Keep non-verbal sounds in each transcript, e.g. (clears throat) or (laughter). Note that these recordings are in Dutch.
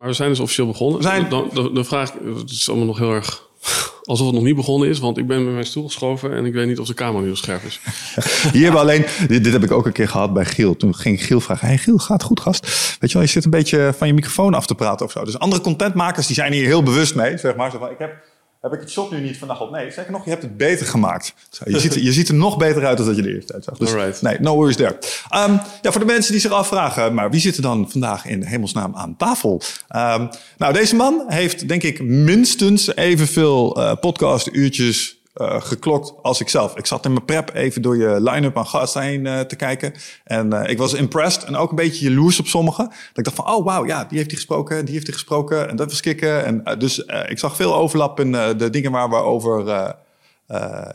Maar we zijn dus officieel begonnen. Zijn- Dan, dan, dan vraag ik, het is allemaal nog heel erg (laughs) alsof het nog niet begonnen is, want ik ben met mijn stoel geschoven en ik weet niet of de camera nu al scherp is. (laughs) Hier hebben we alleen, dit, dit heb ik ook een keer gehad bij Giel. Toen ging Giel vragen, hey Giel, gaat goed gast? Weet je wel, je zit een beetje van je microfoon af te praten of zo. Dus andere contentmakers die zijn hier heel bewust mee. Zeg maar, zo van, ik heb, heb ik het shot nu niet vandaag op? Nee, zeker nog, je hebt het beter gemaakt. Je, ziet, je ziet er nog beter uit dan dat je de eerste uitzag. Dus Alright. nee, no worries there. Ehm, ja, voor de mensen die zich afvragen, maar wie zit er dan vandaag in hemelsnaam aan tafel? Ehm, nou, deze man heeft denk ik minstens evenveel eh podcastuurtjes eh, geklokt als ik zelf. Ik zat in mijn prep even door je line-up aan gasten heen eh, te kijken. En eh, ik was impressed en ook een beetje jaloers op sommigen. Dat ik dacht van, oh wauw, ja, die heeft hij gesproken, die heeft hij gesproken. En dat was kicken. En, dus ik zag veel overlap in de dingen waar we over...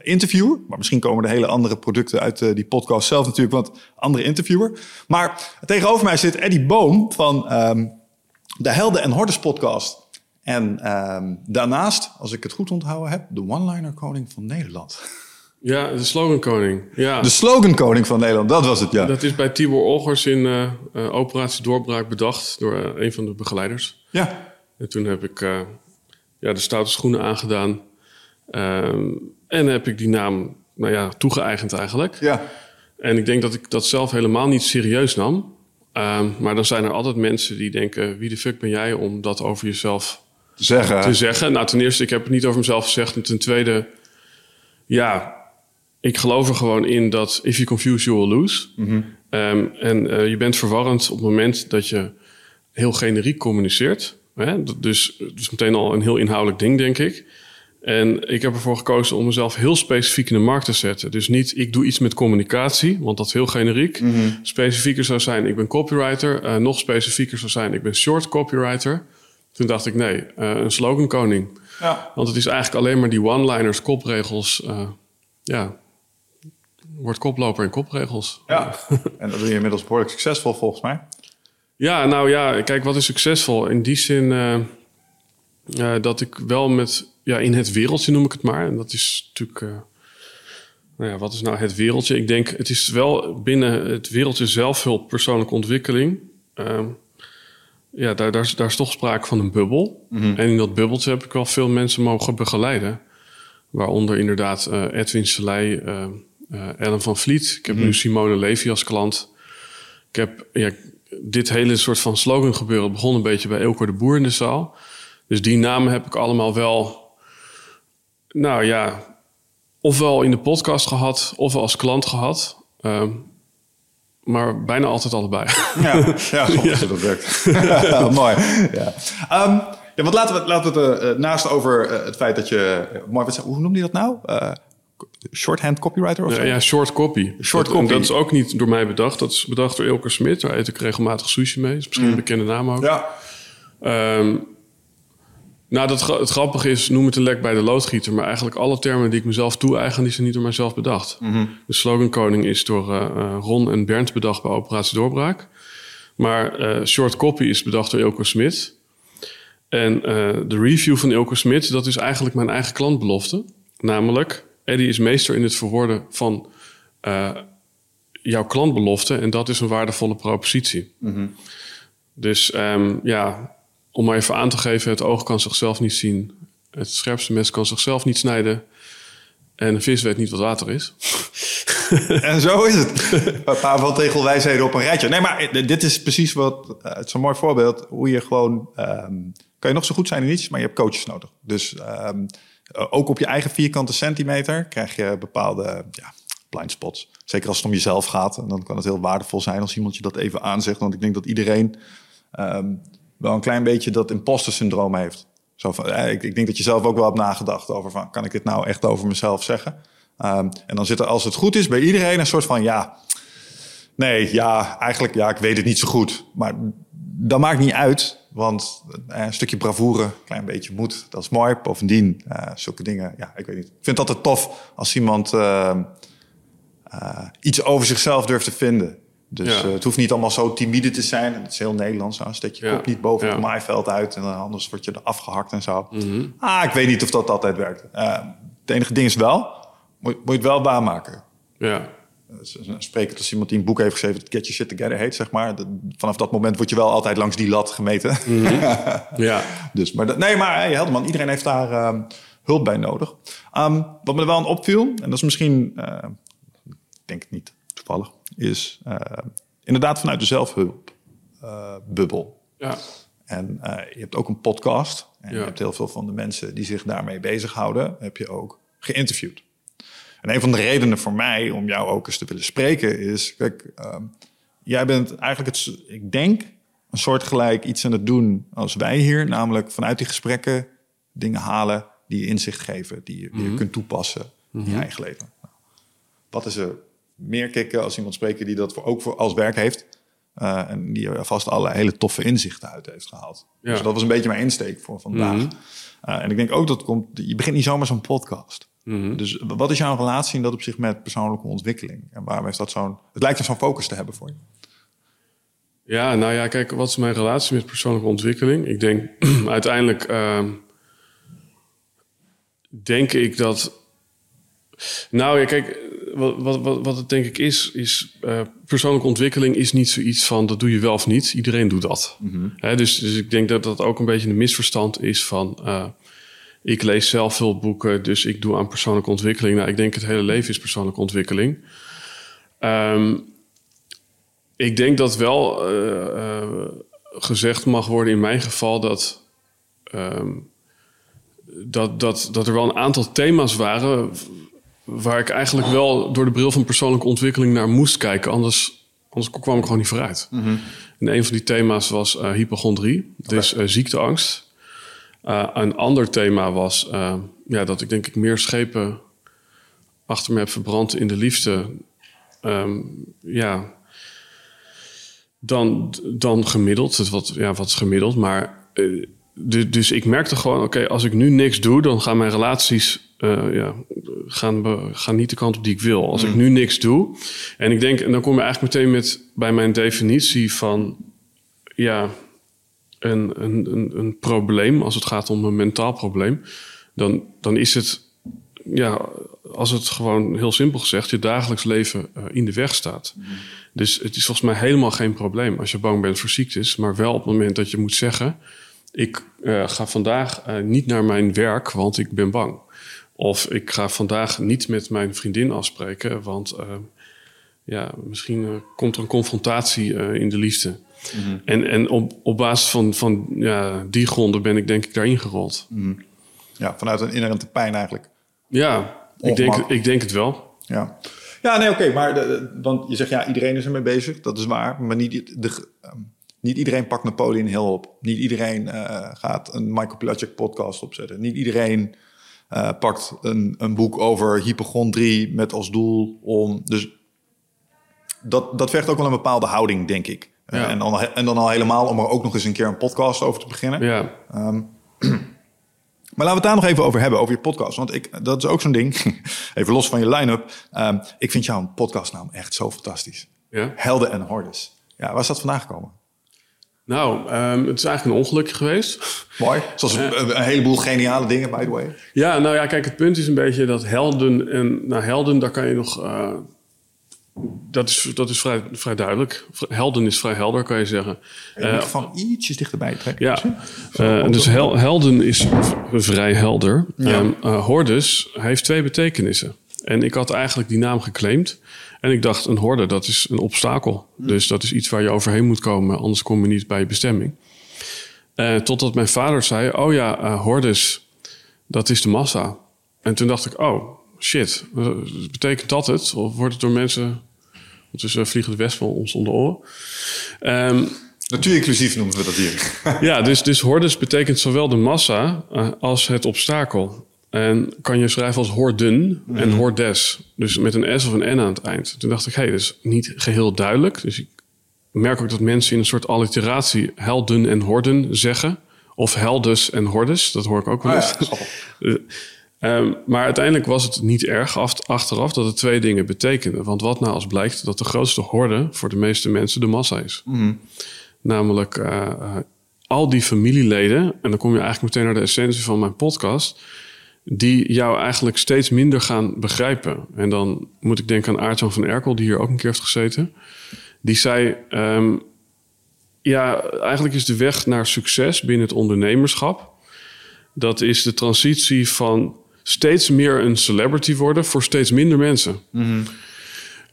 interviewer. Maar misschien komen er hele andere producten uit die podcast zelf natuurlijk, want andere interviewer. Maar tegenover mij zit Eddie Boom van ehm, de Helden en Hordes podcast. En ehm, daarnaast, als ik het goed onthouden heb, de one-liner koning van Nederland. Ja, de slogan koning. Ja, De slogan koning van Nederland, dat was het, ja. dat is bij Tibor Olgers in eh, Operatie Doorbraak bedacht door eh, een van de begeleiders. Ja, En toen heb ik ja, de stoute schoenen aangedaan. Ehm, en heb ik die naam nou ja, toegeëigend eigenlijk. ja. En ik denk dat ik dat zelf helemaal niet serieus nam. Ehm, maar dan zijn er altijd mensen die denken... wie de fuck ben jij om dat over jezelf Zeggen. te zeggen? Nou, ten eerste, ik heb het niet over mezelf gezegd. En ten tweede, ja, ik geloof er gewoon in dat... if you confuse, you will lose. Ehm, en eh, je bent verwarrend op het moment dat je heel generiek communiceert. Hè? Dus, dus meteen al een heel inhoudelijk ding, denk ik. En ik heb ervoor gekozen om mezelf heel specifiek in de markt te zetten. Dus niet, ik doe iets met communicatie, want dat is heel generiek. Specifieker zou zijn, ik ben copywriter. Eh, nog specifieker zou zijn, ik ben short copywriter. Toen dacht ik, nee, eh, een slogan koning. Ja. Want het is eigenlijk alleen maar die one-liners, kopregels. eh, ja, wordt koploper in kopregels. ja. (laughs) En dat doe je inmiddels behoorlijk succesvol volgens mij. Ja, nou ja, kijk, wat is succesvol? In die zin eh, dat ik wel met, ja, in het wereldje noem ik het maar. En dat is natuurlijk, nou ja, wat is nou het wereldje? Ik denk, het is wel binnen het wereldje zelfhulp, persoonlijke ontwikkeling. Ja, daar, daar, is, daar is toch sprake van een bubbel. En in dat bubbeltje heb ik wel veel mensen mogen begeleiden. Waaronder inderdaad eh, Edwin Selei, eh eh, Ellen van Vliet. Ik heb nu Simone Levy als klant. Ik heb ja, dit hele soort van slogan gebeuren begon een beetje bij Elko de Boer in de zaal. Dus die namen heb ik allemaal wel, nou ja, ofwel in de podcast gehad, ofwel als klant gehad. Ehm, maar bijna altijd allebei. Ja, (laughs) ja, soms dat werkt. (laughs) Mooi. Ja. Ehm, ja, want laten we, laten we het eh, naast over eh, het feit dat je... eh, mooi, wat, hoe noemde je dat nou? Eh, shorthand copywriter of zo? Ja, ja, short copy. Short dat, en copy. dat is ook niet door mij bedacht. Dat is bedacht door Ilker Smit. Daar eet ik regelmatig sushi mee. Dat is misschien een bekende naam ook. Mm. Ja. Ehm, nou, dat, het grappige is, noem het een lek bij de loodgieter. Maar eigenlijk alle termen die ik mezelf toe-eigen, die zijn niet door mijzelf bedacht. De slogan koning is door eh, eh, Ron en Bernd bedacht bij Operatie Doorbraak. Maar eh, short copy is bedacht door Ilko Smit. En de review van Ilko Smit, dat is eigenlijk mijn eigen klantbelofte. Namelijk, Eddie is meester in het verwoorden van jouw klantbelofte. En dat is een waardevolle propositie. Dus ehm, ja, om maar even aan te geven, het oog kan zichzelf niet zien. Het scherpste mes kan zichzelf niet snijden. En een vis weet niet wat water is. (laughs) En zo is het. Een paar van tegelwijsheden op een rijtje. Nee, maar dit is precies wat... eh, het is een mooi voorbeeld hoe je gewoon... ehm, kan je nog zo goed zijn in iets, maar je hebt coaches nodig. Dus ehm, eh, ook op je eigen vierkante centimeter krijg je bepaalde ja, blind spots. Zeker als het om jezelf gaat. En dan kan het heel waardevol zijn als iemand je dat even aanzegt. Want ik denk dat iedereen ehm, wel een klein beetje dat imposter syndroom heeft. Zo eh, ik, ik denk dat je zelf ook wel hebt nagedacht over van... kan ik dit nou echt over mezelf zeggen? Ehm, en dan zit er, als het goed is, bij iedereen een soort van... ja, nee, ja, eigenlijk, ja, ik weet het niet zo goed. Maar dat maakt niet uit, want eh, een stukje bravoure, een klein beetje moed, dat is mooi. Bovendien, eh, zulke dingen, ja, ik weet niet. Ik vind het altijd tof als iemand ehm, eh, iets over zichzelf durft te vinden. Dus Ja. eh, het hoeft niet allemaal zo timide te zijn. Het is heel Nederlands. Steek je Ja. kop niet boven Ja. het maaiveld uit. En dan anders word je er afgehakt en zo. Mhm. Ah, ik weet niet of dat altijd werkt. Eh, het enige ding is wel, moet, moet je het wel waarmaken. Ja, een spreker als iemand die een boek heeft geschreven dat Get Your Shit Together heet, zeg maar. vanaf dat moment word je wel altijd langs die lat gemeten. Mhm. (laughs) ja. Dus, maar dat, nee, maar hey, Helderman, iedereen heeft daar ehm, hulp bij nodig. Um, wat me er wel aan opviel, en dat is misschien, uh, ik denk het niet toevallig, is uh, inderdaad vanuit de zelfhulpbubbel. Uh, ja. En je hebt ook een podcast. En ja. je hebt heel veel van de mensen die zich daarmee bezighouden, heb je ook geïnterviewd. En een van de redenen voor mij om jou ook eens te willen spreken is, kijk, uh, jij bent eigenlijk het, ik denk, een soort gelijk iets aan het doen als wij hier, namelijk vanuit die gesprekken dingen halen die je inzicht geven, die je, mm kunt toepassen in je mhm. eigen leven. wat is er meer kicken als iemand spreken die dat voor, ook voor als werk heeft? Uh, en die er vast alle hele toffe inzichten uit heeft gehaald. Ja. Dus dat was een beetje mijn insteek voor vandaag. Mm en ik denk ook dat komt, je begint niet zomaar zo'n podcast. Mhm. Dus wat is jouw relatie in dat opzicht met persoonlijke ontwikkeling? En waarom is dat zo'n... Het lijkt er zo'n focus te hebben voor je. Ja, nou ja, kijk, wat is mijn relatie met persoonlijke ontwikkeling? Ik denk (clears throat) uiteindelijk... Uh, denk ik dat... Nou ja, kijk, wat, wat, wat het denk ik is, is uh, persoonlijke ontwikkeling is niet zoiets van dat doe je wel of niet. Iedereen doet dat. Mm dus, dus ik denk dat dat ook een beetje een misverstand is van... Uh, ik lees zelf veel boeken, dus ik doe aan persoonlijke ontwikkeling. Nou, ik denk het hele leven is persoonlijke ontwikkeling. Um, ik denk dat wel uh, gezegd mag worden in mijn geval dat, um, dat, dat, dat er wel een aantal thema's waren waar ik eigenlijk wel door de bril van persoonlijke ontwikkeling naar moest kijken. Anders, anders kwam ik gewoon niet vooruit. Mm -hmm. En een van die thema's was uh, hypochondrie, dus ziekteangst. Uh, een ander thema was ja, dat ik denk ik meer schepen achter me heb verbrand in de liefde. Um, ja, dan, dan gemiddeld. Het wat, ja, wat is gemiddeld? Maar dus ik merkte gewoon, oké, als ik nu niks doe, dan gaan mijn relaties ja, gaan, gaan niet de kant op die ik wil. Als ik mm. nu niks doe. En ik denk, en dan kom je eigenlijk meteen met bij mijn definitie van ja, een, een, een, een probleem, als het gaat om een mentaal probleem, dan, dan is het, ja, als het gewoon heel simpel gezegd, je dagelijks leven uh, in de weg staat. Mm. Dus het is volgens mij helemaal geen probleem als je bang bent voor ziektes, maar wel op het moment dat je moet zeggen: Ik uh, ga vandaag uh, niet naar mijn werk, want ik ben bang. Of ik ga vandaag niet met mijn vriendin afspreken, want ja, misschien komt er een confrontatie in de liefde. Mhm. En, en op, op basis van, van ja, die gronden ben ik denk ik daarin gerold. Mm Ja, vanuit een inherente pijn eigenlijk. Ja, ik denk, ik denk het wel. Ja, ja nee, oké. maar de, want je zegt ja, iedereen is ermee bezig. Dat is waar. Maar niet, de, um, niet iedereen pakt Napoleon Hill op. Niet iedereen uh, gaat een Michael Pilacic podcast opzetten. Niet iedereen uh, pakt een, een boek over hypochondrie met als doel om... Dus dat, dat vergt ook wel een bepaalde houding, denk ik. Ja. En, dan, en dan al helemaal om er ook nog eens een keer een podcast over te beginnen. Ja. Um, (clears throat) maar laten we het daar nog even over hebben, over je podcast. Want ik, dat is ook zo'n ding, (laughs) even los van je line-up. Um, ik vind jouw podcastnaam echt zo fantastisch. Ja? Helden en Hordes. Ja, waar is dat vandaan gekomen? Nou, um, het is eigenlijk een ongeluk geweest. Mooi. Zoals uh, een, heleboel geniale dingen, by the way. Ja, nou ja, kijk, het punt is een beetje dat helden... en nou, helden, daar kan je nog... Uh, dat is, dat is vrij, vrij duidelijk. Helden is vrij helder, kan je zeggen. Je uh, van ietsjes dichterbij trekken. Ja, uh, dus hel, helden is vrij helder. Ja. Um, uh, hordes heeft twee betekenissen. En ik had eigenlijk die naam geclaimd. En ik dacht, een horde, dat is een obstakel. Hm. Dus dat is iets waar je overheen moet komen, anders kom je niet bij je bestemming. totdat mijn vader zei, oh ja, hordes, dat is de massa. En toen dacht ik, oh, shit, betekent dat het? Of wordt het door mensen... Ondertussen vliegen de west van ons om de oren. Um, Natuurinclusief noemen we dat hier. ja, dus, dus hordes betekent zowel de massa als het obstakel. En kan je schrijven als horden en mhm. hordes. Dus met een S of een N aan het eind. Toen dacht ik, hé, hey, dat is niet geheel duidelijk. Dus ik merk ook dat mensen in een soort alliteratie helden en horden zeggen. Of heldes en hordes, dat hoor ik ook wel ah eens. ja, Um, maar uiteindelijk was het niet erg achteraf dat het twee dingen betekende. Want wat nou als blijkt dat de grootste horde voor de meeste mensen de massa is? Mm. Namelijk uh, al die familieleden, en dan kom je eigenlijk meteen naar de essentie van mijn podcast, die jou eigenlijk steeds minder gaan begrijpen. En dan moet ik denken aan Aartjan van Erkel, die hier ook een keer heeft gezeten. Die zei, ehm, ja, eigenlijk is de weg naar succes binnen het ondernemerschap... dat is de transitie van steeds meer een celebrity worden voor steeds minder mensen.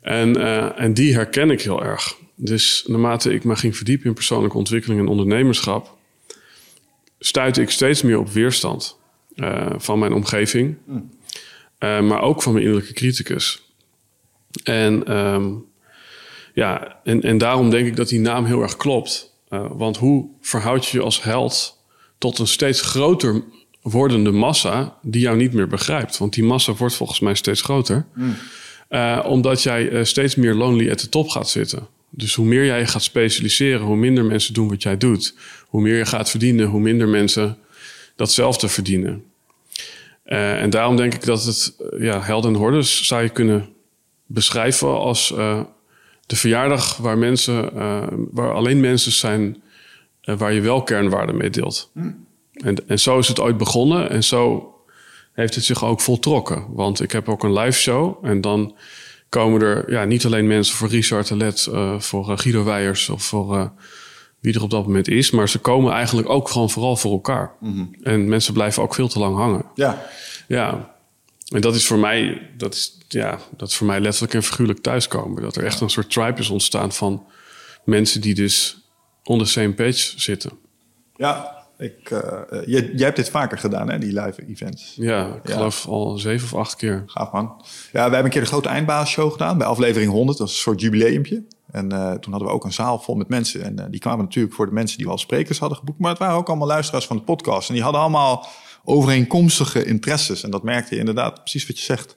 En, eh, en die herken ik heel erg. Dus naarmate ik me ging verdiepen in persoonlijke ontwikkeling en ondernemerschap, stuitte ik steeds meer op weerstand eh, van mijn omgeving, eh, maar ook van mijn innerlijke criticus. En, ehm, ja, en, en daarom denk ik dat die naam heel erg klopt. Uh, want hoe verhoud je je als held tot een steeds groter wordende massa die jou niet meer begrijpt? Want die massa wordt volgens mij steeds groter. Uh, omdat jij uh, steeds meer lonely at the top gaat zitten. Dus hoe meer jij gaat specialiseren, hoe minder mensen doen wat jij doet. Hoe meer je gaat verdienen, hoe minder mensen datzelfde verdienen. Uh, en daarom denk ik dat het, ja, Helden en Hordes zou je kunnen beschrijven als de verjaardag waar mensen, waar alleen mensen zijn waar je wel kernwaarden mee deelt. Mm. En, en zo is het ooit begonnen en zo heeft het zich ook voltrokken. Want ik heb ook een live show en dan komen er ja, niet alleen mensen voor Richard Telet, voor Guido Weijers of voor wie er op dat moment is, maar ze komen eigenlijk ook gewoon vooral voor elkaar. Mm -hmm. En mensen blijven ook veel te lang hangen. Ja. Ja. En dat is voor mij, dat is, ja, dat is voor mij letterlijk en figuurlijk thuiskomen. Dat er echt een soort tribe is ontstaan van mensen die dus on the same page zitten. Ja, ik, uh, jij, jij hebt dit vaker gedaan, hè, die live events. Ja, ik ja. geloof al zeven of acht keer. Gaaf man. Ja, we hebben een keer de grote eindbasisshow gedaan bij aflevering 100. Dat was een soort jubileumpje. En uh, toen hadden we ook een zaal vol met mensen. En uh, die kwamen natuurlijk voor de mensen die we als sprekers hadden geboekt. Maar het waren ook allemaal luisteraars van de podcast. En die hadden allemaal overeenkomstige interesses. En dat merkte je inderdaad precies wat je zegt.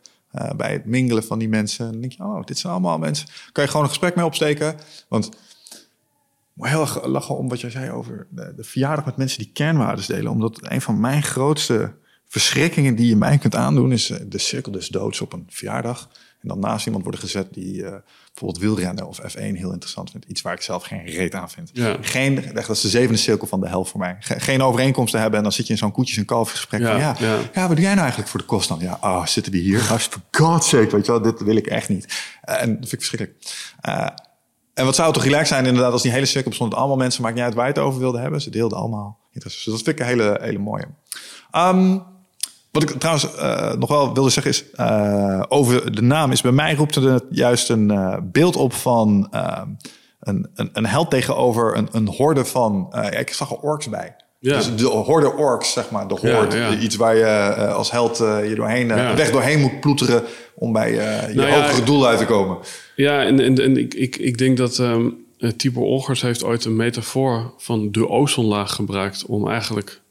bij het mingelen van die mensen. En dan denk je, oh, dit zijn allemaal mensen. Kan je gewoon een gesprek mee opsteken. Want heel erg lachen om wat jij zei over de, verjaardag met mensen die kernwaarden delen. Omdat een van mijn grootste verschrikkingen die je mij kunt aandoen is eh, de cirkel des doods op een verjaardag. En dan naast iemand worden gezet die uh, bijvoorbeeld wielrennen of F1 heel interessant vindt. Iets waar ik zelf geen reet aan vind. Ja. Geen, dat is de zevende cirkel van de hel voor mij. geen overeenkomsten hebben en dan zit je in zo'n koetjes- en kalfgesprek. Ja, van, ja, ja. ja, wat doe jij nou eigenlijk voor de kost dan? Ja, oh, zitten die hier? Als for God's sake, weet je wel, dit wil ik echt niet. Uh, en dat vind ik verschrikkelijk. Uh, en wat zou toch relaxed zijn inderdaad als die hele cirkel bestond allemaal mensen, maakt niet uit waar je het over wilde hebben. Ze deelden allemaal. Dus dat vind ik een hele, hele mooie. Um, wat ik trouwens uh, nog wel wilde zeggen is, uh, over de naam is bij mij roept het juist een uh, beeld op van een, een, een held tegenover een, een horde van, ik zag er orks bij. Ja. Dus de horde orks, zeg maar, de horde. Ja, ja. Iets waar je als held je doorheen, weg doorheen moet ploeteren om bij je nou hogere doel uit te komen. Ja, en, en, en ik, ik, ik denk dat um, Tibor Olgers heeft ooit een metafoor van de ozonlaag gebruikt om eigenlijk,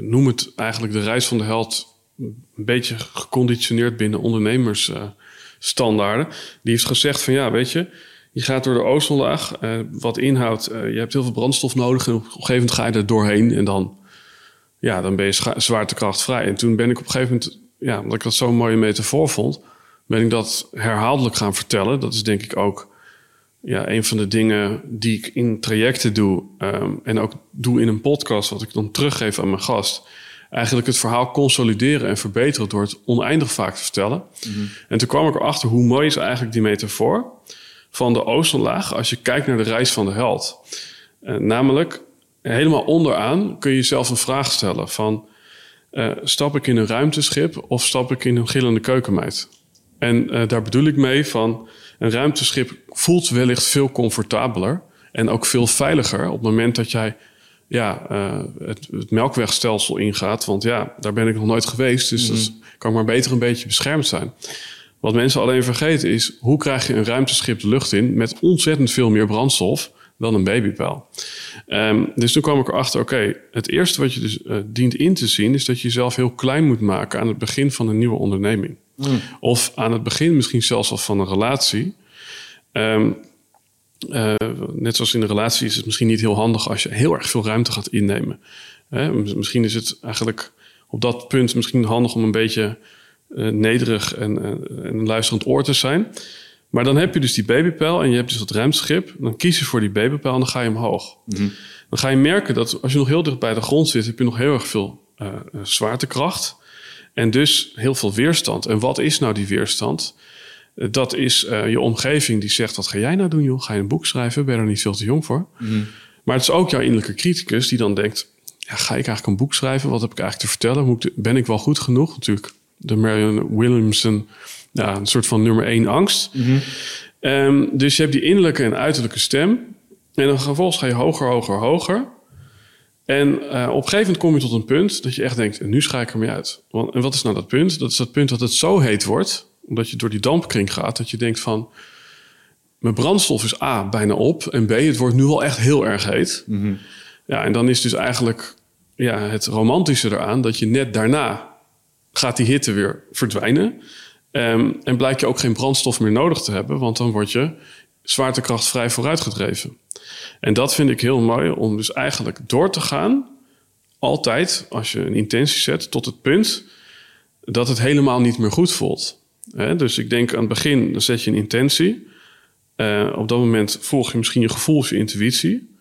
noem het eigenlijk de reis van de held, een beetje geconditioneerd binnen ondernemersstandaarden. Die heeft gezegd van ja, weet je, je gaat door de ozonlaag, uh, wat inhoudt, uh, je hebt heel veel brandstof nodig en op een gegeven moment ga je er doorheen en dan, ja, dan ben je zwaartekrachtvrij. En toen ben ik op een gegeven moment, ja, omdat ik dat zo'n mooie metafoor vond, ben ik dat herhaaldelijk gaan vertellen. Dat is denk ik ook ja, een van de dingen die ik in trajecten doe um, en ook doe in een podcast, wat ik dan teruggeef aan mijn gast. Eigenlijk het verhaal consolideren en verbeteren door het oneindig vaak te vertellen. Mm -hmm. En toen kwam ik erachter hoe mooi is eigenlijk die metafoor van de ozonlaag als je kijkt naar de reis van de held. Uh, namelijk, helemaal onderaan kun je jezelf een vraag stellen van... Uh, stap ik in een ruimteschip of stap ik in een gillende keukenmeid? En uh, daar bedoel ik mee van... een ruimteschip voelt wellicht veel comfortabeler... en ook veel veiliger op het moment dat jij ja, het, het, melkwegstelsel ingaat. Want ja, daar ben ik nog nooit geweest, dus mm -hmm. dat kan maar beter een beetje beschermd zijn. Wat mensen alleen vergeten is, hoe krijg je een ruimteschip de lucht in met ontzettend veel meer brandstof dan een babypijl? Um, dus toen kwam ik erachter, oké, okay, het eerste wat je dus uh, dient in te zien is dat je jezelf heel klein moet maken aan het begin van een nieuwe onderneming. Mm. Of aan het begin misschien zelfs al van een relatie. Um, uh, net zoals in een relatie is het misschien niet heel handig als je heel erg veel ruimte gaat innemen. Misschien is het eigenlijk op dat punt misschien handig om een beetje uh, nederig en, uh, en een luisterend oor te zijn. Maar dan heb je dus die babypijl en je hebt dus dat ruimteschip. Dan kies je voor die babypijl en dan ga je omhoog. Mm -hmm. Dan ga je merken dat als je nog heel dicht bij de grond zit, heb je nog heel erg veel uh, zwaartekracht. En dus heel veel weerstand. En wat is nou die weerstand? Dat is eh, je omgeving die zegt: Wat ga jij nou doen, joh? Ga je een boek schrijven? Ben je er niet veel te jong voor? Maar het is ook jouw innerlijke criticus die dan denkt: ja, Ga ik eigenlijk een boek schrijven? Wat heb ik eigenlijk te vertellen? Moet ben ik wel goed genoeg? Natuurlijk, de Marion Williamson, ja, een soort van nummer één angst. Ehm, dus je hebt die innerlijke en uiterlijke stem. En dan vervolgens ga je hoger, hoger, hoger. En eh, op een gegeven moment kom je tot een punt dat je echt denkt: en nu schaak ik ermee uit. Want, en wat is nou dat punt? Dat is dat punt dat het zo heet wordt, omdat je door die dampkring gaat, dat je denkt van. Mijn brandstof is A, bijna op. En B, het wordt nu wel echt heel erg heet. Ja, en dan is dus eigenlijk ja, het romantische eraan dat je net daarna gaat die hitte weer verdwijnen. Ehm, en blijkt je ook geen brandstof meer nodig te hebben, want dan word je zwaartekrachtvrij vooruitgedreven. En dat vind ik heel mooi om dus eigenlijk door te gaan, altijd als je een intentie zet, tot het punt dat het helemaal niet meer goed voelt. Hè, dus ik denk aan het begin, dan zet je een intentie. Eh, op dat moment volg je misschien je gevoel of je intuïtie.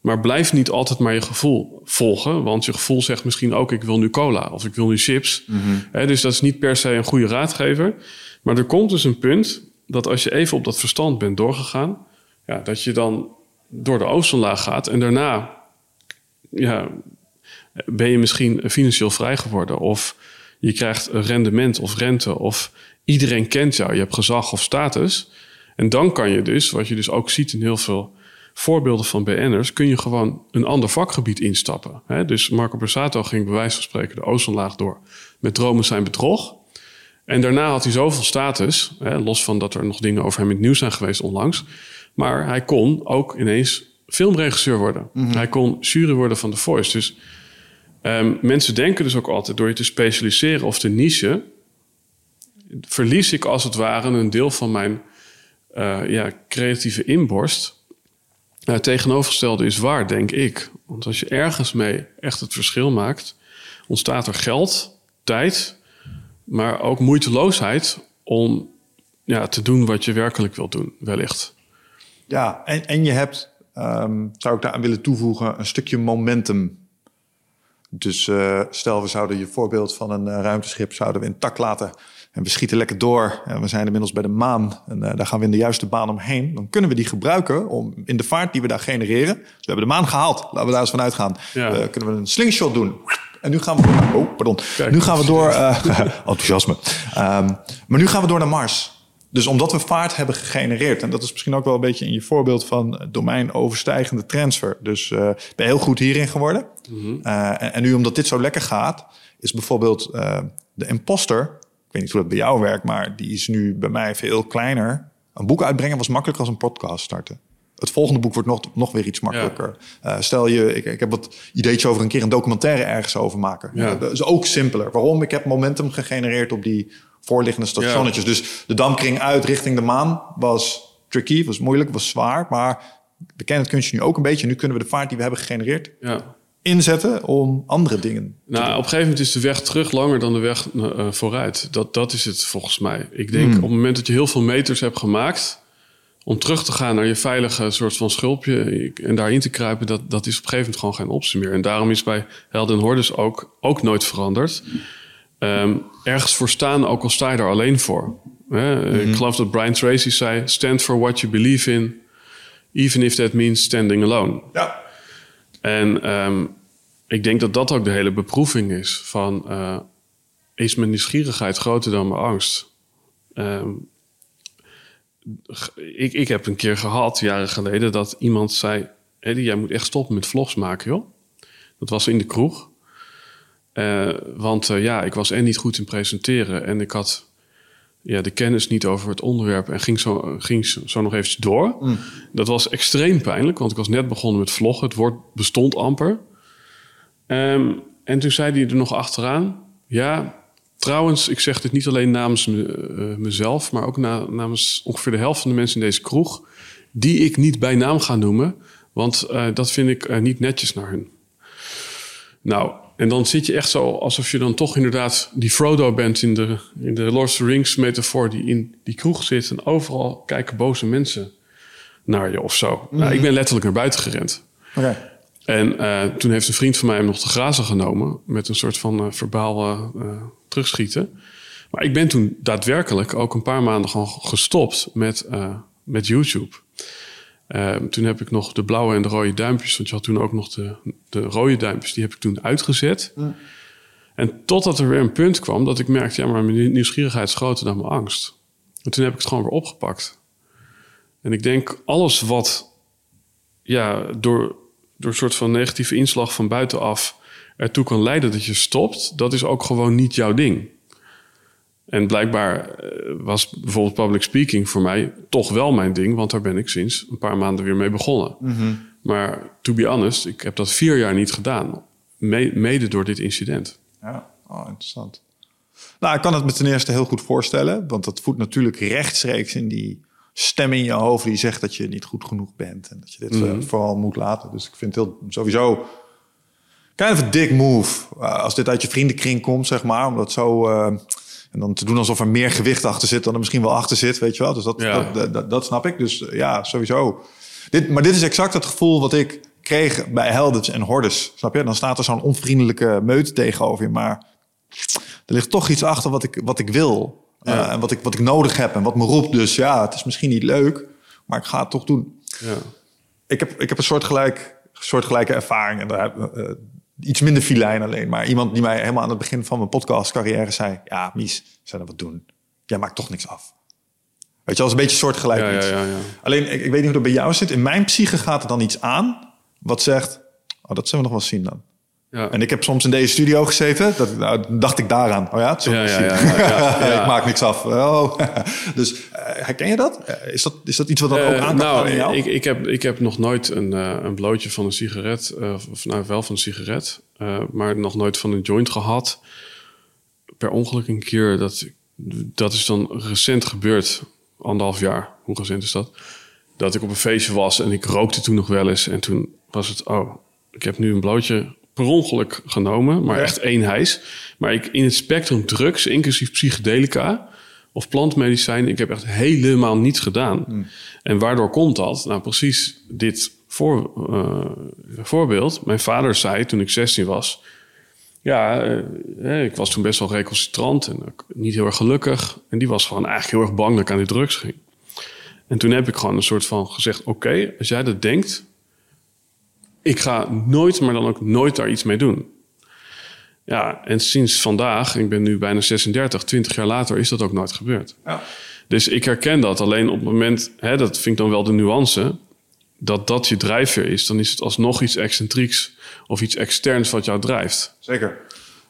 Maar blijf niet altijd maar je gevoel volgen. Want je gevoel zegt misschien ook: ik wil nu cola of ik wil nu chips. Hè, dus dat is niet per se een goede raadgever. Maar er komt dus een punt dat als je even op dat verstand bent doorgegaan, ja, dat je dan door de ozonlaag gaat en daarna ja, ben je misschien financieel vrij geworden. Of je krijgt een rendement of rente. Of iedereen kent jou. Je hebt gezag of status. En dan kan je dus, wat je dus ook ziet in heel veel voorbeelden van BN'ers... kun je gewoon een ander vakgebied instappen. Hè? Dus Marco Borsato ging bij wijze van spreken de ozonlaag door... met dromen zijn bedrog. En daarna had hij zoveel status... Hè, los van dat er nog dingen over hem in het nieuws zijn geweest onlangs... maar hij kon ook ineens filmregisseur worden. Hij kon jury worden van The Voice. Dus Ehm, mensen denken dus ook altijd door je te specialiseren of te nichen, verlies ik als het ware een deel van mijn eh, ja, creatieve inborst. Uh, het tegenovergestelde is waar, denk ik. Want als je ergens mee echt het verschil maakt, ontstaat er geld, tijd, maar ook moeiteloosheid om ja, te doen wat je werkelijk wilt doen, wellicht. Ja, en, en je hebt, ehm, zou ik daaraan willen toevoegen, een stukje momentum. Dus eh, stel, we zouden je voorbeeld van een eh, ruimteschip zouden we intact laten. En we schieten lekker door. En we zijn inmiddels bij de maan. En eh, daar gaan we in de juiste baan omheen. Dan kunnen we die gebruiken om in de vaart die we daar genereren. Dus we hebben de maan gehaald. Laten we daar eens van uitgaan. Ja. Kunnen we een slingshot doen. En nu gaan we. Oh, pardon. Kijk, nu gaan we door. (laughs) enthousiasme. Ehm, maar nu gaan we door naar Mars. Dus omdat we vaart hebben gegenereerd, en dat is misschien ook wel een beetje in je voorbeeld van domeinoverstijgende transfer. Dus eh ben heel goed hierin geworden. Eh, en, en nu omdat dit zo lekker gaat, is bijvoorbeeld eh, de imposter. Ik weet niet hoe dat bij jou werkt, maar die is nu bij mij veel kleiner. Een boek uitbrengen was makkelijker als een podcast starten. Het volgende boek wordt nog, nog weer iets makkelijker. Eh, stel je, ik, ik heb wat ideetjes over een keer een documentaire ergens over maken. Ja. dat is ook simpeler. Waarom? Ik heb momentum gegenereerd op die voorliggende stationnetjes. Dus de dampkring uit richting de maan was tricky, was moeilijk, was zwaar. Maar we kennen het kunstje nu ook een beetje. Nu kunnen we de vaart die we hebben gegenereerd Ja. inzetten om andere dingen. Nou, op een gegeven moment is de weg terug langer dan de weg eh, vooruit. Dat, dat is het volgens mij. Ik denk op het moment dat je heel veel meters hebt gemaakt... om terug te gaan naar je veilige soort van schulpje... en daarin te kruipen, dat, dat is op een gegeven moment gewoon geen optie meer. En daarom is bij Helden en Hordes ook, ook nooit veranderd. Ehm, ergens voor staan, ook al sta je er alleen voor. Hè? Ik geloof dat Brian Tracy zei... stand for what you believe in... even if that means standing alone. Ja. En ehm, ik denk dat dat ook de hele beproeving is van... eh, is mijn nieuwsgierigheid groter dan mijn angst? Ehm, g- ik, ik heb een keer gehad, jaren geleden, dat iemand zei... Eddie, jij moet echt stoppen met vlogs maken, joh. Dat was in de kroeg. Eh, want eh, ja, ik was en niet goed in presenteren... en ik had ja, de kennis niet over het onderwerp... en ging zo, ging zo nog eventjes door. Dat was extreem pijnlijk, want ik was net begonnen met vloggen. Het woord bestond amper. Ehm, en toen zei hij er nog achteraan... ja, trouwens, ik zeg dit niet alleen namens me, eh, mezelf... maar ook na- namens ongeveer de helft van de mensen in deze kroeg... die ik niet bij naam ga noemen... want dat vind ik niet netjes naar hun. Nou, en dan zit je echt zo alsof je dan toch inderdaad die Frodo bent in de, in de Lord of the Rings metafoor die in die kroeg zit. En overal kijken boze mensen naar je of zo. Nou, ik ben letterlijk naar buiten gerend. En eh, toen heeft een vriend van mij hem nog te grazen genomen met een soort van eh, verbaal eh, terugschieten. Maar ik ben toen daadwerkelijk ook een paar maanden gewoon gestopt met, met YouTube. Uh, toen heb ik nog de blauwe en de rode duimpjes, want je had toen ook nog de, de rode duimpjes, die heb ik toen uitgezet. En totdat er weer een punt kwam dat ik merkte, ja, maar mijn nieuwsgierigheid is groter dan mijn angst. En toen heb ik het gewoon weer opgepakt. En ik denk, alles wat ja, door, door een soort van negatieve inslag van buitenaf ertoe kan leiden dat je stopt, dat is ook gewoon niet jouw ding. En blijkbaar eh, was bijvoorbeeld public speaking voor mij toch wel mijn ding, want daar ben ik sinds een paar maanden weer mee begonnen. Mhm. Maar to be honest, ik heb dat vier jaar niet gedaan, mede door dit incident. Ja, oh, interessant. Nou, ik kan het me ten eerste heel goed voorstellen, want dat voedt natuurlijk rechtstreeks in die stem in je hoofd die zegt dat je niet goed genoeg bent en dat je dit mm vooral moet laten. Dus ik vind het heel, sowieso kind of a dick move uh, als dit uit je vriendenkring komt, zeg maar, omdat zo uh, en dan te doen alsof er meer gewicht achter zit dan er misschien wel achter zit, weet je wel. Dus dat, dat, dat, dat, snap ik. Dus ja, sowieso. Dit, maar dit is exact het gevoel wat ik kreeg bij Heldens en Hordes. Snap je? Dan staat er zo'n onvriendelijke meute tegenover je, maar er ligt toch iets achter wat ik, wat ik wil. Uh, en wat ik, wat ik nodig heb en wat me roept. Dus ja, het is misschien niet leuk, maar ik ga het toch doen. Ja. Ik, heb, ik heb een soortgelijk, soortgelijke ervaring. En daar, uh, iets minder filijn alleen. Maar iemand die mij helemaal aan het begin van mijn podcastcarrière zei... Ja, Mies, zou dat wat doen? Jij maakt toch niks af. Weet je, als een beetje soortgelijk ja, iets. Ja, ja, Alleen, ik, ik, weet niet hoe dat bij jou zit. In mijn psyche gaat er dan iets aan wat zegt... Oh, dat zullen we nog wel zien dan. Ja. En ik heb soms in deze studio gezeten. Dat, nou, dacht ik daaraan. Oh ja, ja, ja, (laughs) ja, ik maak niks af. Oh. (laughs) dus uh, herken je dat? Uh, is dat? Is dat iets wat dan ook uh, nou, in jou? Ik, ik, heb, ik heb nog nooit een, een blootje van een sigaret. of nou, wel van een sigaret. maar nog nooit van een joint gehad. Per ongeluk een keer. Dat, dat is dan recent gebeurd. Anderhalf jaar. Hoe recent is dat? Dat ik op een feestje was en ik rookte toen nog wel eens. En toen was het, oh, ik heb nu een blootje per ongeluk genomen, maar echt één hijs. Maar ik in het spectrum drugs, inclusief psychedelica of plantmedicijn, ik heb echt helemaal niets gedaan. Hmm. En waardoor komt dat? Nou, precies dit voor, uh, voorbeeld. Mijn vader zei toen ik 16 was. Ja, uh, ik was toen best wel recalcitrant en niet heel erg gelukkig. En die was gewoon eigenlijk heel erg bang dat ik aan die drugs ging. En toen heb ik gewoon een soort van gezegd: Oké, als jij dat denkt, ik ga nooit, maar dan ook nooit daar iets mee doen. Ja, en sinds vandaag, ik ben nu bijna 36, 20 jaar later, is dat ook nooit gebeurd. Ja. Dus ik herken dat. Alleen op het moment, hè, dat vind ik dan wel de nuance, dat dat je drijfveer is, dan is het alsnog iets excentrieks of iets externs wat jou drijft. Zeker.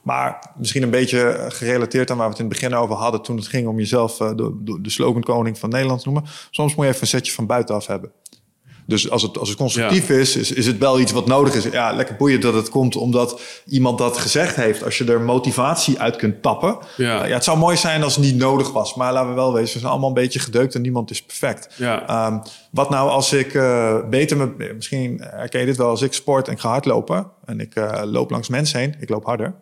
Maar misschien een beetje gerelateerd aan waar we het in het begin over hadden toen het ging om jezelf eh, de, de slogankoning van Nederland te noemen. Soms moet je even een setje van buitenaf hebben. Dus als het, als het constructief is, is, is het wel iets wat nodig is. Ja, lekker boeiend dat het komt omdat iemand dat gezegd heeft. Als je er motivatie uit kunt tappen. Ja. Uh, ja het zou mooi zijn als het niet nodig was. Maar laten we wel wezen, we zijn allemaal een beetje gedeukt en niemand is perfect. Ja. Um, wat nou als ik uh, beter me... Misschien herken je dit wel als ik sport en ik ga hardlopen. En ik uh, loop langs mensen heen. Ik loop harder.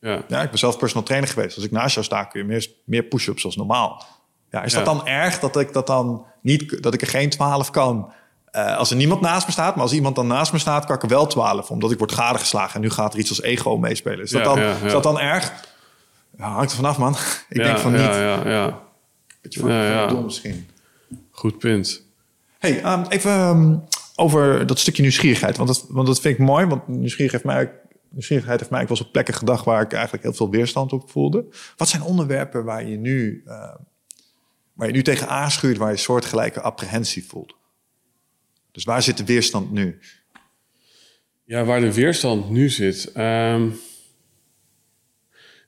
Ja. ja, ik ben zelf personal trainer geweest. Als ik naast jou sta, kun je meer, meer push-ups als normaal. Ja, is dat dan erg dat ik dat dan niet, dat ik er geen 12 kan? Uh, als er niemand naast me staat, maar als iemand dan naast me staat, kan ik er wel 12, omdat ik word gadegeslagen en nu gaat er iets als ego meespelen. Is, dat, dan, is dat dan erg? Hangt er vanaf, man. (laughs) ik denk van niet. Ja, ja, ja. Beetje van, ja, dom misschien. Goed punt. Hey, um, even um, over dat stukje nieuwsgierigheid, want dat, want dat vind ik mooi, want nieuwsgierigheid heeft mij, nieuwsgierigheid heeft mij wel eens op plekken gedacht waar ik eigenlijk heel veel weerstand op voelde. Wat zijn onderwerpen waar je nu, uh, waar je nu tegen aanschuurt, waar je soortgelijke apprehensie voelt? Dus waar zit de weerstand nu? Ja, waar de weerstand nu zit. Um,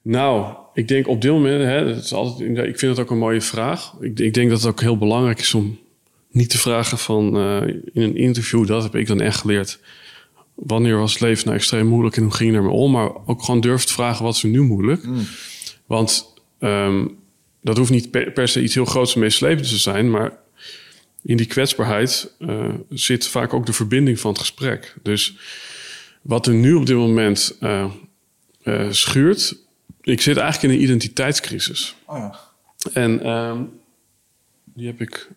nou, ik denk op dit moment, hè, dat is altijd, ik vind het ook een mooie vraag. Ik, ik denk dat het ook heel belangrijk is om niet te vragen van uh, in een interview, dat heb ik dan echt geleerd. Wanneer was het leven nou extreem moeilijk en hoe ging je ermee om? Maar ook gewoon durf te vragen wat is er nu moeilijk. Mm. Want um, dat hoeft niet per, per, se iets heel groots en meeslepend te zijn, maar in die kwetsbaarheid uh, zit vaak ook de verbinding van het gesprek. Dus wat er nu op dit moment uh, uh, schuurt, ik zit eigenlijk in een identiteitscrisis. Oh ja. En um, die heb ik.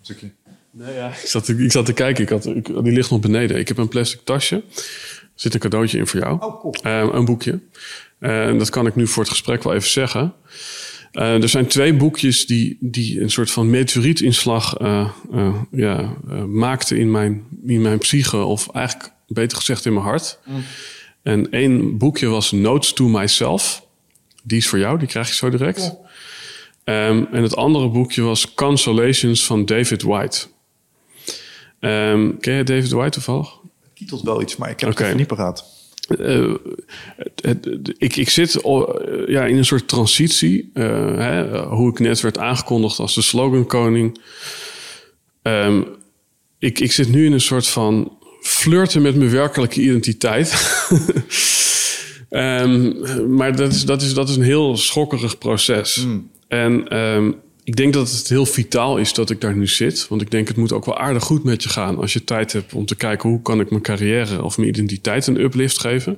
Stukje. Nee, ja, ik zat, ik zat te kijken. Ik had, ik, die ligt nog beneden. Ik heb een plastic tasje. zit een cadeautje in voor jou. Oh, cool. Eh, een boekje. En dat kan ik nu voor het gesprek wel even zeggen. Eh, er zijn twee boekjes die, die een soort van meteorietinslag eh eh, ja, eh, maakten in mijn, in mijn psyche. Of eigenlijk beter gezegd in mijn hart. En één boekje was Notes to Myself. Die is voor jou, die krijg je zo direct. Ehm, en het andere boekje was Consolations van David White. Ehm, ken je David White toevallig? Kietelt wel iets, maar ik heb het even niet paraat. Eh, het, het- ik, ik zit eh, ja, in een soort transitie. eh, hè, hoe ik net werd aangekondigd als de slogankoning. Ehm, ik, ik zit nu in een soort van flirten met mijn werkelijke identiteit. (laughs) Ehm, maar dat is, dat, is, dat is een heel schokkerig proces. En ehm, ik denk dat het heel vitaal is dat ik daar nu zit. Want ik denk het moet ook wel aardig goed met je gaan. Als je tijd hebt om te kijken hoe kan ik mijn carrière of mijn identiteit een uplift geven.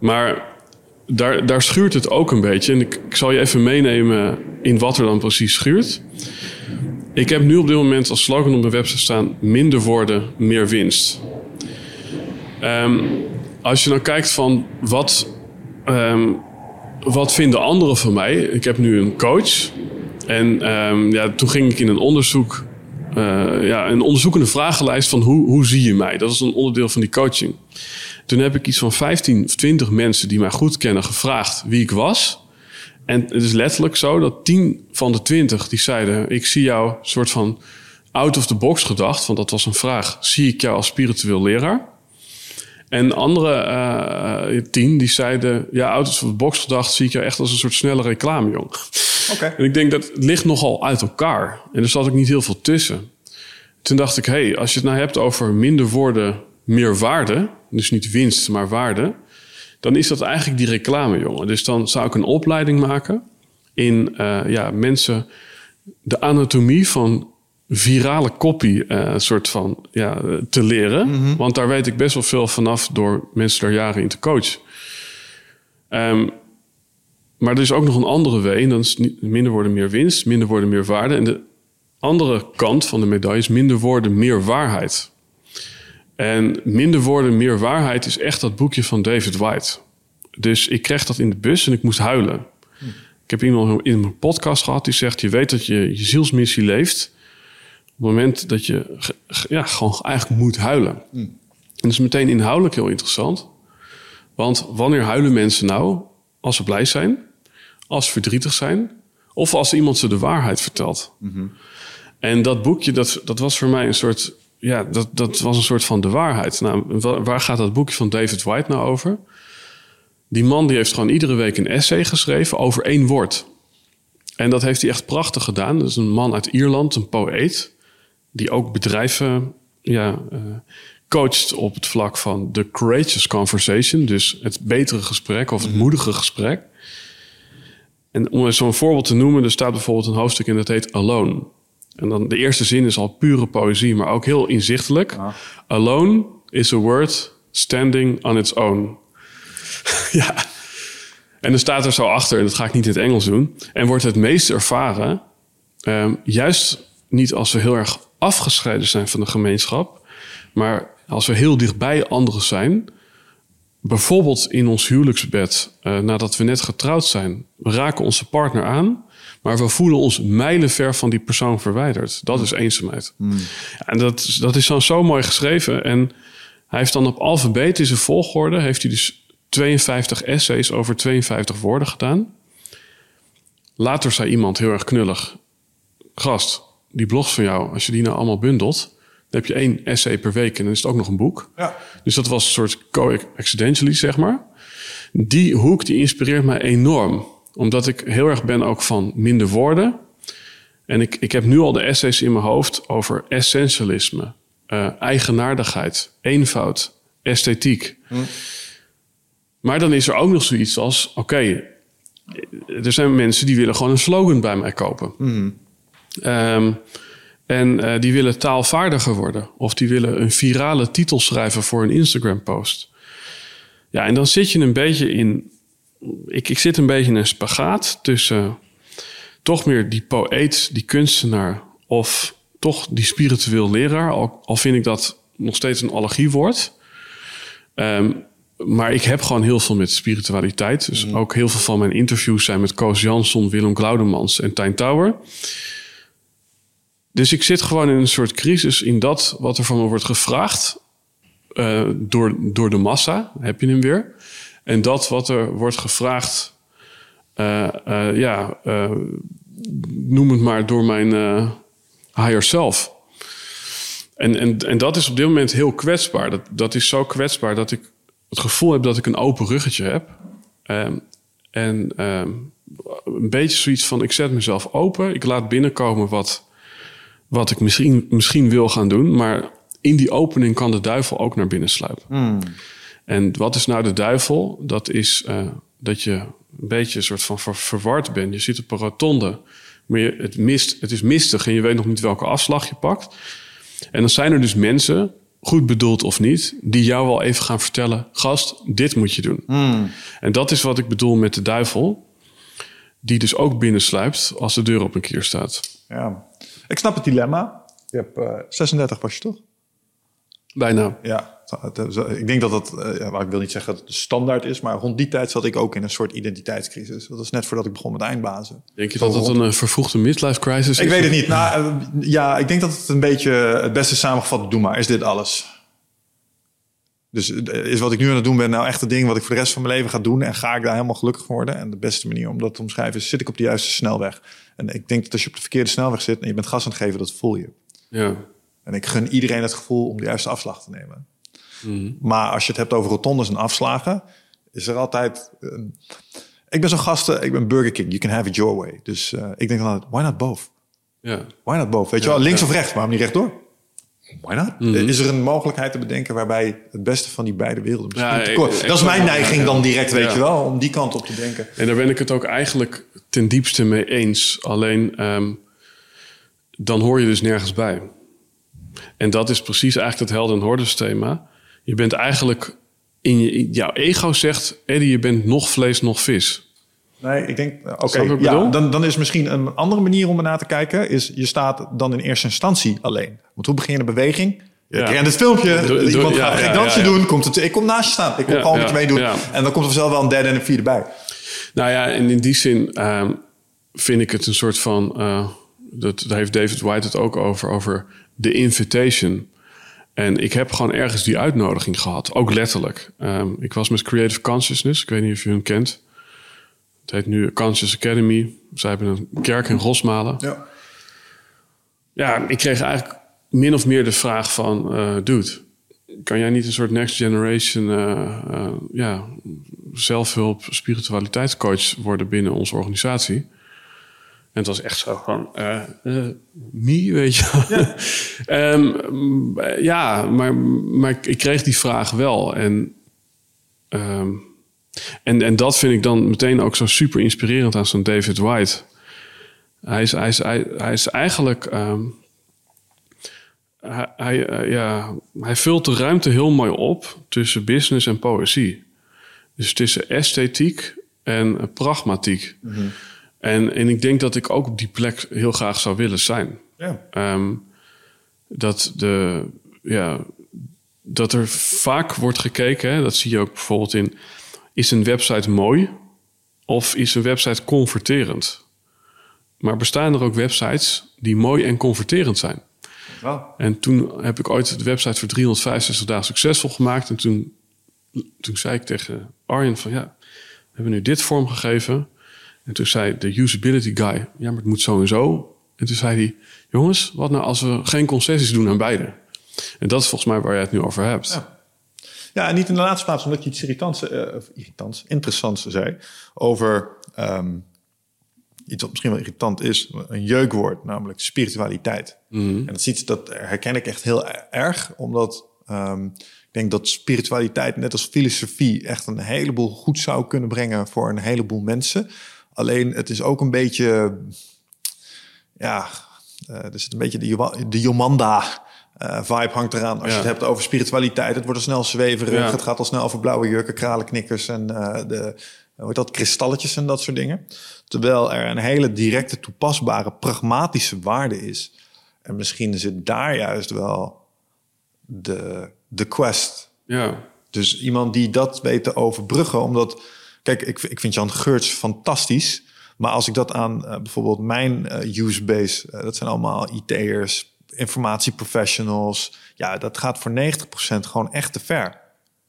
Maar daar, daar schuurt het ook een beetje. En ik, ik zal je even meenemen in wat er dan precies schuurt. Ik heb nu op dit moment als slogan op mijn website staan: minder woorden, meer winst. Ehm, als je dan kijkt van wat, ehm, wat vinden anderen van mij? Ik heb nu een coach. En ehm, ja, toen ging ik in een onderzoek, eh, ja, een onderzoekende vragenlijst van hoe, hoe zie je mij? Dat is een onderdeel van die coaching. Toen heb ik iets van 15 of 20 mensen die mij goed kennen gevraagd wie ik was. En het is letterlijk zo dat 10 van de 20 die zeiden: Ik zie jou soort van out of the box gedacht, want dat was een vraag. Zie ik jou als spiritueel leraar? En de andere eh, tien die zeiden: Ja, out of the box gedacht, zie ik jou echt als een soort snelle reclamejong. Oké. En ik denk dat het ligt nogal uit elkaar. En er zat ook niet heel veel tussen. Toen dacht ik, hé, hey, als je het nou hebt over minder woorden, meer waarde. Dus niet winst, maar waarde. Dan is dat eigenlijk die reclame, jongen. Dus dan zou ik een opleiding maken in eh, ja, mensen de anatomie van virale copy eh, soort van ja, te leren. Want daar weet ik best wel veel vanaf door mensen daar jaren in te coachen. Ehm, maar er is ook nog een andere way. En dan is niet, minder woorden, meer winst. Minder woorden, meer waarde. En de andere kant van de medaille is minder woorden, meer waarheid. En minder woorden, meer waarheid is echt dat boekje van David White. Dus ik kreeg dat in de bus en ik moest huilen. Ik heb iemand in mijn podcast gehad die zegt... je weet dat je je zielsmissie leeft... het moment dat je ja, gewoon eigenlijk moet huilen. En dat is meteen inhoudelijk heel interessant. Want wanneer huilen mensen nou? Als ze blij zijn, als ze verdrietig zijn... of als iemand ze de waarheid vertelt. En dat boekje, dat, dat was voor mij een soort... Ja, dat, dat was een soort van de waarheid. Nou, wa- waar gaat dat boekje van David White nou over? Die man die heeft gewoon iedere week een essay geschreven over één woord. En dat heeft hij echt prachtig gedaan. Dat is een man uit Ierland, een poëet... die ook bedrijven ja, eh, coacht op het vlak van the courageous conversation. Dus het betere gesprek of het moedige gesprek. En om eens zo'n voorbeeld te noemen, er staat bijvoorbeeld een hoofdstuk in dat heet Alone. En dan de eerste zin is al pure poëzie, maar ook heel inzichtelijk. Alone is a word standing on its own. (laughs) ja. En dan staat er zo achter, en dat ga ik niet in het Engels doen. En wordt het meest ervaren, ehm, juist niet als we heel erg afgescheiden zijn van de gemeenschap, maar als we heel dichtbij anderen zijn. Bijvoorbeeld in ons huwelijksbed, eh, nadat we net getrouwd zijn. We raken onze partner aan, maar we voelen ons mijlenver van die persoon verwijderd. Dat is eenzaamheid. Ja, en dat, is- dat is dan zo mooi geschreven. En hij heeft dan op alfabetische volgorde... heeft hij dus 52 essays over 52 woorden gedaan. Later zei iemand heel erg knullig... Gast, die blogs van jou, als je die nou allemaal bundelt... dan heb je één essay per week en dan is het ook nog een boek. Ja. Dus dat was een soort co-accidentally, zeg maar. Die hoek die inspireert mij enorm. Omdat ik heel erg ben ook van minder woorden. En ik, ik heb nu al de essays in mijn hoofd over essentialisme, eh, eigenaardigheid, eenvoud, esthetiek. Maar dan is er ook nog zoiets als: oké, er zijn mensen die willen gewoon een slogan bij mij kopen. Ehm, en eh, die willen taalvaardiger worden. Of die willen een virale titel schrijven voor een Instagram-post. Ja, en dan zit je een beetje in. Ik, ik zit een beetje in een spagaat tussen toch meer die poëet, die kunstenaar. of toch die spiritueel leraar. Al, al vind ik dat nog steeds een allergiewoord. Ehm, maar ik heb gewoon heel veel met spiritualiteit. Dus ook heel veel van mijn interviews zijn met Koos Jansson, Willem Glaudemans en Tijn Touwer. Dus ik zit gewoon in een soort crisis in dat wat er van me wordt gevraagd uh, door, door de massa, heb je hem weer. En dat wat er wordt gevraagd, uh, uh, ja, noem het maar door mijn higher self. En, en, en dat is op dit moment heel kwetsbaar. Dat, dat is zo kwetsbaar dat ik het gevoel heb dat ik een open ruggetje heb. Um, en um, een beetje zoiets van: ik zet mezelf open. Ik laat binnenkomen wat, wat ik misschien, misschien wil gaan doen. Maar in die opening kan de duivel ook naar binnen sluipen. Hmm. En wat is nou de duivel? Dat is uh, dat je een beetje een soort van ver, verward bent. Je zit op een rotonde, maar je, het, mist, het is mistig en je weet nog niet welke afslag je pakt. En dan zijn er dus mensen, goed bedoeld of niet, die jou wel even gaan vertellen: gast, dit moet je doen. Hmm. En dat is wat ik bedoel met de duivel, die dus ook binnensluipt als de deur op een keer staat. Ja, ik snap het dilemma. Je hebt uh, 36 was je toch? Bijna. Ja, ik denk dat dat, uh, ja, ik wil niet zeggen dat het de standaard is, maar rond die tijd zat ik ook in een soort identiteitscrisis. Dat was net voordat ik begon met eindbazen. Denk je dat het een uh, vervroegde midlife crisis is? Ik weet het niet. Nou, uh, ja, ik denk dat het een beetje het beste samengevat, doe maar, is dit alles? Dus is wat ik nu aan het doen ben nou echt het ding wat ik voor de rest van mijn leven ga doen en ga ik daar helemaal gelukkig worden? En de beste manier om dat te omschrijven is, zit ik op de juiste snelweg? En ik denk dat als je op de verkeerde snelweg zit en je bent gas aan het geven, dat voel je. Ja. En ik gun iedereen het gevoel om de juiste afslag te nemen. Mm. Maar als je het hebt over rotondes en afslagen, is er altijd. Ik ben zo'n gasten, ik ben Burger King. You can have it your way. Dus uh, ik denk dan altijd, why not both? Ja. Why not both? Weet Ja, je wel, links ja. of rechts, waarom niet rechtdoor? Why not? Mhm. Is er een mogelijkheid te bedenken waarbij het beste van die beide werelden misschien Ja, tekort- ik- ik- Dat is mijn neiging dan direct, weet je wel, om die kant op te denken. En daar ben ik het ook eigenlijk ten diepste mee eens. Alleen ehm, dan hoor je dus nergens bij. En dat is precies eigenlijk het helden en hordes thema. Je bent eigenlijk in je, jouw ego zegt, Eddie, je bent nog vlees, nog vis. Nee, ik denk, oké, wat ik ja, dan, dan is misschien een andere manier om ernaar te kijken, is je staat dan in eerste instantie alleen. Want hoe begin je een beweging? Je Ja. kent het filmpje, doe- iemand gaat een dansje doen, komt het, ik kom naast je staan, ik kom gewoon met je meedoen. En dan komt er vanzelf wel een derde en een vierde bij. Nou ja, en in die zin ehm, vind ik het een soort van... eh, dat, daar heeft David White het ook over, over de invitation. En ik heb gewoon ergens die uitnodiging gehad, ook letterlijk. Ehm, ik was met Creative Consciousness, ik weet niet of je hun kent. Het heet nu Conscious Academy. Zij hebben een kerk in Rosmalen. Ja. Ja, ik kreeg eigenlijk min of meer de vraag van... eh dude, kan jij niet een soort next generation... eh, eh, ja, zelfhulp, spiritualiteitscoach worden binnen onze organisatie? En het was echt zo van... eh eh, me, weet je wel. (laughs) Ehm, ja, maar, maar ik kreeg die vraag wel. En, ehm, en, en dat vind ik dan meteen ook zo super inspirerend aan zo'n David White... Hij is, hij is, hij, hij is eigenlijk. ehm, hij, hij, eh, ja, hij vult de ruimte heel mooi op tussen business en poëzie. Dus tussen esthetiek en pragmatiek. En, en ik denk dat ik ook op die plek heel graag zou willen zijn. Ja. Ehm, dat, de, ja, dat er vaak wordt gekeken, hè, dat zie je ook bijvoorbeeld in... is een website mooi of is een website converterend? Maar bestaan er ook websites die mooi en converterend zijn? En toen heb ik ooit de website voor 365 dagen succesvol gemaakt. En toen, toen zei ik tegen Arjen van ja, we hebben nu dit vormgegeven. En toen zei de usability guy, ja, maar het moet zo en zo. En toen zei hij, jongens, wat nou als we geen concessies doen aan beide? En dat is volgens mij waar jij het nu over hebt. Ja. Ja, en niet in de laatste plaats omdat je iets irritants, eh, irritants, interessants zei over ehm, iets wat misschien wel irritant is, een jeukwoord, namelijk spiritualiteit. En dat is iets dat herken ik echt heel erg, omdat ehm, ik denk dat spiritualiteit, net als filosofie, echt een heleboel goed zou kunnen brengen voor een heleboel mensen. Alleen het is ook een beetje, ja, eh, er zit een beetje de, de Jomanda. eh, vibe hangt eraan als je het hebt over spiritualiteit. Het wordt al snel zweverig. Ja. Het gaat al snel over blauwe jurken, kralenknikkers en eh, de, hoe heet dat, kristalletjes en dat soort dingen. Terwijl er een hele directe, toepasbare, pragmatische waarde is. En misschien zit daar juist wel de, de quest Ja, Dus iemand die dat weet te overbruggen, omdat... Kijk, ik, ik vind Jan Geurts fantastisch. Maar als ik dat aan uh, bijvoorbeeld mijn uh, user base... Uh, dat zijn allemaal IT'ers, informatieprofessionals... ja, dat gaat voor 90% gewoon echt te ver.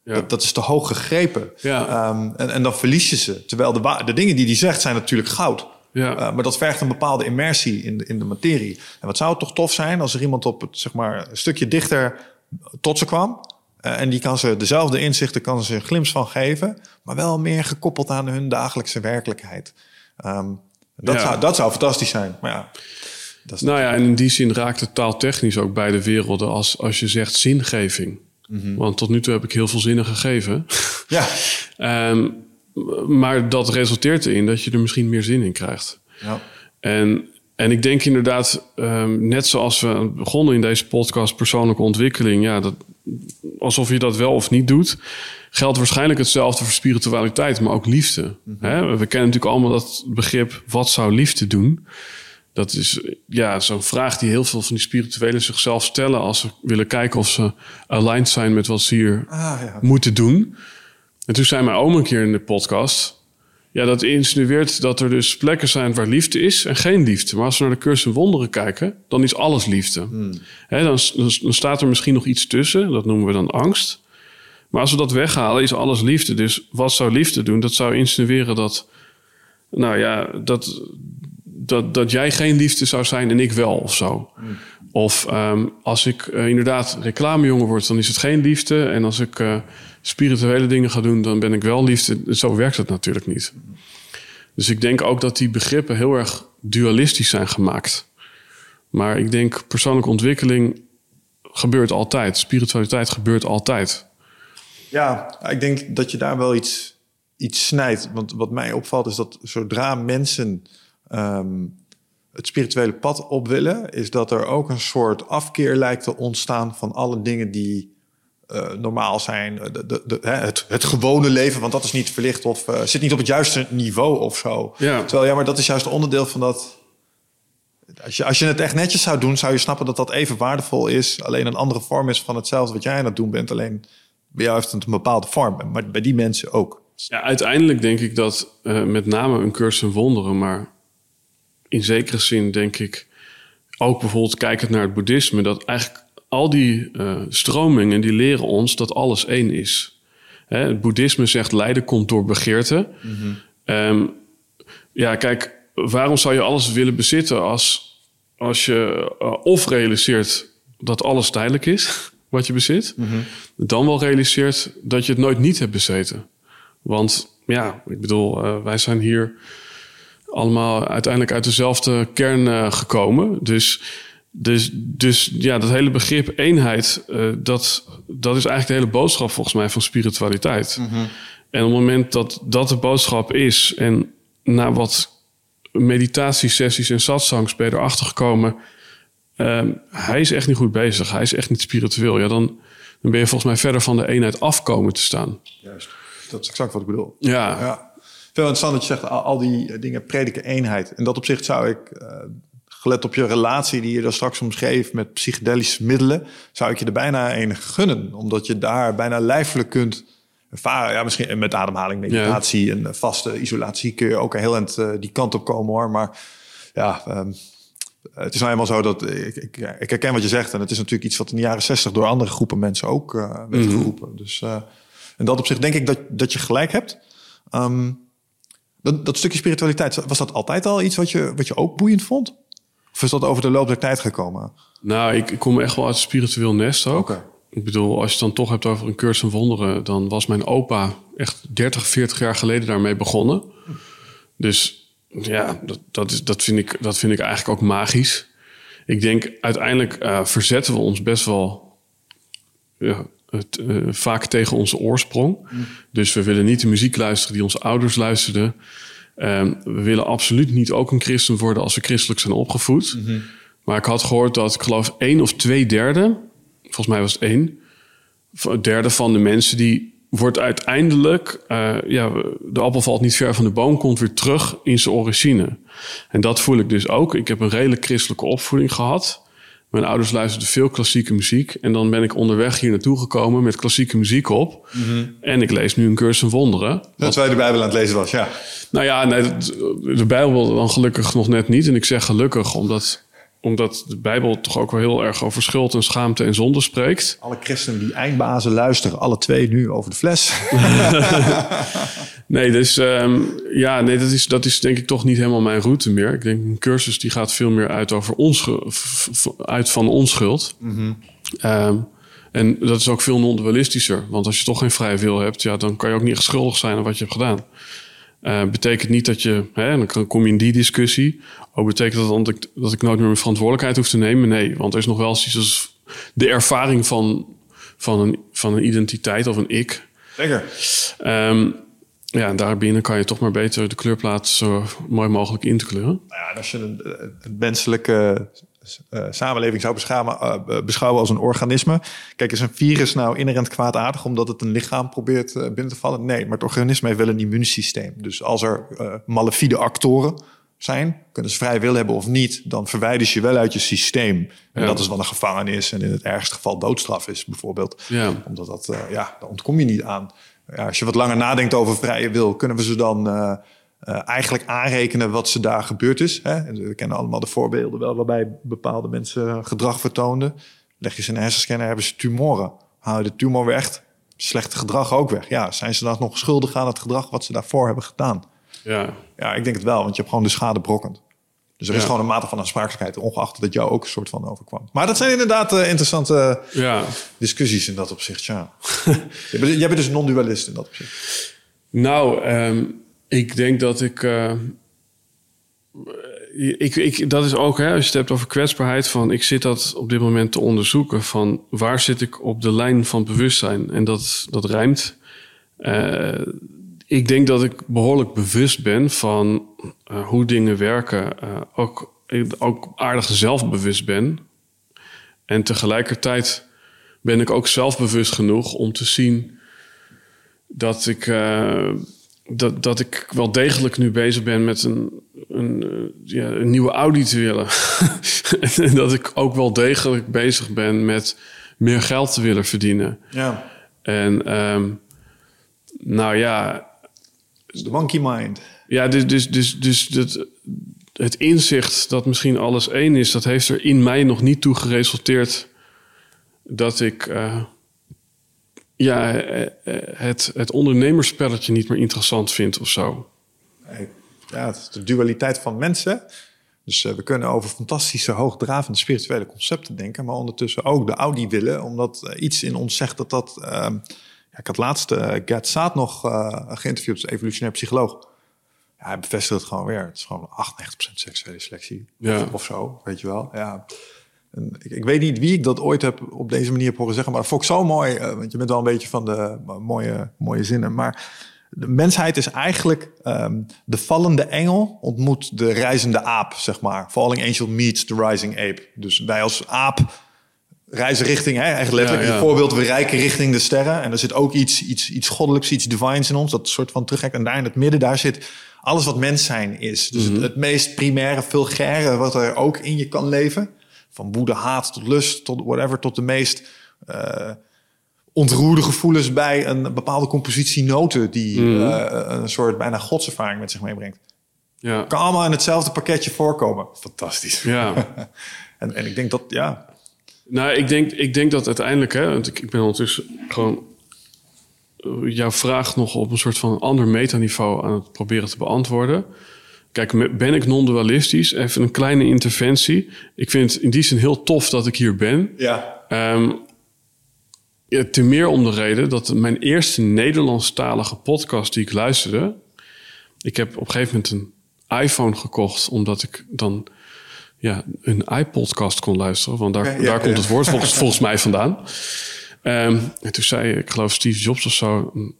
Ja. Dat, dat, is te hoog gegrepen. Ja. Um, en, en dan verlies je ze. Terwijl de, de dingen die hij zegt zijn natuurlijk goud. Ja. Uh, maar dat vergt een bepaalde immersie in de, in de materie. En wat zou het toch tof zijn als er iemand op het zeg maar, een stukje dichter tot ze kwam. Uh, en die kan ze dezelfde inzichten, kan ze een glimp van geven. Maar wel meer gekoppeld aan hun dagelijkse werkelijkheid. Um, dat, Ja. zou, dat zou fantastisch zijn. Maar ja, dat is Nou ja, en in die zin raakt het taaltechnisch ook beide werelden als, als je zegt zingeving. Want tot nu toe heb ik heel veel zinnen gegeven. ja. (laughs) Ehm, maar dat resulteert erin dat je er misschien meer zin in krijgt. ja. En, en ik denk inderdaad, ehm, net zoals we begonnen in deze podcast, persoonlijke ontwikkeling, ja, dat, alsof je dat wel of niet doet, geldt waarschijnlijk hetzelfde voor spiritualiteit, maar ook liefde. Hè? We kennen natuurlijk allemaal dat begrip, wat zou liefde doen? Dat is ja, zo'n vraag die heel veel van die spirituelen zichzelf stellen als ze willen kijken of ze aligned zijn met wat ze hier Ah, ja. moeten doen. En toen zei mijn oom een keer in de podcast... Ja, dat insinueert dat er dus plekken zijn waar liefde is en geen liefde. Maar als we naar de cursus in wonderen kijken, dan is alles liefde. Dan, dan, dan staat er misschien nog iets tussen, dat noemen we dan angst. Maar als we dat weghalen, is alles liefde. Dus wat zou liefde doen? Dat zou insinueren dat, nou ja, dat, dat, dat jij geen liefde zou zijn en ik wel of zo. Of ehm, als ik eh, inderdaad reclamejongen word, dan is het geen liefde. En als ik eh, spirituele dingen ga doen, dan ben ik wel liefde. Zo werkt het natuurlijk niet. Dus ik denk ook dat die begrippen heel erg dualistisch zijn gemaakt. Maar ik denk persoonlijke ontwikkeling gebeurt altijd. Spiritualiteit gebeurt altijd. Ja, ik denk dat je daar wel iets, iets snijdt. Want wat mij opvalt is dat zodra mensen ehm, het spirituele pad op willen, is dat er ook een soort afkeer lijkt te ontstaan van alle dingen die eh, normaal zijn. De, de, het, het gewone leven, want dat is niet verlicht of eh, zit niet op het juiste niveau of zo. Ja. Terwijl ja, maar dat is juist onderdeel van dat. Als je, als je het echt netjes zou doen, zou je snappen dat dat even waardevol is. Alleen een andere vorm is van hetzelfde wat jij aan het doen bent. Alleen bij jou heeft het een bepaalde vorm. Maar bij die mensen ook. Ja, uiteindelijk denk ik dat eh, met name een cursus in wonderen, maar in zekere zin denk ik ook bijvoorbeeld kijkend naar het boeddhisme, dat eigenlijk al die eh, stromingen die leren ons dat alles één is. Hè, het boeddhisme zegt lijden komt door begeerte. Ehm, ja, kijk, waarom zou je alles willen bezitten als, als je eh, of realiseert dat alles tijdelijk is (laughs) wat je bezit, dan wel realiseert dat je het nooit niet hebt bezeten. Want ja, ik bedoel, uh, wij zijn hier allemaal uiteindelijk uit dezelfde kern uh, gekomen. Dus, dus, dus ja, dat hele begrip eenheid, uh, dat, dat is eigenlijk de hele boodschap volgens mij van spiritualiteit. Mhm. En op het moment dat dat de boodschap is en na wat meditatiesessies en satsangs ben je erachter gekomen, um, hij is echt niet goed bezig, hij is echt niet spiritueel, ja, dan, dan ben je volgens mij verder van de eenheid afkomen te staan. Juist. Dat is exact wat ik bedoel. Ja. ja. Veel interessant dat je zegt, al, al die dingen prediken eenheid. En dat opzicht zou ik, uh, gelet op je relatie die je daar straks omschreef met psychedelische middelen, zou ik je er bijna een gunnen. Omdat je daar bijna lijfelijk kunt ervaren. Ja, misschien met ademhaling, meditatie ja. en vaste isolatie kun je ook heel eind uh, die kant op komen hoor. Maar ja, um, het is nou eenmaal zo dat ik, ik, ik, herken wat je zegt. En het is natuurlijk iets wat in de jaren zestig door andere groepen mensen ook uh, werd mm -hmm. geroepen. Dus uh, in dat opzicht denk ik dat, dat je gelijk hebt. Um, dat, dat, stukje spiritualiteit, was dat altijd al iets wat je, wat je ook boeiend vond? Of is dat over de loop der tijd gekomen? Nou, ik, ik kom echt wel uit een spiritueel nest ook. Okay. Ik bedoel, als je het dan toch hebt over een cursus in wonderen... dan was mijn opa echt 30, 40 jaar geleden daarmee begonnen. Dus ja, dat, dat, is, dat, vind, ik, dat vind ik eigenlijk ook magisch. Ik denk, uiteindelijk uh, verzetten we ons best wel... Ja, het, uh, vaak tegen onze oorsprong. Dus we willen niet de muziek luisteren die onze ouders luisterden. Um, we willen absoluut niet ook een christen worden als we christelijk zijn opgevoed. Maar ik had gehoord dat ik geloof één of twee derde, volgens mij was het één, een derde van de mensen die wordt uiteindelijk, uh, ja, de appel valt niet ver van de boom, komt weer terug in zijn origine. En dat voel ik dus ook. Ik heb een redelijk christelijke opvoeding gehad. Mijn ouders luisterden veel klassieke muziek. En dan ben ik onderweg hier naartoe gekomen met klassieke muziek op. En ik lees nu een cursus wonderen. Dat wij de Bijbel aan het lezen was, ja. Nou ja, nee, de Bijbel dan gelukkig nog net niet. En ik zeg gelukkig omdat, omdat de Bijbel toch ook wel heel erg over schuld en schaamte en zonde spreekt. Alle christenen die eindbazen luisteren, alle twee nu over de fles. (laughs) nee, dus um, ja, nee, dat is, dat is denk ik toch niet helemaal mijn route meer. Ik denk een cursus die gaat veel meer uit, over onschuld, uit van onschuld. Mm -hmm. um, en dat is ook veel non-dualistischer. Want als je toch geen vrije wil hebt, ja, dan kan je ook niet schuldig zijn aan wat je hebt gedaan. Uh, betekent niet dat je, hè, dan kom je in die discussie. Ook betekent dat dat ik, dat ik nooit meer mijn verantwoordelijkheid hoef te nemen? Nee, want er is nog wel iets als de ervaring van, van, een, van een identiteit of een ik. Zeker. Um, ja, en daarbinnen kan je toch maar beter de kleurplaat zo mooi mogelijk in te kleuren. Nou ja, als je een, een menselijke uh, samenleving zou beschouwen, uh, beschouwen als een organisme. Kijk, is een virus nou inherent kwaadaardig omdat het een lichaam probeert uh, binnen te vallen? Nee, maar het organisme heeft wel een immuunsysteem. Dus als er malafide actoren zijn, kunnen ze vrij wil hebben of niet, dan verwijder je wel uit je systeem. En ja. dat is wat een gevangenis en in het ergste geval doodstraf is, bijvoorbeeld. Ja. Omdat dat, ja, daar ontkom je niet aan. Ja, als je wat langer nadenkt over vrije wil, kunnen we ze dan uh, eigenlijk aanrekenen wat ze daar gebeurd is. Hè? We kennen allemaal de voorbeelden wel waarbij bepaalde mensen gedrag vertoonden. Leg je ze in een hersenscanner, hebben ze tumoren. Haal je de tumor weg, slechte gedrag ook weg. Ja, zijn ze dan nog schuldig aan het gedrag wat ze daarvoor hebben gedaan? Ja. Ja, ik denk het wel, want je hebt gewoon de schade brokkend. Dus er is ja. gewoon een mate van aansprakelijkheid, ongeacht dat jou ook een soort van overkwam. Maar dat zijn inderdaad uh, interessante ja. discussies in dat opzicht, ja. (laughs) jij bent dus non-dualist in dat opzicht. Nou, um, ik denk dat ik. Uh, ik, ik, dat is ook, hè, als je het hebt over kwetsbaarheid, van ik zit dat op dit moment te onderzoeken. Van waar zit ik op de lijn van bewustzijn? En dat, dat rijmt. Uh, ik denk dat ik behoorlijk bewust ben van uh, hoe dingen werken. ook, ook aardig zelfbewust ben. En tegelijkertijd ben ik ook zelfbewust genoeg om te zien dat ik dat, dat ik wel degelijk nu bezig ben met een, een, ja, een nieuwe Audi te willen. (laughs) en dat ik ook wel degelijk bezig ben met meer geld te willen verdienen. Ja. En um, nou ja. Dus de monkey mind. Ja, dus, dus, dus, dus dat, het inzicht dat misschien alles één is, dat heeft er in mij nog niet toe geresulteerd dat ik. Uh, ja, eh, eh, het, het ondernemerspelletje niet meer interessant vindt of zo. Ja, het is de dualiteit van mensen. Dus uh, we kunnen over fantastische, hoogdravende spirituele concepten denken, maar ondertussen ook de Audi willen, omdat uh, iets in ons zegt dat dat. Uh, ja, ik had laatst Gert Saat nog geïnterviewd, als evolutionair psycholoog. Ja, hij bevestigt het gewoon weer. Het is gewoon 98% seksuele selectie ja. of, of zo, weet je wel. Ja. En ik, ik, weet niet wie ik dat ooit heb op deze manier horen zeggen, maar dat vond ik zo mooi. Uh, want je bent wel een beetje van de uh, mooie, mooie zinnen. Maar de mensheid is eigenlijk um, de vallende engel ontmoet de reizende aap, zeg maar. Falling angel meets the rising ape. Dus wij als aap reizen richting, hè, echt letterlijk. Ja, ja. voorbeeld, we reiken richting de sterren. En er zit ook iets, iets, iets goddelijks, iets divines in ons. Dat soort van terugtrekt. En daar in het midden, daar zit alles wat mens zijn is. Dus mm -hmm. het, het meest primaire, vulgaire wat er ook in je kan leven van woede, haat tot lust, tot whatever, tot de meest uh, ontroerde gevoelens bij een bepaalde compositie noten die mm. uh, een soort bijna godservaring met zich meebrengt. Ja. Kan allemaal in hetzelfde pakketje voorkomen. Fantastisch. Ja. (laughs) en, en ik denk dat, ja. Nou, ik denk, ik denk dat uiteindelijk, hè, want ik, ik ben ondertussen gewoon jouw vraag nog op een soort van ander metaniveau aan het proberen te beantwoorden. Kijk, ben ik non-dualistisch? Even een kleine interventie. Ik vind het in die zin heel tof dat ik hier ben. Ja. Um, ja, ten meer om de reden dat mijn eerste Nederlandstalige podcast die ik luisterde... Ik heb op een gegeven moment een iPhone gekocht... omdat ik dan ja, een iPodcast kon luisteren. Want daar, ja, ja, daar komt het woord volgens, (laughs) volgens mij vandaan. Um, en toen zei, ik geloof Steve Jobs of zo een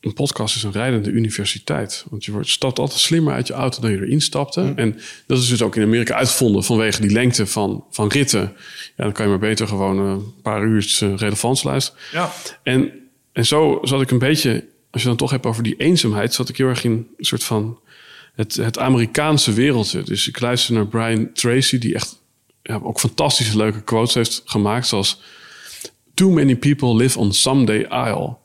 podcast is een rijdende universiteit. Want je wordt, stapt altijd slimmer uit je auto dan je erin stapte. Mm. En dat is dus ook in Amerika uitgevonden vanwege die lengte van, van ritten. Ja, dan kan je maar beter gewoon een paar uur relevant luisteren. Ja. En, en zo zat ik een beetje, als je dan toch hebt over die eenzaamheid, zat ik heel erg in een soort van het, het Amerikaanse wereldje. Dus ik luister naar Brian Tracy, die echt ja, ook fantastische leuke quotes heeft gemaakt. Zoals, too many people live on someday Isle.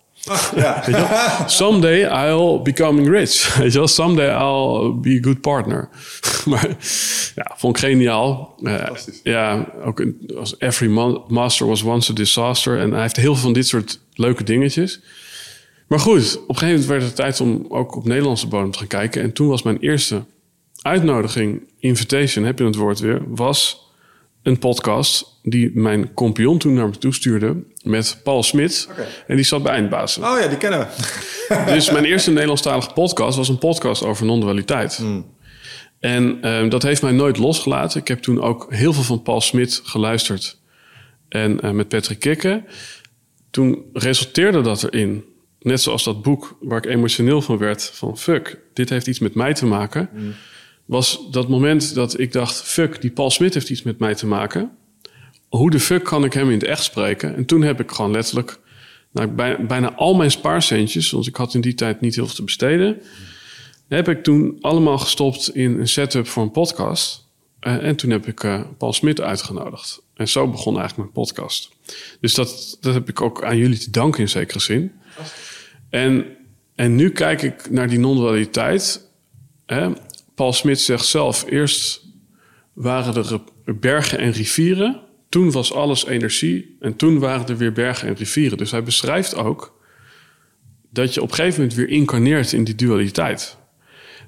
Ja. Weet je wel? Someday I'll becoming rich. (laughs) Weet je wel? Someday I'll be a good partner. (laughs) maar ja, vond ik geniaal. Eh, ja, ook als Every ma- Master was once a disaster. En hij heeft heel veel van dit soort leuke dingetjes. Maar goed, op een gegeven moment werd het tijd om ook op Nederlandse bodem te gaan kijken. En toen was mijn eerste uitnodiging, invitation, heb je het woord weer, was een podcast die mijn compagnon toen naar me toe stuurde met Paul Smit. En die zat bij Eindbazen. Oh ja, die kennen we. (laughs) Dus mijn eerste Nederlandstalige podcast was een podcast over non-dualiteit. En ehm, dat heeft mij nooit losgelaten. Ik heb toen ook heel veel van Paul Smit geluisterd. En eh, met Patrick Kikke. Toen resulteerde dat erin, net zoals dat boek waar ik emotioneel van werd, van fuck, dit heeft iets met mij te maken. Was dat moment dat ik dacht, fuck, die Paul Smit heeft iets met mij te maken. Hoe de fuck kan ik hem in het echt spreken? En toen heb ik gewoon letterlijk nou, bij, bijna al mijn spaarcentjes, want ik had in die tijd niet heel veel te besteden, heb ik toen allemaal gestopt in een setup voor een podcast. Eh, en toen heb ik eh, Paul Smit uitgenodigd. En zo begon eigenlijk mijn podcast. Dus dat, dat heb ik ook aan jullie te danken in zekere zin. En, en nu kijk ik naar die non-dualiteit. Hè? Paul Smit zegt zelf, eerst waren er bergen en rivieren. Toen was alles energie. En toen waren er weer bergen en rivieren. Dus hij beschrijft ook dat je op een gegeven moment weer incarneert in die dualiteit.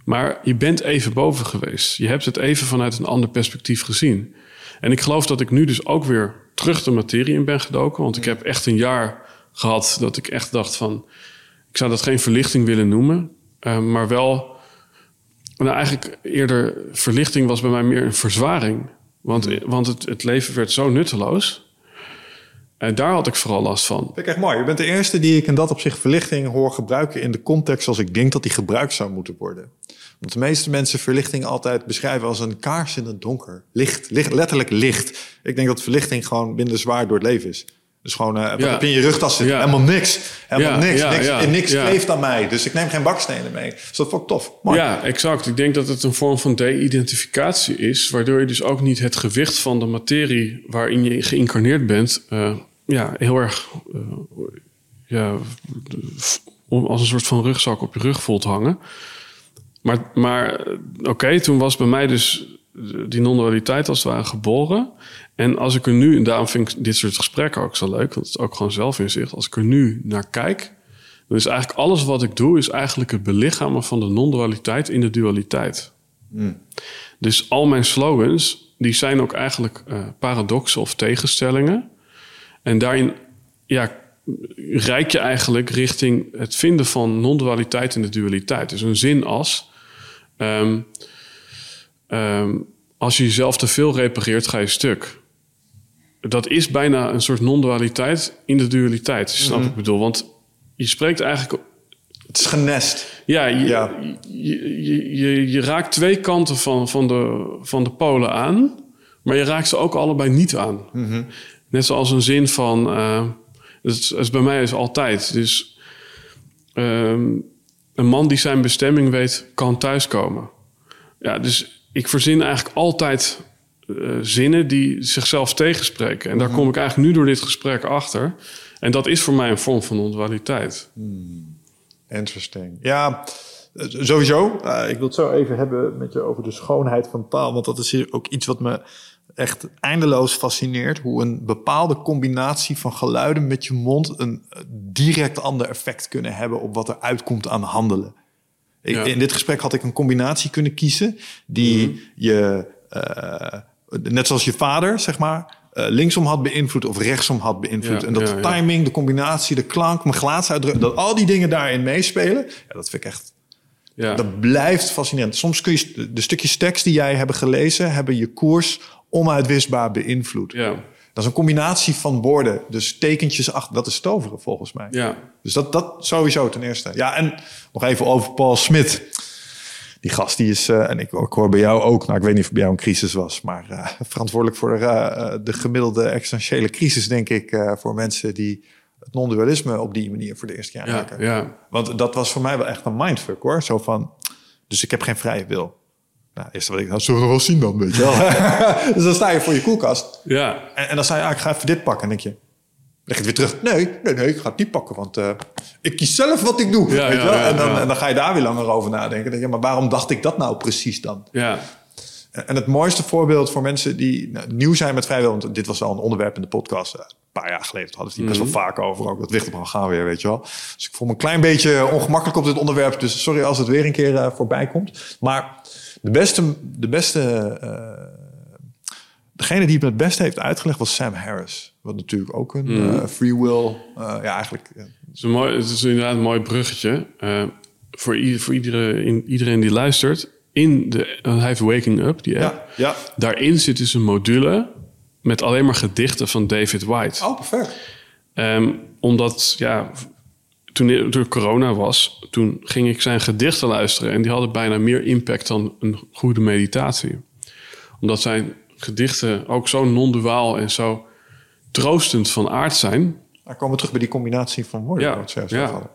Maar je bent even boven geweest. Je hebt het even vanuit een ander perspectief gezien. En ik geloof dat ik nu dus ook weer terug de materie in ben gedoken. Want ik heb echt een jaar gehad dat ik echt dacht van... Ik zou dat geen verlichting willen noemen. eh, maar wel... Nou, eigenlijk eerder verlichting was bij mij meer een verzwaring. Want, want het, het leven werd zo nutteloos. En daar had ik vooral last van. Vind ik echt mooi. Je bent de eerste die ik in dat opzicht verlichting hoor gebruiken in de context zoals ik denk dat die gebruikt zou moeten worden. Want de meeste mensen verlichting altijd beschrijven als een kaars in het donker. Licht, licht letterlijk licht. Ik denk dat verlichting gewoon minder zwaar door het leven is. Dus gewoon, wat Ja. in je rugtas zitten? Ja. Helemaal niks. Helemaal Ja, niks. niks niks kleeft aan mij. Dus ik neem geen bakstenen mee. Dus dat vond ik tof. Mooi. Ja, exact. Ik denk dat het een vorm van de-identificatie is, waardoor je dus ook niet het gewicht van de materie waarin je geïncarneerd bent, eh, ja, heel erg eh, ja, om- als een soort van rugzak op je rug voelt hangen. Maar, maar oké, toen was bij mij dus die non-dualiteit als het ware geboren. En als ik er nu, en daarom vind ik dit soort gesprekken ook zo leuk, want het is ook gewoon zelfinzicht. Als ik er nu naar kijk, dan is eigenlijk alles wat ik doe, is eigenlijk het belichamen van de non-dualiteit in de dualiteit. Dus al mijn slogans, die zijn ook eigenlijk eh, paradoxen of tegenstellingen. En daarin ja, reik je eigenlijk richting het vinden van non-dualiteit in de dualiteit. Dus een zin als... ehm, ehm, als je jezelf te veel repareert, ga je stuk. Dat is bijna een soort non-dualiteit in de dualiteit. Snap ik bedoel? Want je spreekt eigenlijk Het is genest. ja, je, Ja. Je, je, je, je raakt twee kanten van, van, de, van de polen aan, maar je raakt ze ook allebei niet aan. Net zoals een zin van, eh dat is, dat is bij mij is altijd. Dus ehm, een man die zijn bestemming weet, kan thuiskomen. Ja, dus ik verzin eigenlijk altijd eh, zinnen die zichzelf tegenspreken. En daar kom ik eigenlijk nu door dit gesprek achter. En dat is voor mij een vorm van non-dualiteit. Interesting. Ja, eh, sowieso. Eh, ik wil het zo even hebben met je over de schoonheid van taal. Want dat is hier ook iets wat me echt eindeloos fascineert. Hoe een bepaalde combinatie van geluiden met je mond... een direct ander effect kunnen hebben... op wat er uitkomt aan handelen. Ik, Ja. In dit gesprek had ik een combinatie kunnen kiezen... die je, eh, net zoals je vader, zeg maar... eh, linksom had beïnvloed of rechtsom had beïnvloed. Ja, en dat ja, de ja. timing, de combinatie, de klank, mijn gelaatsuitdrukking... dat al die dingen daarin meespelen... Ja, dat vind ik echt Ja. dat blijft fascinerend. Soms kun je de stukjes tekst die jij hebt gelezen, hebben je koers onuitwisbaar beïnvloed. Ja. Dat is een combinatie van woorden. Dus tekentjes achter, dat is toveren volgens mij. Ja. Dus dat, dat sowieso ten eerste. Ja, en nog even over Paul Smit. Die gast die is, eh, en ik, ik hoor bij jou ook, nou ik weet niet of bij jou een crisis was, maar eh, verantwoordelijk voor eh, de gemiddelde existentiële crisis, denk ik, voor mensen die het non-dualisme op die manier voor de eerste keer Ja, aanraken. ja. Want dat was voor mij wel echt een mindfuck hoor. Zo van, dus ik heb geen vrije wil. Nou, eerst wat ik, nou, zullen we nog wel zien dan, weet je wel. (laughs) (laughs) dus dan sta je voor je koelkast. Ja. En, en dan sta je, ah, ik ga even dit pakken. En denk je, leg je het weer terug. Nee, nee, nee, ik ga het niet pakken, want uh, ik kies zelf wat ik doe. Ja, weet ja, en, dan, en dan ga je daar weer langer over nadenken. Denk je, maar waarom dacht ik dat nou precies dan? Ja. En het mooiste voorbeeld voor mensen die nou, nieuw zijn met vrijwillig... want dit was al een onderwerp in de podcast... uh, een paar jaar geleden hadden we het hier best wel vaak over. Ook dat Wichterman gaan weer, weet je wel. Dus ik voel me een klein beetje ongemakkelijk op dit onderwerp. Dus sorry als het weer een keer uh, voorbij komt. Maar de beste... De beste uh, degene die het het beste heeft uitgelegd was Sam Harris. Wat natuurlijk ook een mm. free will... ja, eigenlijk... Het is, een mooi, het is inderdaad een mooi bruggetje. voor, ieder, voor iedereen, iedereen die luistert in de, hij heeft Waking Up, die app. Ja, ja. Daarin zit dus een module met alleen maar gedichten van David White. Oh, perfect. Um, omdat, ja, toen er corona was, toen ging ik zijn gedichten luisteren. En die hadden bijna meer impact dan een goede meditatie. Omdat zijn gedichten ook zo non-duaal en zo troostend van aard zijn. Dan komen we terug bij die combinatie van woorden. Ja, ja.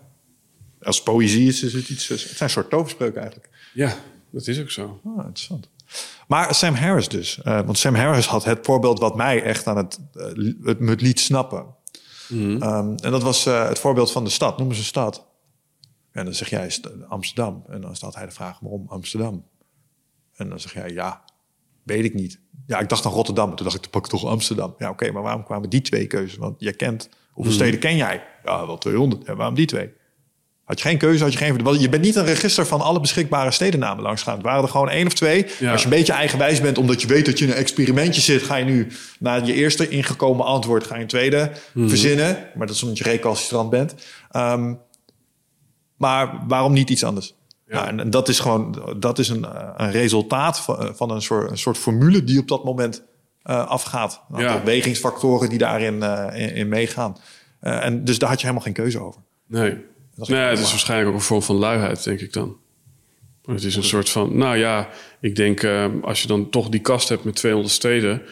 Als poëzie is, is het iets, het zijn een soort toverspreuken eigenlijk. Ja, dat is ook zo. Ah, interessant. Maar Sam Harris dus. Uh, want Sam Harris had het voorbeeld wat mij echt aan het, uh, het me liet snappen. Mm -hmm. um, en dat was uh, het voorbeeld van de stad. Noem eens een stad. En dan zeg jij Amsterdam. En dan stelt hij de vraag, waarom Amsterdam? En dan zeg jij, ja, weet ik niet. Ja, ik dacht aan Rotterdam. Toen dacht ik, dan pak ik toch Amsterdam. Ja, oké, okay, maar waarom kwamen die twee keuzes? Want jij kent, hoeveel mm -hmm. steden ken jij? Ja, wel 200. Ja, waarom die twee? Had je geen keuze, had je geen... Je bent niet een register van alle beschikbare stedennamen langs gaan. Het waren er gewoon één of twee. Ja. Als je een beetje eigenwijs bent, omdat je weet dat je in een experimentje zit... ga je nu na je eerste ingekomen antwoord... ga je een tweede mm. verzinnen. Maar dat is omdat je recalcitrant bent. Um, maar waarom niet iets anders? Ja. Nou, en, dat is gewoon dat is een, een resultaat van, van een, soort, een soort formule... die op dat moment uh, afgaat. Een aantal ja. wegingsfactoren die daarin uh, in, in meegaan. Uh, en dus daar had je helemaal geen keuze over. Nee. Nee, het is waarschijnlijk ook een vorm van luiheid, denk ik dan. Het is een soort van, nou ja, ik denk als je dan toch die kast hebt met 200 steden,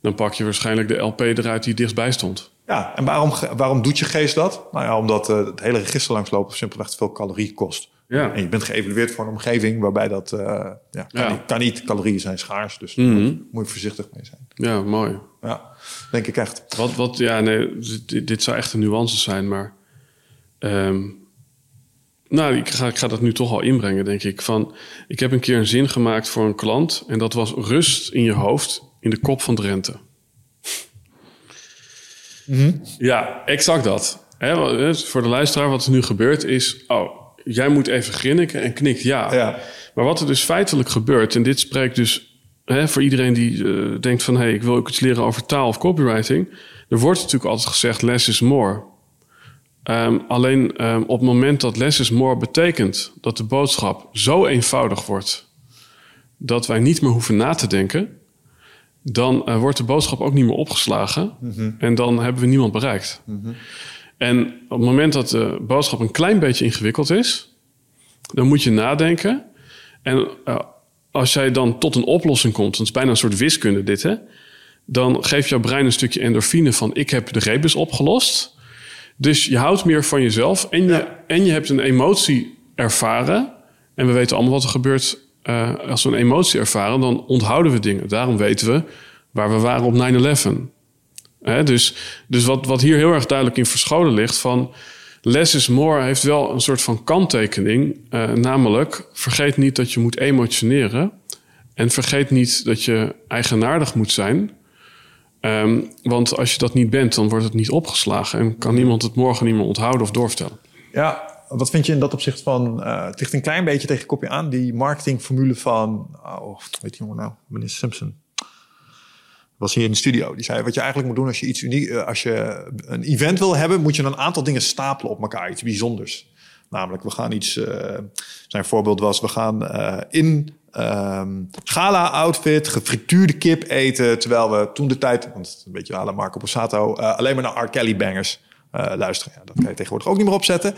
dan pak je waarschijnlijk de LP eruit die dichtstbij stond. Ja, en waarom, waarom doet je geest dat? Nou ja, omdat het hele register langslopen simpelweg te veel calorie kost. Ja. En je bent geëvalueerd voor een omgeving waarbij dat uh, ja, kan, ja. Niet, kan, niet, calorieën zijn schaars, dus mm -hmm. moet je voorzichtig mee zijn. Ja, mooi. Ja, denk ik echt. Wat, wat ja, nee, dit, dit zou echt een nuance zijn, maar. Um, nou, ik ga, ik ga dat nu toch al inbrengen, denk ik. Van, ik heb een keer een zin gemaakt voor een klant. En dat was rust in je hoofd in de kop van Drenthe. Mm -hmm. Ja, exact dat. He, voor de luisteraar, wat er nu gebeurt is... Oh, jij moet even grinniken en knikt ja. ja. Maar wat er dus feitelijk gebeurt... en dit spreekt dus hè, voor iedereen die uh, denkt van... hé, hey, ik wil ook iets leren over taal of copywriting... er wordt natuurlijk altijd gezegd less is more... Um, alleen um, op het moment dat less is more betekent dat de boodschap zo eenvoudig wordt dat wij niet meer hoeven na te denken, dan uh, wordt de boodschap ook niet meer opgeslagen Mhm. mm -hmm. en dan hebben we niemand bereikt. Mm -hmm. En op het moment dat de boodschap een klein beetje ingewikkeld is, dan moet je nadenken. En uh, als jij dan tot een oplossing komt, dat is bijna een soort wiskunde dit, hè? dan geeft jouw brein een stukje endorfine van ik heb de rebus opgelost. Dus je houdt meer van jezelf en je, ja. en je hebt een emotie ervaren. En we weten allemaal wat er gebeurt uh, als we een emotie ervaren. Dan onthouden we dingen. Daarom weten we waar we waren op 9-11. Dus dus wat, wat hier heel erg duidelijk in verscholen ligt van... Less is more heeft wel een soort van kanttekening. Uh, namelijk, vergeet niet dat je moet emotioneren. En vergeet niet dat je eigenaardig moet zijn... Um, want als je dat niet bent, dan wordt het niet opgeslagen. En kan niemand het morgen niet meer onthouden of doorvertellen. Ja, wat vind je in dat opzicht van... Uh, het ligt een klein beetje tegen kopje aan... die marketingformule van... Oh, weet die jongen nou? Meneer Simpson. Was hier in de studio. Die zei, wat je eigenlijk moet doen als je iets uniek... Uh, als je een event wil hebben... moet je een aantal dingen stapelen op elkaar. Iets bijzonders. Namelijk, we gaan iets... Uh, zijn voorbeeld was, we gaan in Um, gala-outfit, gefrituurde kip eten. Terwijl we toen de tijd, want een beetje la Marco Borsato... Alleen maar naar R. Kelly bangers luisteren. Dat kan je tegenwoordig ook niet meer opzetten.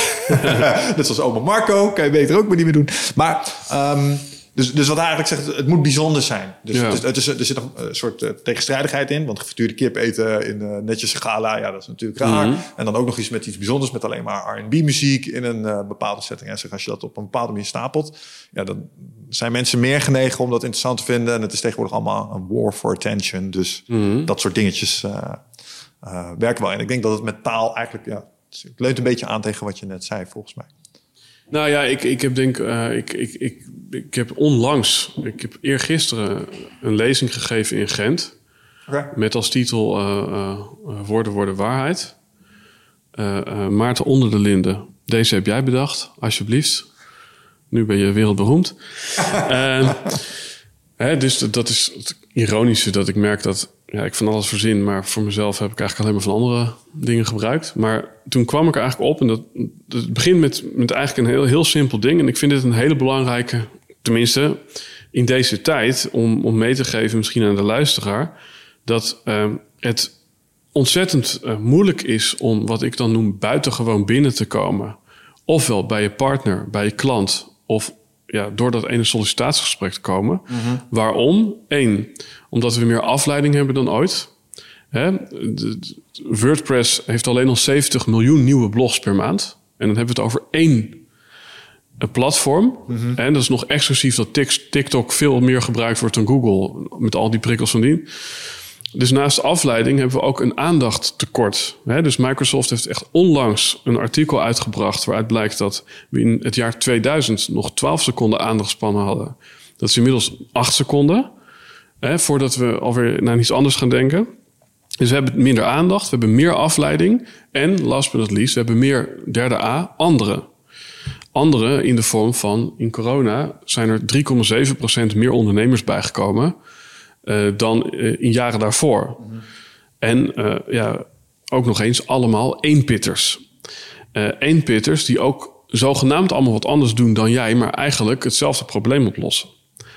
(laughs) Net zoals oma Marco, kan je beter ook maar niet meer doen. Maar, um, Dus, dus wat eigenlijk zegt, het moet bijzonder zijn. Dus Ja. er zit nog een soort eh, tegenstrijdigheid in. Want gefrituurde kip eten in eh, netjes gala, ja, dat is natuurlijk raar. Mhm. En dan ook nog iets met iets bijzonders, met alleen maar R&B-muziek in een eh, bepaalde setting. En zeg, als je dat op een bepaalde manier stapelt, ja, dan zijn mensen meer genegen om dat interessant te vinden. En het is tegenwoordig allemaal een war for attention. Dus Mhm. dat soort dingetjes werken wel. En ik denk dat het met taal eigenlijk, ja, het leunt een beetje aan tegen wat je net zei, volgens mij. Nou ja, ik, ik heb denk eh, ik, ik, ik, ik heb onlangs, ik heb eergisteren een lezing gegeven in Gent. Met als titel eh, eh, Woorden worden waarheid. Maarten Onder de Linden. Deze heb jij bedacht, alsjeblieft. Nu ben je wereldberoemd. (laughs) Hè, dus dat- dat is het ironische dat ik merk dat... Ja, ik van alles verzin, maar voor mezelf heb ik eigenlijk alleen maar van andere dingen gebruikt. Maar toen kwam ik er eigenlijk op en dat, dat het begint met, met eigenlijk een heel, heel simpel ding. En ik vind dit een hele belangrijke, tenminste in deze tijd, om, om mee te geven misschien aan de luisteraar dat ehm, het ontzettend eh, moeilijk is om wat ik dan noem buitengewoon binnen te komen. Ofwel bij je partner, bij je klant, of ja, door dat ene sollicitatiegesprek te komen. Waarom? Eén, omdat we meer afleiding hebben dan ooit. Hè? de- de- WordPress heeft alleen al 70 miljoen nieuwe blogs per maand. En dan hebben we het over één een platform. En dat is nog exclusief dat Tik- TikTok veel meer gebruikt wordt dan Google. Met al die prikkels van dien. Dus naast afleiding hebben we ook een aandachttekort. Dus Microsoft heeft echt onlangs een artikel uitgebracht... waaruit blijkt dat we in het jaar 2000 nog 12 seconden aandachtspannen hadden. Dat is inmiddels 8 seconden. Voordat we alweer naar iets anders gaan denken. Dus we hebben minder aandacht, we hebben meer afleiding... en last but not least, we hebben meer, derde A, anderen. Andere in de vorm van, in corona zijn er 3,7% meer ondernemers bijgekomen dan eh, in jaren daarvoor. En eh, ja, ook nog eens allemaal eenpitters. Eh eenpitters die ook zogenaamd allemaal wat anders doen dan jij, maar eigenlijk hetzelfde probleem oplossen.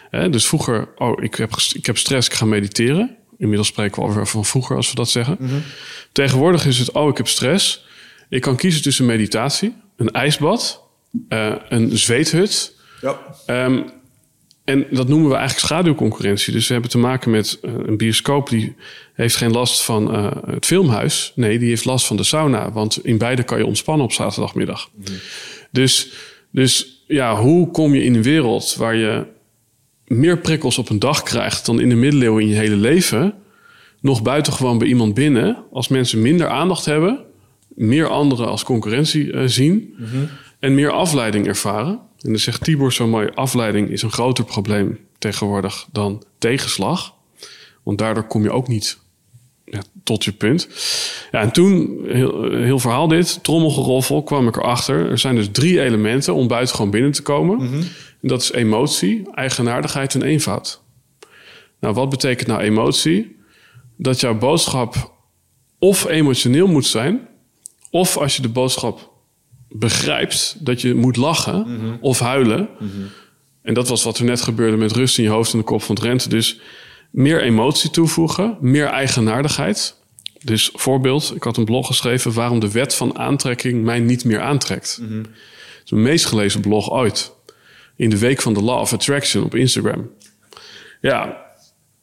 Hè, dus vroeger, oh, ik heb, ik heb stress, ik ga mediteren. Inmiddels spreken we alweer van vroeger als we dat zeggen. Tegenwoordig is het, oh, ik heb stress. Ik kan kiezen tussen meditatie, een ijsbad, eh, een zweethut. Ja. Ehm, en dat noemen we eigenlijk schaduwconcurrentie. Dus we hebben te maken met eh, een bioscoop die heeft geen last van eh, het filmhuis. Nee, die heeft last van de sauna. Want in beide kan je ontspannen op zaterdagmiddag. Dus, dus ja, hoe kom je in een wereld waar je meer prikkels op een dag krijgt dan in de middeleeuwen in je hele leven, nog buitengewoon bij iemand binnen, als mensen minder aandacht hebben, meer anderen als concurrentie eh, zien en meer afleiding ervaren. En dan zegt Tibor zo mooi: afleiding is een groter probleem tegenwoordig dan tegenslag. Want daardoor kom je ook niet ja, tot je punt. Ja, en toen, heel, heel verhaal dit, trommelgeroffel, kwam ik erachter. Er zijn dus drie elementen om buitengewoon binnen te komen. En dat is emotie, eigenaardigheid en eenvoud. Nou, wat betekent nou emotie? Dat jouw boodschap of emotioneel moet zijn... of als je de boodschap begrijpt, dat je moet lachen of huilen. En dat was wat er net gebeurde met rust in je hoofd en de kop van het rente. Dus meer emotie toevoegen, meer eigenaardigheid. Dus voorbeeld, ik had een blog geschreven... waarom de wet van aantrekking mij niet meer aantrekt. Het is mijn meest gelezen blog ooit. In de week van de Law of Attraction op Instagram. Ja,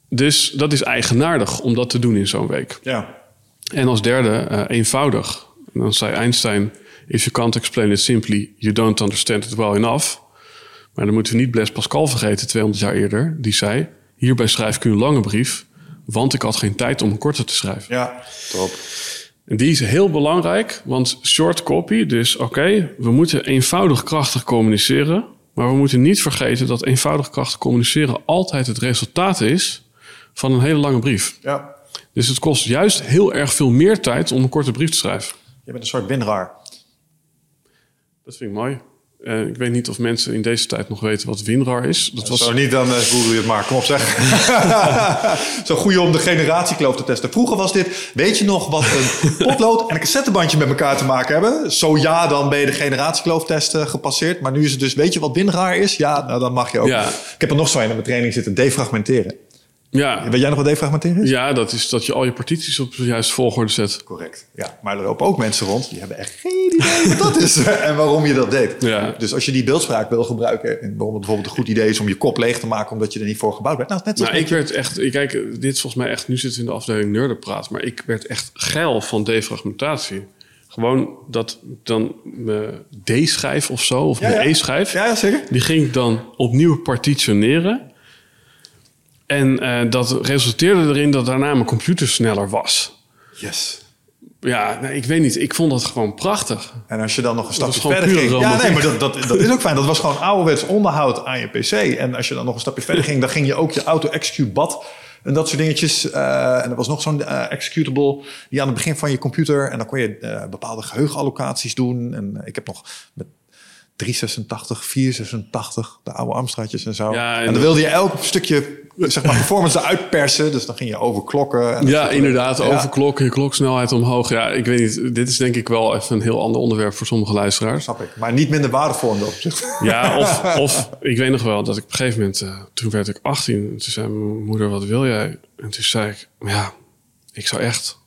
dus dat is eigenaardig om dat te doen in zo'n week. Ja. En als derde, eh, eenvoudig. En dan zei Einstein: If you can't explain it simply, you don't understand it well enough. Maar dan moeten we niet Blaise Pascal vergeten, 200 jaar eerder. Die zei: Hierbij schrijf ik u een lange brief, want ik had geen tijd om een korte te schrijven. Ja, top. En die is heel belangrijk, want short copy, dus oké, we moeten eenvoudig krachtig communiceren. Maar we moeten niet vergeten dat eenvoudig krachtig communiceren altijd het resultaat is van een hele lange brief. Ja. Dus het kost juist heel erg veel meer tijd om een korte brief te schrijven. Je bent een soort winraar. Dat vind ik mooi. Eh, ik weet niet of mensen in deze tijd nog weten wat WinRAR is. Dat was, Zo niet, dan uh, google je het maar. Kom op zeg. (laughs) Zo'n goede om de generatiekloof te testen. Vroeger was dit, weet je nog wat een (laughs) potlood en een cassettebandje met elkaar te maken hebben? Zo ja, dan ben je de generatieklooftest uh, gepasseerd. Maar nu is het dus, weet je wat WinRAR is? Ja, nou, dan mag je ook. Ja. Ik heb er nog zo in mijn training zitten, defragmenteren. Ja, Weet jij nog wat defragmenteren ja, dat is dat je al je partities op de juiste volgorde zet. Correct. Ja, maar er lopen ook mensen rond die hebben echt geen idee wat dat is (laughs) en waarom je dat deed. Ja. Dus als je die beeldspraak wil gebruiken en waarom het bijvoorbeeld een goed idee is om je kop leeg te maken omdat je er niet voor gebouwd bent. Nou, net zoals Nou, ik werd echt, ik kijk, dit is volgens mij echt, nu zitten we in de afdeling nerdenpraat, maar ik werd echt geil van defragmentatie. Gewoon dat dan mijn D-schijf of zo, of Ja, mijn ja. E-schijf, ja, zeker. die ging ik dan opnieuw partitioneren. En eh, dat resulteerde erin dat daarna mijn computer sneller was. Yes. Ja, nee, ik weet niet. Ik vond dat gewoon prachtig. En als je dan nog een stapje verder ging. Ja, nee, maar dat, dat, dat is ook fijn. Dat was gewoon ouderwets onderhoud aan je PC. En als je dan nog een stapje verder ging, dan ging je ook je auto-execute bad. En dat soort dingetjes. Eh, en er was nog zo'n eh, executable die aan het begin van je computer. En dan kon je bepaalde geheugenallocaties doen. En ik heb nog met 386, 486, de oude Amstradjes en zo. Ja, en en, dan wilde je elk stukje zeg maar, performance eruit persen. Dus dan ging je overklokken. En Ja, inderdaad. Ja. Overklokken, je kloksnelheid omhoog. Ja, ik weet niet. Dit is denk ik wel even een heel ander onderwerp voor sommige luisteraars. Snap ik. Maar niet minder waardevol in dat opzicht. Ja, (laughs) of, of ik weet nog wel dat ik op een gegeven moment, eh, toen werd ik 18, en toen zei mijn moeder, wat wil jij? En toen zei ik, ja, ik zou echt,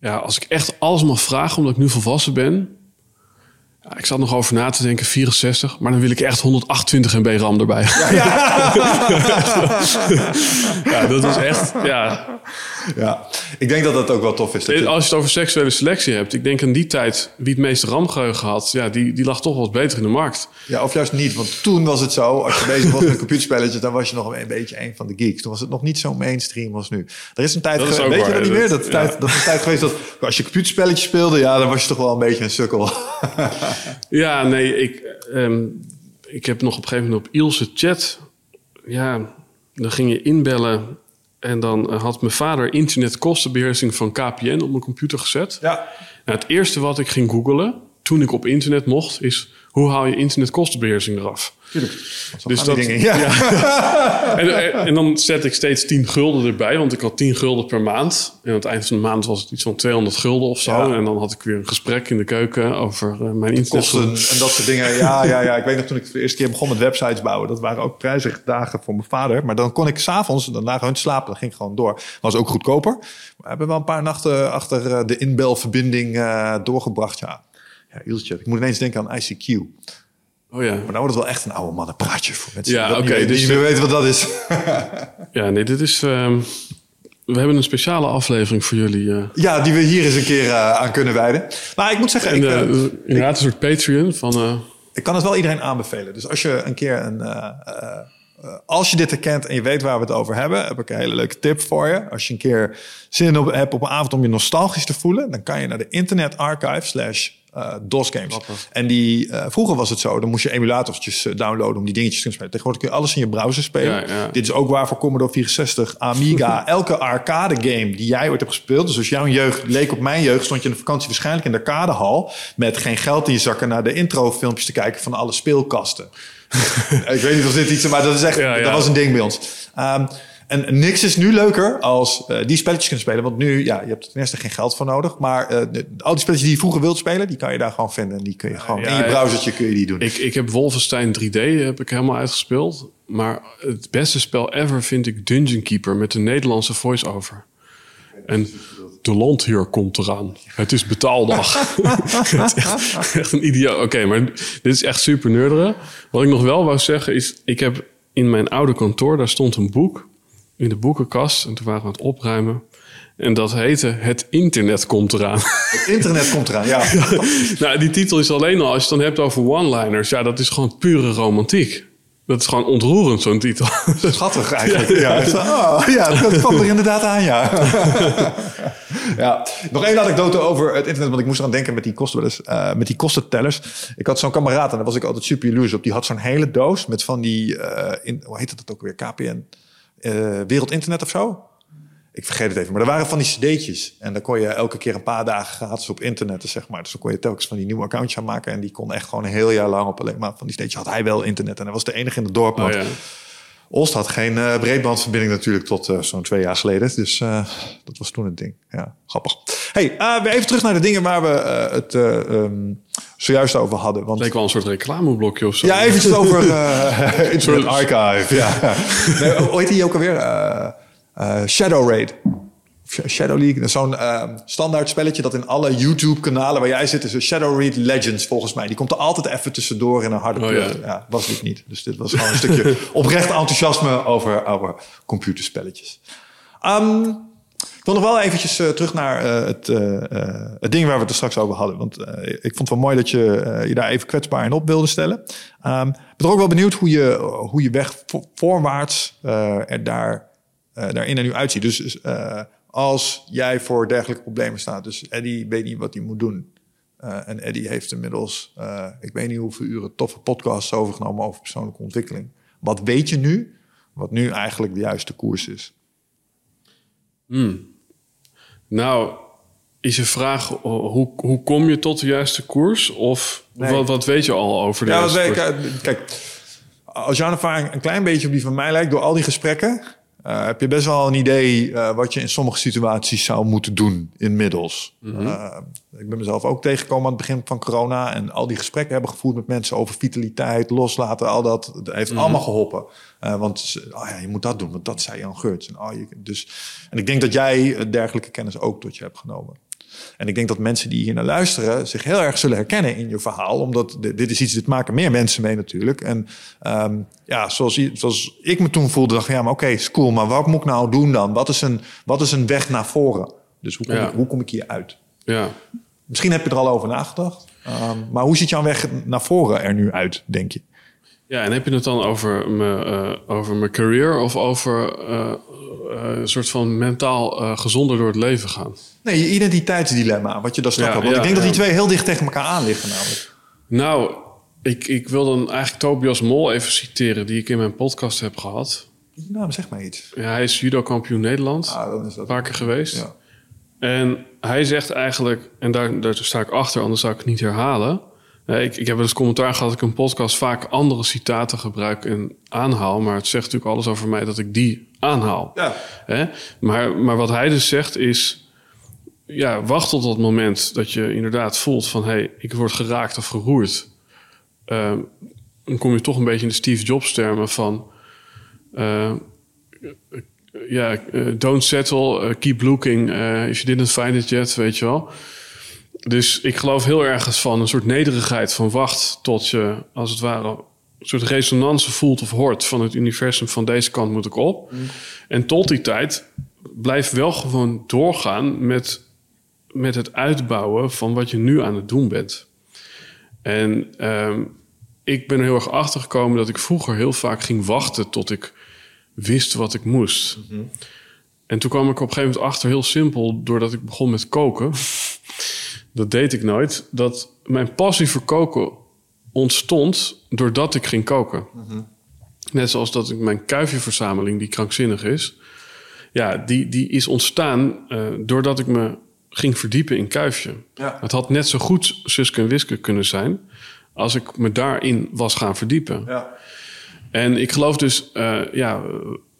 ja, als ik echt alles mag vragen omdat ik nu volwassen ben, ja, ik zat nog over na te denken, 64, maar dan wil ik echt 128 MB RAM erbij. (laughs) Ja, dat is echt, ja. Ja, ik denk dat dat ook wel tof is. Je- Als je het over seksuele selectie hebt, ik denk in die tijd, wie het meeste RAM-geheugen had, ja, die, die lag toch wat beter in de markt. Ja, of juist niet. Want toen was het zo, als je bezig was met computerspelletjes, dan was je nog een beetje een van de geeks. Toen was het nog niet zo mainstream als nu. Er is een tijd Dat is weet je dat niet meer? dat- Dat, tijd, dat is een tijd geweest dat als je computerspelletjes speelde, ja, dan was je toch wel een beetje een sukkel. (laughs) Ja, nee, ik, ehm, ik heb nog op een gegeven moment op Ilse chat. Ja, dan ging je inbellen. En dan had mijn vader internetkostenbeheersing van KPN op mijn computer gezet. Ja. Nou, het eerste wat ik ging googlen toen ik op internet mocht, is hoe haal je internetkostenbeheersing eraf? Tuurlijk. Dus Dus dat- dingen. Ja. (laughs) En, en, en dan zet ik steeds 10 gulden erbij, want ik had 10 gulden per maand. En aan het eind van de maand was het iets van 200 gulden of zo. Ja. En dan had ik weer een gesprek in de keuken over eh, mijn internet. Kosten en dat soort dingen. Ja, ja, ja. Ik weet nog toen ik de eerste keer begon met websites bouwen. Dat waren ook prijzige dagen voor mijn vader. Maar dan kon ik s'avonds, dan lagen hun slapen. Dan ging ik gewoon door. Was ook goedkoper. Maar we hebben wel een paar nachten achter eh, de inbelverbinding eh, doorgebracht. Ja, ja ik moet ineens denken aan ICQ. Oh ja. Maar nou wordt het wel echt een oude mannenpraatje voor mensen Ja, oké, dus meer weten wat dat is. Ja, nee, dit is. ehm, we hebben een speciale aflevering voor jullie. eh ja, die we hier eens een keer eh, aan kunnen wijden. Maar ik moet zeggen, en ik, eh, inderdaad, een soort Patreon van. Ik kan het wel iedereen aanbevelen. Dus als je een keer een. als je dit herkent en je weet waar we het over hebben, heb ik een hele leuke tip voor je. Als je een keer zin op, hebt op een avond om je nostalgisch te voelen, dan kan je naar de Internet Archive slash eh, DOS Games. En die, eh, vroeger was het zo, dan moest je emulatortjes eh, downloaden om die dingetjes te spelen. Tegenwoordig kun je alles in je browser spelen. Ja, ja. Dit is ook waar voor Commodore 64, Amiga, (laughs) elke arcade game die jij ooit hebt gespeeld. Dus als jouw jeugd leek op mijn jeugd, stond je in de vakantie waarschijnlijk in de arcadehal met geen geld in je zakken naar de introfilmpjes te kijken van alle speelkasten. (laughs) ik weet niet of dit iets is, maar dat is echt, Ja, dat was een ding bij ons. Ehm, en niks is nu leuker als eh, die spelletjes kunnen spelen. Want nu, ja, je hebt er ten eerste geen geld voor nodig. Maar eh, de- al die spelletjes die je vroeger wilt spelen, die kan je daar gewoon vinden. En die kun je gewoon Ja, in je browsertje kun je die doen. ik, ik heb Wolfenstein 3D heb ik helemaal uitgespeeld. Maar het beste spel ever vind ik Dungeon Keeper met een Nederlandse voice-over. En de landheer komt eraan. Het is betaaldag. (laughs) Het is echt, echt een idioot. Oké, maar dit is echt super nerderen. Wat ik nog wel wou zeggen is... Ik heb in mijn oude kantoor, daar stond een boek in de boekenkast. En toen waren we aan het opruimen. En dat heette Het internet komt eraan. Het internet komt eraan, (laughs) ja. nou, die titel is alleen al, als je het dan hebt over one-liners... Ja, dat is gewoon pure romantiek. Dat is gewoon ontroerend, zo'n titel. Schattig eigenlijk. Ja, oh, ja dat kwam (laughs) er inderdaad aan, ja. (laughs) ja. Nog één anekdote over het internet, want ik moest eraan denken met die, kostenwellers, eh, met die kostentellers. Ik had zo'n kameraad en daar was ik altijd super jaloers op. Die had zo'n hele doos met van die, eh, in, hoe heet dat ook weer, KPN? Eh Wereld Internet of zo? Ik vergeet het even, maar er waren van die cd'tjes. En dan kon je elke keer een paar dagen gratis op internet, zeg maar. Dus dan kon je telkens van die nieuwe accountjes aanmaken. En die kon echt gewoon een heel jaar lang op alleen maar van die cd'tjes had hij wel internet. En hij was de enige in het dorp. Oh, ja. Oost had geen eh, breedbandverbinding natuurlijk tot eh, zo'n twee jaar geleden. Dus eh, dat was toen het ding. Ja, grappig. Hey, weer even terug naar de dingen waar we het eh, ehm, zojuist over hadden. Het Want leek wel een soort reclameblokje of zo. ja, eventjes over (laughs) Internet Archive. Ja. (laughs) Nee, hoe heet die ook alweer? Shadow Raid. Sh- Shadow League, dat is zo'n eh, standaard spelletje dat in alle YouTube-kanalen waar jij zit, is een Shadow Raid Legends volgens mij. Die komt er altijd even tussendoor in een harde Oh, ja. Ja. was dit niet. Dus dit was gewoon een stukje (laughs) oprecht enthousiasme over, over computerspelletjes. Ehm, ik wil nog wel eventjes eh, terug naar eh, het, eh, het ding waar we het er straks over hadden. Want ik vond het wel mooi dat je je daar even kwetsbaar in op wilde stellen. Ehm, ik ben er ook wel benieuwd hoe je, hoe je weg vo- voorwaarts eh, er daar, daarin er nu uitziet. Dus als jij voor dergelijke problemen staat. Dus Eddie weet niet wat hij moet doen. Eh, en Eddie heeft inmiddels, eh, ik weet niet hoeveel uren toffe podcasts overgenomen over persoonlijke ontwikkeling. Wat weet je nu? Wat nu eigenlijk de juiste koers is. Nou, is je vraag hoe, hoe kom je tot de juiste koers? Of Nee. wat, wat weet je al over de Ja, juiste weet ik, koers? eh, kijk, als jouw ervaring een klein beetje op die van mij lijkt, door al die gesprekken, eh, heb je best wel een idee eh, wat je in sommige situaties zou moeten doen inmiddels. Eh, ik ben mezelf ook tegengekomen aan het begin van corona en al die gesprekken hebben gevoerd met mensen over vitaliteit, loslaten, al dat. Dat heeft allemaal geholpen. Eh, want oh ja, je moet dat doen, want dat zei Jan Geurts. En, oh, je, dus, en ik denk dat jij dergelijke kennis ook tot je hebt genomen. En ik denk dat mensen die hier naar luisteren zich heel erg zullen herkennen in je verhaal. Omdat dit is iets, dit maken meer mensen mee natuurlijk. En ehm, ja, zoals, ik me toen voelde, dacht ik, ja, maar oké, is cool. Maar wat moet ik nou doen dan? Wat is een, wat is een weg naar voren? Dus hoe kom, Ja. ik, hoe kom ik hier uit? Ja. Misschien heb je er al over nagedacht. Ehm, maar hoe ziet jouw weg naar voren er nu uit, denk je? Ja, en heb je het dan over mijn, eh, over mijn career of over eh, eh, een soort van mentaal gezonder door het leven gaan? Nee, je identiteitsdilemma, wat je daar straks Ja, had. Want ja, ik denk dat die twee heel dicht tegen elkaar aan liggen namelijk. Nou, ik, ik wil dan eigenlijk Tobias Mol even citeren, die ik in mijn podcast heb gehad. Nou, zeg maar iets. Ja, hij is judo-kampioen Nederland, Ah, dan is dat... een paar keer geweest. Ja. En hij zegt eigenlijk, en daar, daar sta ik achter, anders zou ik het niet herhalen. Ik, ik heb wel eens commentaar gehad dat ik een podcast vaak andere citaten gebruik en aanhaal. Maar het zegt natuurlijk alles over mij dat ik die aanhaal. Ja. Hè? Maar, maar wat hij dus zegt is... Ja, wacht tot dat moment dat je inderdaad voelt van... hé, hey, ik word geraakt of geroerd. Ehm, dan kom je toch een beetje in de Steve Jobs termen van... eh, ja, eh, don't settle, eh, keep looking. if you didn't find it yet, weet je wel. Dus ik geloof heel ergens van een soort nederigheid van wacht tot je, als het ware, een soort resonantie voelt of hoort van het universum van deze kant moet ik op. En tot die tijd blijf wel gewoon doorgaan met, met het uitbouwen van wat je nu aan het doen bent. En ehm, ik ben er heel erg achter gekomen dat ik vroeger heel vaak ging wachten tot ik wist wat ik moest. En toen kwam ik op een gegeven moment achter, heel simpel, doordat ik begon met koken. (laughs) dat deed ik nooit. Dat mijn passie voor koken ontstond doordat ik ging koken. Net zoals dat ik mijn kuifjeverzameling, die krankzinnig is, ja, die, die is ontstaan eh, doordat ik me ging verdiepen in kuifje. Ja. Het had net zo goed Suske en Wiske kunnen zijn als ik me daarin was gaan verdiepen. Ja. En ik geloof dus, eh, ja,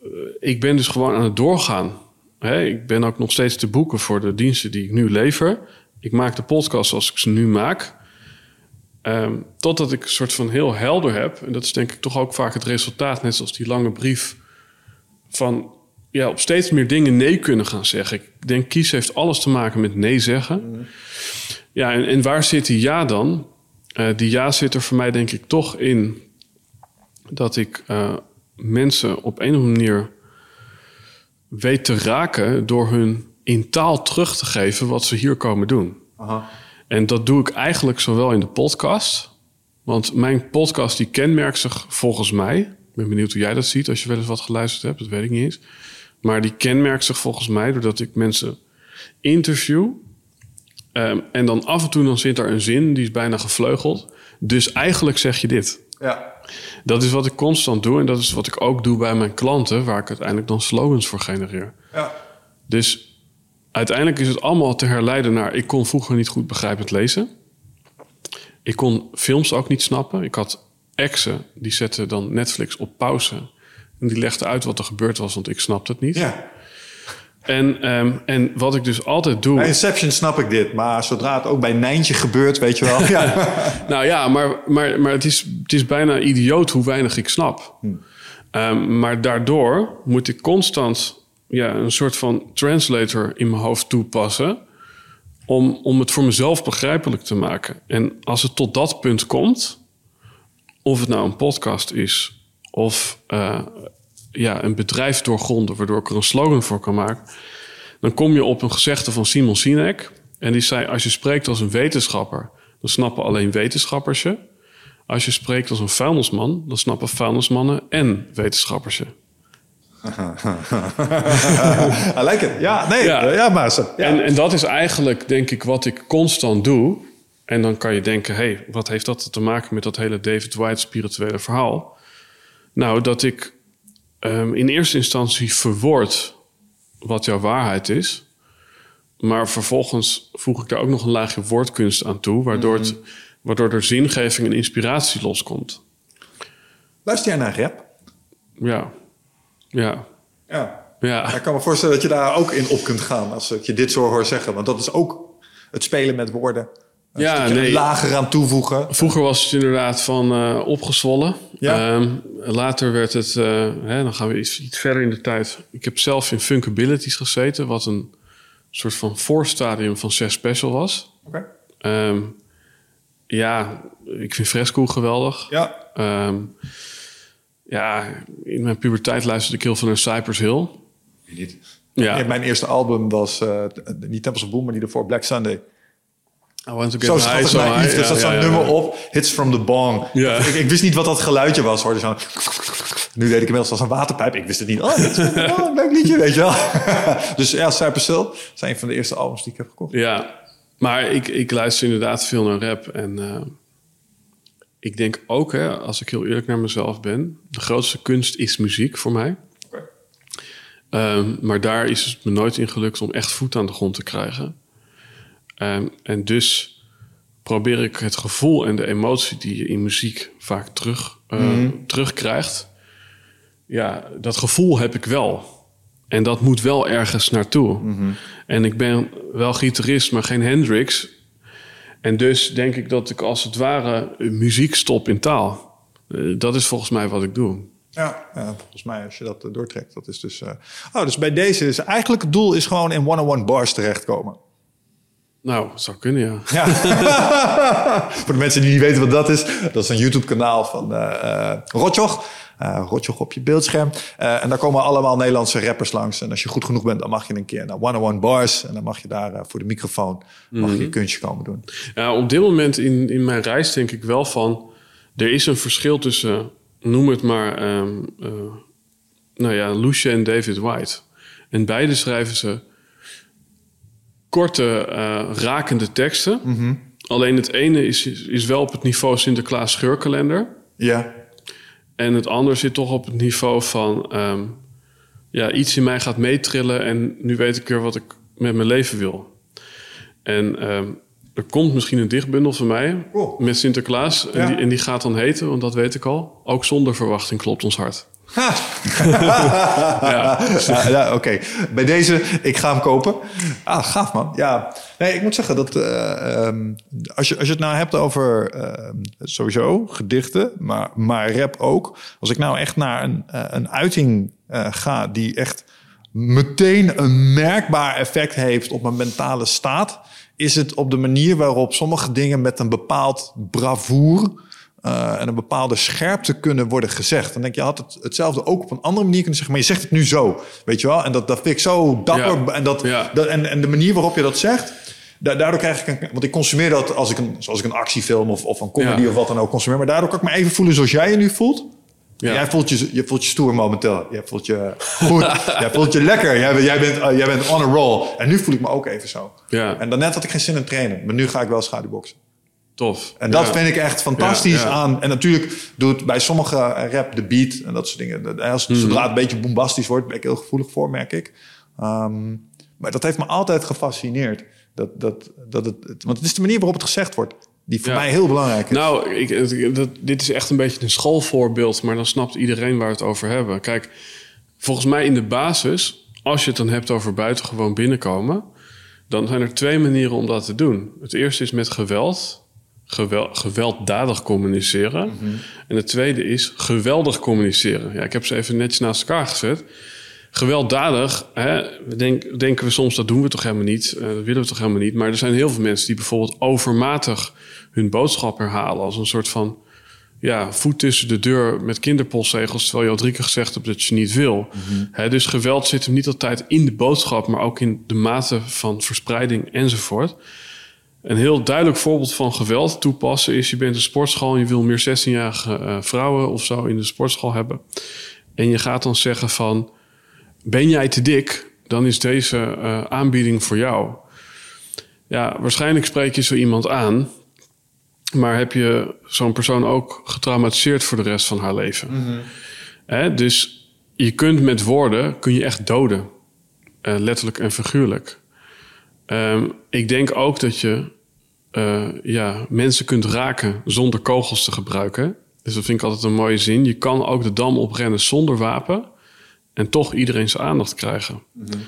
eh, ik ben dus gewoon aan het doorgaan. Hè, ik ben ook nog steeds te boeken voor de diensten die ik nu lever. Ik maak de podcast zoals ik ze nu maak. Ehm, totdat ik een soort van heel helder heb. En dat is denk ik toch ook vaak het resultaat, net zoals die lange brief. Van ja, op steeds meer dingen nee kunnen gaan zeggen. Ik denk, kies heeft alles te maken met nee zeggen. Ja, en, en waar zit die ja dan? Eh, die ja zit er voor mij denk ik toch in dat ik eh, mensen op een of andere manier weet te raken door hun in taal terug te geven wat ze hier komen doen. Aha. En dat doe ik eigenlijk zowel in de podcast. Want mijn podcast die kenmerkt zich volgens mij. Ik ben benieuwd hoe jij dat ziet als je wel eens wat geluisterd hebt. Dat weet ik niet eens. Maar die kenmerkt zich volgens mij doordat ik mensen interview. Ehm, en dan af en toe dan zit er een zin die is bijna gevleugeld. Dus eigenlijk zeg je dit. Ja. Dat is wat ik constant doe. En dat is wat ik ook doe bij mijn klanten. Waar ik uiteindelijk dan slogans voor genereer. Ja. Dus uiteindelijk is het allemaal te herleiden naar... ik kon vroeger niet goed begrijpend lezen. Ik kon films ook niet snappen. Ik had exen, die zetten dan Netflix op pauze. En die legden uit wat er gebeurd was, want ik snapte het niet. Ja. En, ehm, en wat ik dus altijd doe. Bij Inception snap ik dit, maar zodra het ook bij Nijntje gebeurt, weet je wel. (laughs) Ja. nou ja, maar, maar, maar het, is, het is bijna idioot hoe weinig ik snap. Ehm, maar daardoor moet ik constant ja, een soort van translator in mijn hoofd toepassen. Om, om het voor mezelf begrijpelijk te maken. En als het tot dat punt komt, of het nou een podcast is of eh, ja, een bedrijf doorgronden, waardoor ik er een slogan voor kan maken, dan kom je op een gezegde van Simon Sinek. En die zei: Als je spreekt als een wetenschapper, dan snappen alleen wetenschappers je. Als je spreekt als een vuilnisman, dan snappen vuilnismannen en wetenschappers je. (laughs) I like it. Ja, nee, ja, ja maar Ja. En, en dat is eigenlijk, denk ik, wat ik constant doe. En dan kan je denken, hé, hey, wat heeft dat te maken met dat hele David White spirituele verhaal? Nou, dat ik um, in eerste instantie verwoord wat jouw waarheid is. Maar vervolgens voeg ik daar ook nog een laagje woordkunst aan toe, waardoor, het, waardoor er zingeving en inspiratie loskomt. Luister jij naar rap? Ja. Ja. Ja. Ja. Ik kan me voorstellen dat je daar ook in op kunt gaan als ik je dit zo hoor zeggen. Want dat is ook het spelen met woorden. Een Ja, nee. lager aan toevoegen. Vroeger was het inderdaad van eh, opgezwollen. Ja. Ehm, later werd het, eh, hè, dan gaan we iets, iets verder in de tijd. Ik heb zelf in Funkabilities gezeten, wat een soort van voorstadium van Zes Special was. Oké. Ehm, ja, ik vind Fresco geweldig. Ja. Ehm, ja, in mijn puberteit luisterde ik heel veel naar Cypress Hill. Niet. Ja, Mijn eerste album was eh, niet Temples of Boom, maar die ervoor Black Sunday. I want to get Zo high, so high. Dat ja, zo'n nummer op. Hits from the bong. Ja. Ik, ik wist niet wat dat geluidje was. Hoorde zo'n... Nu weet ik inmiddels als een waterpijp. Ik wist het niet. Oh, is oh, een leuk liedje, weet je wel. (laughs) dus ja, Cypress Hill zijn een van de eerste albums die ik heb gekocht. Ja, maar ik, ik luister inderdaad veel naar rap. En eh, ik denk ook, hè, als ik heel eerlijk naar mezelf ben... de grootste kunst is muziek voor mij. Ehm, maar daar is het me nooit in gelukt om echt voet aan de grond te krijgen. Ehm, en dus probeer ik het gevoel en de emotie die je in muziek vaak terug, eh, terugkrijgt. Ja, dat gevoel heb ik wel. En dat moet wel ergens naartoe. En ik ben wel gitarist, maar geen Hendrix. En dus denk ik dat ik als het ware muziek stop in taal. Eh, dat is volgens mij wat ik doe. Ja, ja, volgens mij als je dat eh, doortrekt. Dat is dus... eh, Oh, dus bij deze is eigenlijk het doel is gewoon in one-on-one bars terechtkomen. Nou, dat zou kunnen, ja. Ja. (laughs) Voor de mensen die niet weten wat dat is, dat is een YouTube-kanaal van eh, Rotjoch. Eh, Rotjoch op je beeldscherm. Eh, en daar komen allemaal Nederlandse rappers langs. En als je goed genoeg bent, dan mag je een keer naar One on One Bars. En dan mag je daar eh, voor de microfoon mag je een kunstje komen doen. Ja, op dit moment in, in mijn reis denk ik wel van... er is een verschil tussen, noem het maar... eh, nou ja, Lucia en David White. En beide schrijven ze korte, rakende teksten. Alleen het ene is, is wel op het niveau Sinterklaas scheurkalender... Ja. En het ander zit toch op het niveau van... ehm, ja, iets in mij gaat meetrillen en nu weet ik weer wat ik met mijn leven wil. En ehm, er komt misschien een dichtbundel van mij Cool. met Sinterklaas. En, die, en die gaat dan heten, want dat weet ik al. Ook zonder verwachting klopt ons hart. (laughs) ja. Ja, ja, Oké, bij deze, ik ga hem kopen. Ah, gaaf man. Ja, nee, ik moet zeggen dat eh, ehm, als, je, als je het nou hebt over ehm, sowieso gedichten, maar, maar rap ook. Als ik nou echt naar een, eh, een uiting eh, ga die echt meteen een merkbaar effect heeft op mijn mentale staat, is het op de manier waarop sommige dingen met een bepaald bravoer eh, en een bepaalde scherpte kunnen worden gezegd. Dan denk je, je had het, hetzelfde ook op een andere manier kunnen zeggen, maar je zegt het nu zo, weet je wel? En dat, dat vind ik zo dapper. Ja. En, dat, Ja. dat, en, en de manier waarop je dat zegt, da- daardoor krijg ik een... Want ik consumeer dat als ik een, zoals ik een actiefilm of, of een comedy Ja. of wat dan ook consumeer. Maar daardoor kan ik me even voelen zoals jij je nu voelt. Ja. Jij voelt je, je voelt je stoer momenteel. Jij voelt je goed. (laughs) jij voelt je lekker. Jij, bent- jij, bent, eh, jij bent on a roll. En nu voel ik me ook even zo. Ja. En daarnet had ik geen zin in trainen. Maar nu ga ik wel schaduwboksen. Tof. En dat Ja. vind ik echt fantastisch Ja, ja. aan. En natuurlijk doet bij sommige rap de beat en dat soort dingen. Als, Mhm. Zodra het een beetje bombastisch wordt, ben ik heel gevoelig voor, merk ik. Ehm, maar dat heeft me altijd gefascineerd. Dat, dat, dat het, want het is de manier waarop het gezegd wordt. Die voor mij heel belangrijk is. Nou, ik, dat, dit is echt een beetje een schoolvoorbeeld, maar dan snapt iedereen waar we het over hebben. Kijk, volgens mij in de basis, als je het dan hebt over buitengewoon binnenkomen, dan zijn er twee manieren om dat te doen. Het eerste is met geweld, gewel, gewelddadig communiceren. En het tweede is geweldig communiceren. Ja, ik heb ze even netjes naast elkaar gezet. Gewelddadig, hè, denk, denken we soms dat doen we toch helemaal niet, uh, dat willen we toch helemaal niet. Maar er zijn heel veel mensen die bijvoorbeeld overmatig hun boodschap herhalen als een soort van ja, voet tussen de deur met kinderpostzegels, terwijl je al drie keer gezegd hebt dat je niet wil. dus geweld zit hem niet altijd in de boodschap, maar ook in de mate van verspreiding enzovoort. Een heel duidelijk voorbeeld van geweld toepassen is: je bent een sportschool en je wil meer 16-jarige uh, vrouwen of zo in de sportschool hebben. En je gaat dan zeggen van: ben jij te dik? Dan is deze uh, aanbieding voor jou. Ja, waarschijnlijk spreek je zo iemand aan. Maar heb je zo'n persoon ook getraumatiseerd voor de rest van haar leven? Mm -hmm. dus je kunt met woorden kun je echt doden. Uh, letterlijk en figuurlijk. Um, ik denk ook dat je uh, ja, mensen kunt raken zonder kogels te gebruiken. Dus dat vind ik altijd een mooie zin. Je kan ook de dam oprennen zonder wapen en toch iedereen zijn aandacht krijgen. Mm -hmm.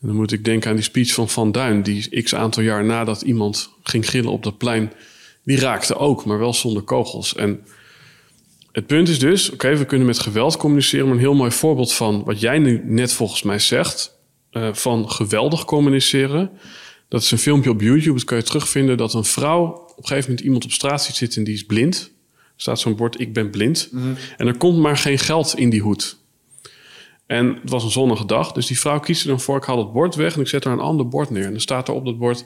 En dan moet ik denken aan die speech van Van Duin, die x aantal jaar nadat iemand ging gillen op dat plein die raakte ook, maar wel zonder kogels. En het punt is dus, oké, we kunnen met geweld communiceren, maar een heel mooi voorbeeld van wat jij nu net volgens mij zegt, uh, van geweldig communiceren. Dat is een filmpje op YouTube, dat kan je terugvinden, dat een vrouw op een gegeven moment iemand op straat ziet zitten en die is blind. Er staat zo'n bord, ik ben blind. Mm -hmm. En er komt maar geen geld in die hoed. En het was een zonnige dag, dus die vrouw kiest er dan voor, ik haal het bord weg en ik zet er een ander bord neer. En dan staat er op dat bord,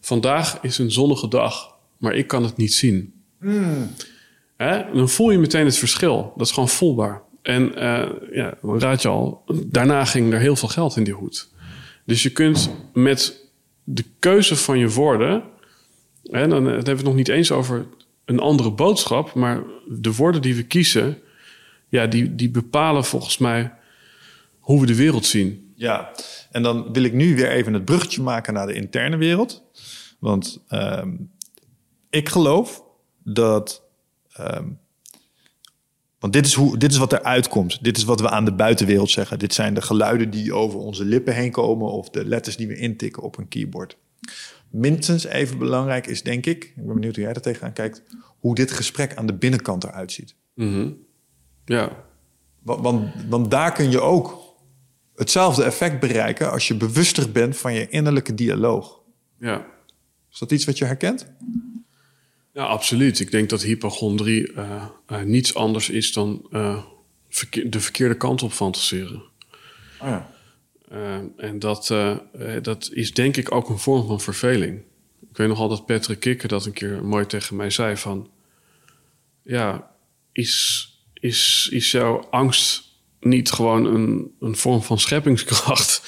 vandaag is een zonnige dag maar ik kan het niet zien. Mm. Hè? Dan voel je meteen het verschil. Dat is gewoon voelbaar. En uh, ja, dan raad je al, daarna ging er heel veel geld in die hoed. Dus je kunt met de keuze van je woorden, hè, dan hebben we het nog niet eens over een andere boodschap, maar de woorden die we kiezen, ja, die, die bepalen volgens mij hoe we de wereld zien. Ja, en dan wil ik nu weer even het bruggetje maken naar de interne wereld. Want uh, ik geloof dat. Um, want dit is, hoe, dit is wat er uitkomt. Dit is wat we aan de buitenwereld zeggen. Dit zijn de geluiden die over onze lippen heen komen of de letters die we intikken op een keyboard. Minstens even belangrijk is, denk ik, ik ben benieuwd hoe jij er tegenaan kijkt, hoe dit gesprek aan de binnenkant eruit ziet. Mm -hmm. Ja. Want, want, want daar kun je ook hetzelfde effect bereiken als je bewuster bent van je innerlijke dialoog. Ja. Is dat iets wat je herkent? Ja, absoluut. Ik denk dat hypochondrie uh, uh, niets anders is dan uh, verkeer, de verkeerde kant op fantaseren. Oh ja. en dat, dat is denk ik ook een vorm van verveling. Ik weet nog altijd Patrick Kikker dat een keer mooi tegen mij zei van... Ja, is, is, is jouw angst niet gewoon een, een vorm van scheppingskracht...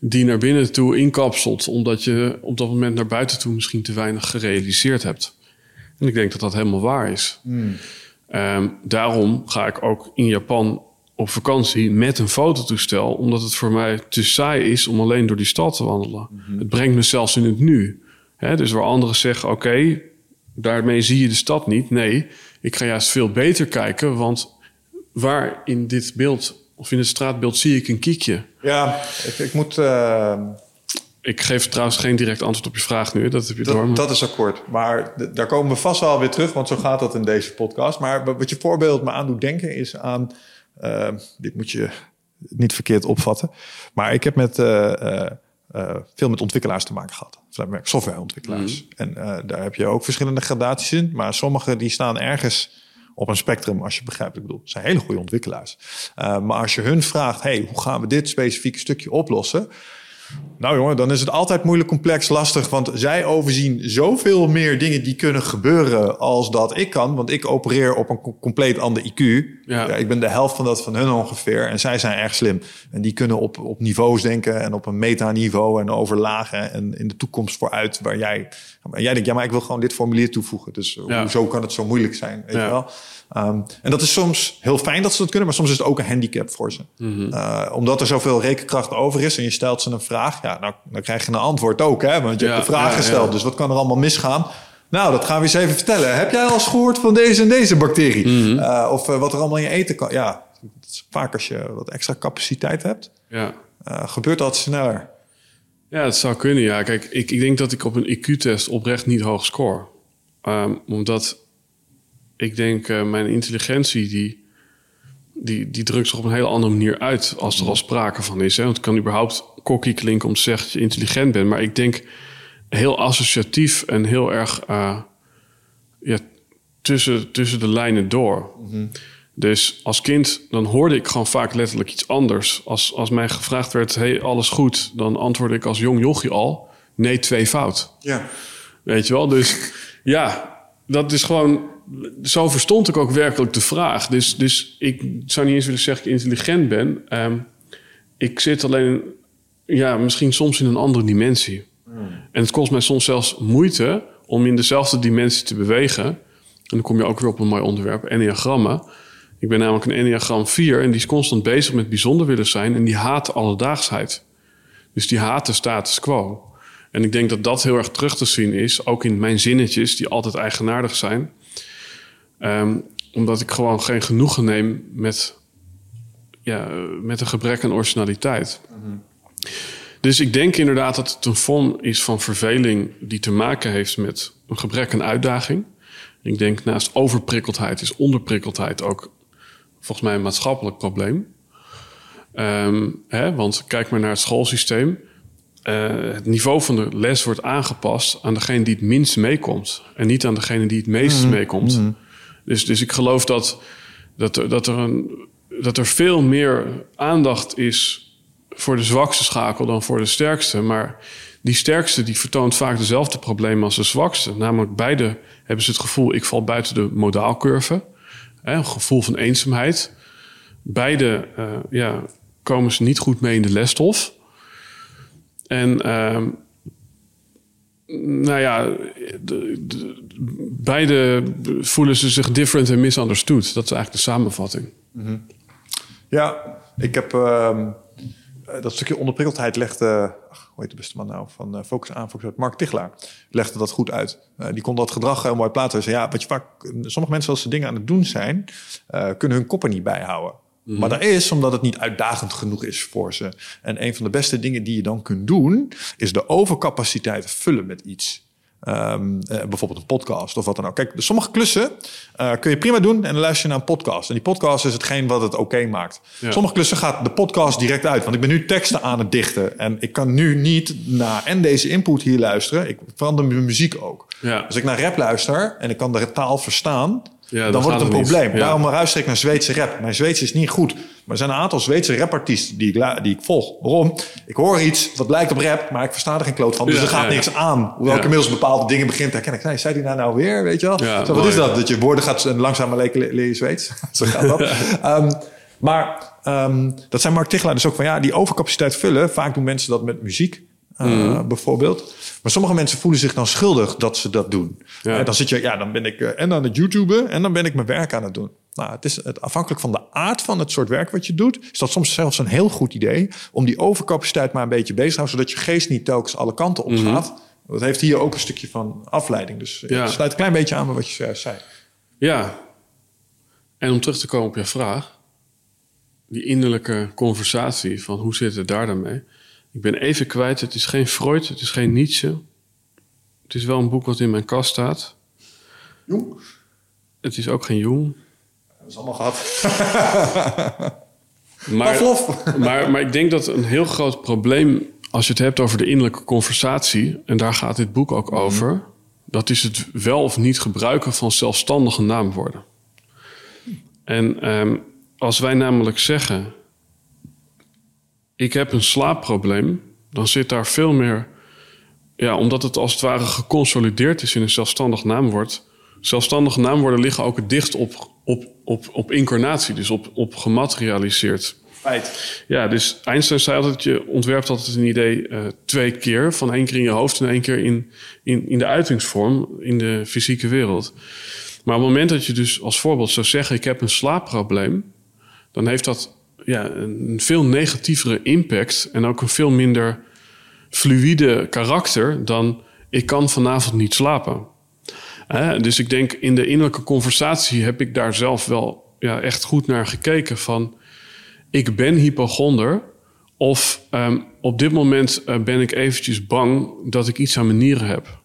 die naar binnen toe inkapselt... omdat je op dat moment naar buiten toe misschien te weinig gerealiseerd hebt... En ik denk dat dat helemaal waar is. Hmm. Um, daarom ga ik ook in Japan op vakantie met een fototoestel, omdat het voor mij te saai is om alleen door die stad te wandelen. Mm -hmm. Het brengt me zelfs in het nu. Dus waar anderen zeggen: oké, okay, daarmee zie je de stad niet. Nee, ik ga juist veel beter kijken, want waar in dit beeld of in het straatbeeld zie ik een kiekje. Ja, ik, ik moet. Uh ik geef trouwens geen direct antwoord op je vraag nu. Dat heb je dat, door. Maar... Dat is akkoord. Maar daar komen we vast wel weer terug, want zo gaat dat in deze podcast. Maar wat je voorbeeld me aan doet denken is aan. Uh, dit moet je niet verkeerd opvatten. Maar ik heb met, uh, uh, veel met ontwikkelaars te maken gehad. Softwareontwikkelaars. Mm. En daar heb je ook verschillende gradaties in. Maar sommige die staan ergens op een spectrum, als je begrijpt wat ik bedoel. Zijn hele goede ontwikkelaars. maar als je hun vraagt, hey, hoe gaan we dit specifieke stukje oplossen? Nou jongen, dan is het altijd moeilijk, complex, lastig. Want zij overzien zoveel meer dingen die kunnen gebeuren als dat ik kan. Want ik opereer op een compleet ander IQ. Ja. Ja, ik ben de helft van dat van hun ongeveer. En zij zijn erg slim. En die kunnen op, op niveaus denken en op een metaniveau en over lagen en in de toekomst vooruit. Waar jij, en jij denkt, ja, maar ik wil gewoon dit formulier toevoegen. Dus Ja. hoezo kan het zo moeilijk zijn? Weet Ja. je wel? Um, en dat is soms heel fijn dat ze dat kunnen, maar soms is het ook een handicap voor ze. Uh, omdat er zoveel rekenkracht over is en je stelt ze een vraag, ja, nou, dan krijg je een antwoord ook, hè? Want je Ja, hebt de vraag gesteld, dus wat kan er allemaal misgaan? Nou, dat gaan we eens even vertellen. Heb jij al eens gehoord van deze en deze bacterie? Uh, of uh, wat er allemaal in je eten kan? Ja, is vaak als je wat extra capaciteit hebt. Ja. Gebeurt dat sneller? Ja, het zou kunnen, ja. Kijk, ik, ik denk dat ik op een IQ-test oprecht niet hoog score. Ehm, omdat ik denk, uh, mijn intelligentie die, die, die drukt zich op een hele andere manier uit als er al sprake van is. Hè? Want het kan überhaupt kokkie klinken om te zeggen dat je intelligent bent. Maar ik denk heel associatief en heel erg uh, ja, tussen, tussen de lijnen door. Dus als kind, dan hoorde ik gewoon vaak letterlijk iets anders. Als, als mij gevraagd werd, hey, alles goed? Dan antwoordde ik als jong jochie al, nee, twee fout. Ja. Weet je wel? Dus (laughs) ja, dat is gewoon... Zo verstond ik ook werkelijk de vraag. Dus, dus ik zou niet eens willen zeggen dat ik intelligent ben. Um, ik zit alleen, ja, misschien soms in een andere dimensie. En het kost mij soms zelfs moeite om in dezelfde dimensie te bewegen. En dan kom je ook weer op een mooi onderwerp, enneagrammen. Ik ben namelijk een enneagram 4 en die is constant bezig met bijzonder willen zijn en die haat alledaagsheid. Dus die haat de status quo. En ik denk dat dat heel erg terug te zien is, ook in mijn zinnetjes, die altijd eigenaardig zijn. Um, omdat ik gewoon geen genoegen neem met, ja, met een gebrek aan originaliteit. Dus ik denk inderdaad dat het een vorm is van verveling die te maken heeft met een gebrek aan uitdaging. Ik denk naast overprikkeldheid is onderprikkeldheid ook volgens mij een maatschappelijk probleem. Um, hè, want kijk maar naar het schoolsysteem. Uh, het niveau van de les wordt aangepast aan degene die het minst meekomt. En niet aan degene die het meest mm. meekomt. Mm. Dus, dus ik geloof dat, dat, er, dat, er een, dat er veel meer aandacht is voor de zwakste schakel dan voor de sterkste. Maar die sterkste die vertoont vaak dezelfde problemen als de zwakste. Namelijk beide hebben ze het gevoel, ik val buiten de modaalcurve. Een gevoel van eenzaamheid. Beide uh, ja, komen ze niet goed mee in de lesstof. En uh, nou ja, de, de, beide voelen ze zich different en misunderstood. Dat is eigenlijk de samenvatting. -hmm. Ja, ik heb uh, dat stukje onderprikkeldheid legde, ach, hoe heet de beste man nou, van uh, Focus aan, Focus uit, Mark Tichelaar, legde dat goed uit. Uh, die kon dat gedrag heel mooi plaatsen. Ja, wat je vaak, sommige mensen als ze dingen aan het doen zijn, uh, kunnen hun koppen niet bijhouden. Mm-hmm. Maar dat is omdat het niet uitdagend genoeg is voor ze. En een van de beste dingen die je dan kunt doen, is de overcapaciteit vullen met iets. Um, uh, bijvoorbeeld een podcast of wat dan ook. Kijk, sommige klussen uh, kun je prima doen en dan luister je naar een podcast. En die podcast is hetgeen wat het oké okay maakt. Ja. Sommige klussen gaat de podcast direct uit. Want ik ben nu teksten aan het dichten. En ik kan nu niet naar en deze input hier luisteren. Ik verander mijn muziek ook. Ja. Als ik naar rap luister en ik kan de taal verstaan... Ja, dan wordt het een probleem. Ja. Daarom luister ik naar Zweedse rap. Mijn Zweeds is niet goed. Maar er zijn een aantal Zweedse rapartiesten die ik, die ik volg. Waarom? Ik hoor iets wat lijkt op rap, maar ik versta er geen kloot van. Dus ja, er gaat niks aan. Hoewel ik inmiddels bepaalde dingen begin te herkennen. Nee, zei die nou nou weer, weet je wel? Zo, wat is dat? Dat je woorden gaat langzaam leer, leer je Zweeds. (laughs) Zo gaat dat. um, (laughs) maar um, dat zijn Mark Tichelaar dus ook van... ja, die overcapaciteit vullen. Vaak doen mensen dat met muziek. Uh, mm. bijvoorbeeld. Maar sommige mensen voelen zich dan schuldig dat ze dat doen. Ja. En dan zit je, ja, dan ben ik uh, en aan het YouTuben en dan ben ik mijn werk aan het doen. Nou, het is het, afhankelijk van de aard van het soort werk wat je doet, is dat soms zelfs een heel goed idee om die overcapaciteit maar een beetje bezig te houden, zodat je geest niet telkens alle kanten op gaat. Mm -hmm. Dat heeft hier ook een stukje van afleiding. Dus ja. het sluit een klein beetje aan bij wat je zei. Ja. En om terug te komen op je vraag, die innerlijke conversatie van hoe zit het daar dan mee? Ik ben even kwijt. Het is geen Freud, het is geen Nietzsche. Het is wel een boek wat in mijn kast staat. Jong? Het is ook geen Jong. Dat is allemaal gehad. (laughs) maar, (laughs) maar, maar ik denk dat een heel groot probleem, als je het hebt over de innerlijke conversatie, en daar gaat dit boek ook over, mm. dat is het wel of niet gebruiken van zelfstandige naamwoorden. En um, als wij namelijk zeggen, ik heb een slaapprobleem, dan zit daar veel meer. Ja, omdat het als het ware geconsolideerd is in een zelfstandig naamwoord. Zelfstandige naamwoorden liggen ook het dichtst op, op, op, op incarnatie, dus op, op gematerialiseerd. Feit. Ja, dus Einstein zei altijd: je ontwerpt altijd een idee uh, twee keer. Van één keer in je hoofd en één keer in, in, in de uitingsvorm, in de fysieke wereld. Maar op het moment dat je dus als voorbeeld zou zeggen: ik heb een slaapprobleem, dan heeft dat ja, een veel negatievere impact en ook een veel minder fluïde karakter dan ik kan vanavond niet slapen. dus ik denk in de innerlijke conversatie heb ik daar zelf wel ja, echt goed naar gekeken van ik ben hypochonder Of ehm, op dit moment eh, ben ik eventjes bang dat ik iets aan mijn nieren heb.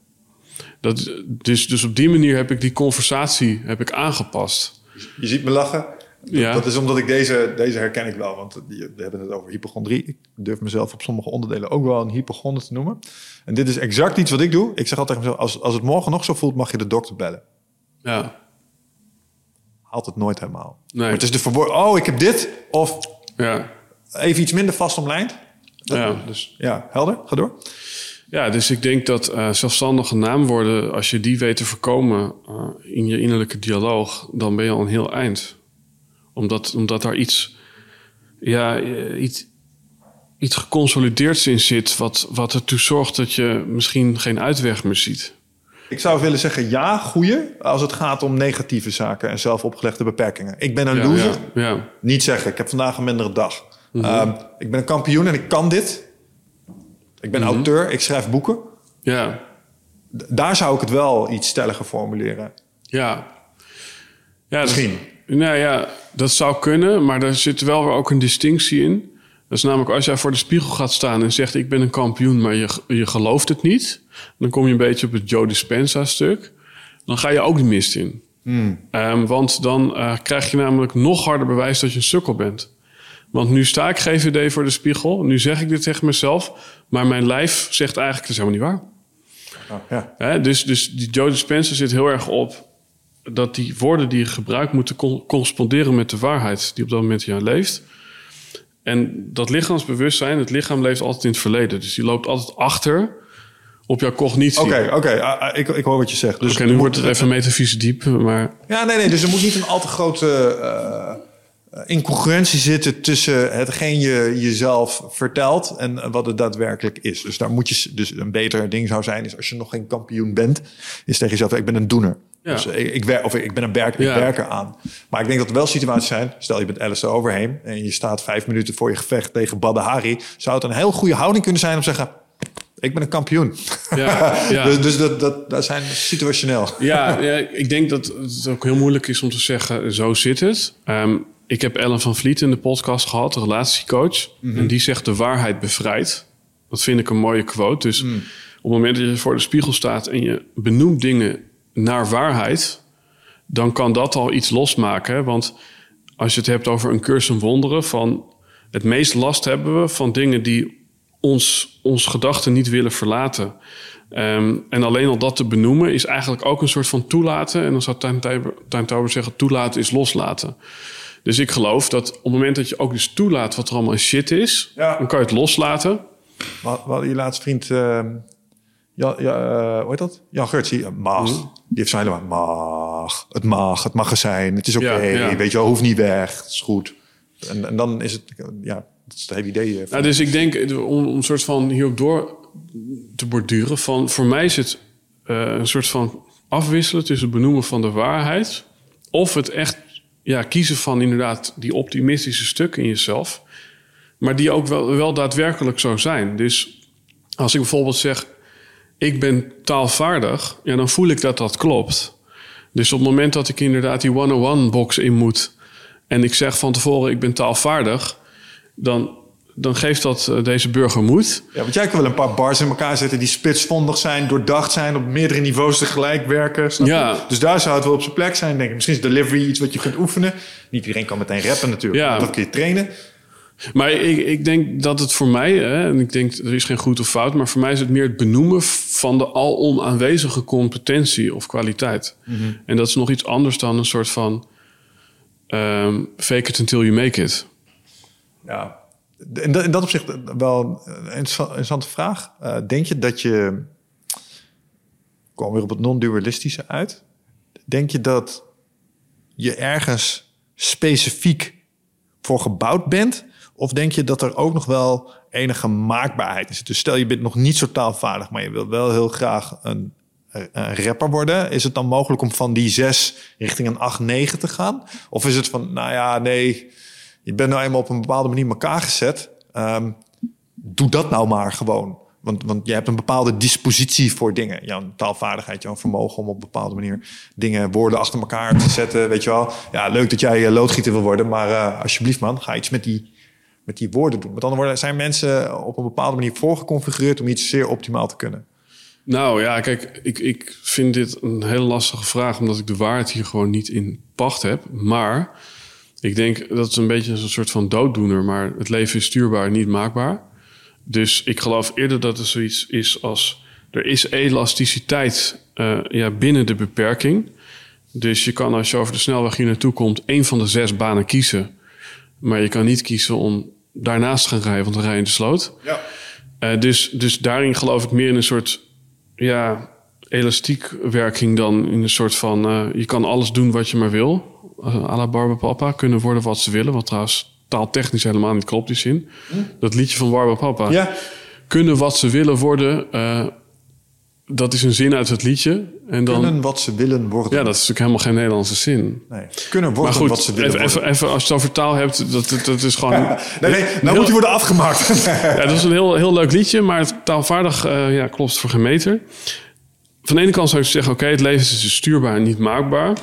Dat, dus, dus op die manier heb ik die conversatie heb ik aangepast. Je ziet me lachen. Ja. Dat is omdat ik deze, deze herken ik wel. Want die- we hebben het over hypochondrie. Ik durf mezelf op sommige onderdelen ook wel een hypochonder te noemen. En dit is exact iets wat ik doe. Ik zeg altijd tegen mezelf, als, als het morgen nog zo voelt, mag je de dokter bellen. Ja, Haalt het nooit helemaal. Nee. Maar het is de verwoord. Oh, ik heb dit. Of ja, even iets minder vast omlijnd. Dat- Ja. Dus ja, helder. Ga door. ja. Dus ik denk dat eh, zelfstandige naamwoorden, als je die weet te voorkomen eh, in je innerlijke dialoog, dan ben je al een heel eind. Omdat, omdat daar iets, ja, iets, iets geconsolideerds in zit, wat, wat ertoe zorgt dat je misschien geen uitweg meer ziet. Ik zou willen zeggen ja, goeie. Als het gaat om negatieve zaken en zelf opgelegde beperkingen. Ik ben een Ja, loser. ja, Mhm. ja. Niet zeggen, ik heb vandaag een mindere dag. Ehm, ik ben een kampioen en ik kan dit. Ik ben Mhm. auteur, ik schrijf boeken. ja. Daar zou ik het wel iets stelliger formuleren. Ja. ja Misschien. Nou ja, dat zou kunnen, maar daar zit wel weer ook een distinctie in. Dat is namelijk als jij voor de spiegel gaat staan en zegt: Ik ben een kampioen, maar je, je gelooft het niet. Dan kom je een beetje op het Joe Dispenza-stuk. Dan ga je ook de mist in. Ehm, want dan eh, krijg je namelijk nog harder bewijs dat je een sukkel bent. Want nu sta ik GVD voor de spiegel. Nu zeg ik dit tegen mezelf. Maar mijn lijf zegt eigenlijk: Dat is helemaal niet waar. Oh, ja. Dus, dus die Joe Dispenza zit heel erg op dat die woorden die je gebruikt moeten co- corresponderen met de waarheid die op dat moment in jou leeft. En dat lichaamsbewustzijn, het lichaam leeft altijd in het verleden. Dus die loopt altijd achter op jouw cognitie. Oké, oké. ah, ah, ik, ik hoor wat je zegt. Dus Oké, nu wordt het even metafysisch diep, maar Ja, nee, nee. Dus er moet niet een al te grote eh, incongruentie zitten tussen hetgeen je jezelf vertelt en wat het daadwerkelijk is. Dus daar moet je, dus een beter ding zou zijn, is als je nog geen kampioen bent, is tegen jezelf, ik ben een doener. Ja. Dus ik, ik, wer- of ik ben een werker, ik Ja. werk eraan. Maar ik denk dat er wel situaties zijn, stel je bent Alistair Overheem en je staat vijf minuten voor je gevecht tegen Badde Hari, zou het een heel goede houding kunnen zijn om te zeggen, ik ben een kampioen. Ja, (laughs) ja. dus dus dat, dat, dat zijn situationeel. ja, ja, ik denk dat het ook heel moeilijk is om te zeggen, zo zit het. Ehm, ik heb Ellen van Vliet in de podcast gehad, de relatiecoach. En die zegt de waarheid bevrijdt. Dat vind ik een mooie quote. Dus op het moment dat je voor de spiegel staat en je benoemt dingen naar waarheid, dan kan dat al iets losmaken. hè. Want als je het hebt over een cursus wonderen, van het meest last hebben we van dingen die ons, ons gedachten niet willen verlaten. Ehm, en alleen al dat te benoemen is eigenlijk ook een soort van toelaten. En dan zou Tower zeggen: toelaten is loslaten. Dus ik geloof dat op het moment dat je ook dus toelaat wat er allemaal shit is, Ja. dan kan je het loslaten. Wat, wat je laatste vriend, uh, ja, ja, eh, hoe heet dat? Jan Gertsie, mag. Mhm. Die heeft zo helemaal, mag, het mag, het mag er zijn, het is oké, ja. weet je wel, hoeft niet weg, het is goed. En, en dan is het, ja, dat is het hele idee. eh, Nou, dus ik denk, eh, om, om een soort van hierop door te borduren, van voor mij is het eh, een soort van afwisselen tussen het benoemen van de waarheid of het echt ja, kiezen van inderdaad die optimistische stukken in jezelf, maar die ook wel, wel daadwerkelijk zo zijn. Dus als ik bijvoorbeeld zeg, ik ben taalvaardig, ja, dan voel ik dat dat klopt. Dus op het moment dat ik inderdaad die 101-box in moet en ik zeg van tevoren, ik ben taalvaardig, dan, dan geeft dat eh, deze burger moed. Ja, want jij kan wel een paar bars in elkaar zetten die spitsvondig zijn, doordacht zijn, op meerdere niveaus tegelijk werken. snap je? Ja. Dus daar zou het wel op zijn plek zijn, denk ik. Misschien is delivery iets wat je kunt oefenen. Niet iedereen kan meteen rappen natuurlijk, Ja. dat kun je trainen. Maar ik, ik denk dat het voor mij, hè, en ik denk er is geen goed of fout, maar voor mij is het meer het benoemen van de alom aanwezige competentie of kwaliteit. En dat is nog iets anders dan een soort van ehm, fake it until you make it. Ja, in dat, opzicht wel een interessa- interessante vraag. Eh, denk je dat je... Ik kwam weer op het non-dualistische uit. Denk je dat je ergens specifiek voor gebouwd bent? Of denk je dat er ook nog wel enige maakbaarheid is? Dus stel je bent nog niet zo taalvaardig... maar je wilt wel heel graag een, een rapper worden. Is het dan mogelijk om van die zes richting een acht, negen te gaan? Of is het van, nou ja, nee je bent nou eenmaal op een bepaalde manier elkaar gezet. Ehm, doe dat nou maar gewoon. Want, want je hebt een bepaalde dispositie voor dingen. Jouw taalvaardigheid, jouw vermogen om op een bepaalde manier dingen, woorden achter elkaar te zetten. Weet je wel. Ja, leuk dat jij eh, loodgieter wil worden. Maar eh, alsjeblieft man, ga iets met die met die woorden doen? Met andere woorden, zijn mensen op een bepaalde manier voorgeconfigureerd om iets zeer optimaal te kunnen? Nou ja, kijk, ik, ik vind dit een hele lastige vraag, omdat ik de waarheid hier gewoon niet in pacht heb. Maar ik denk dat het een beetje een soort van dooddoener, maar het leven is stuurbaar, niet maakbaar. Dus ik geloof eerder dat er zoiets is als er is elasticiteit uh, ja, binnen de beperking. Dus je kan als je over de snelweg hier naartoe komt, één van de zes banen kiezen. Maar je kan niet kiezen om daarnaast te gaan rijden, want dan rij je in de sloot. Ja. Uh, dus, dus daarin geloof ik meer in een soort ja, elastiek werking dan in een soort van... Uh, je kan alles doen wat je maar wil. Uh, à la Barba Papa. Kunnen worden wat ze willen. Wat trouwens taaltechnisch helemaal niet klopt die zin. Hm? Dat liedje van Barba Papa. Ja. Kunnen wat ze willen worden... Uh, dat is een zin uit het liedje. En dan, kunnen wat ze willen worden. Ja, dat is natuurlijk helemaal geen Nederlandse zin. Nee. Kunnen worden goed, wat ze willen even, worden. Even, als je het over taal hebt, dat, dat, is gewoon... (laughs) nee, nee, nou moet die worden afgemaakt. (laughs) ja, dat is een heel, heel leuk liedje, maar taalvaardig uh, ja, klopt voor geen meter. Van de ene kant zou je zeggen, oké, okay, het leven is dus stuurbaar en niet maakbaar.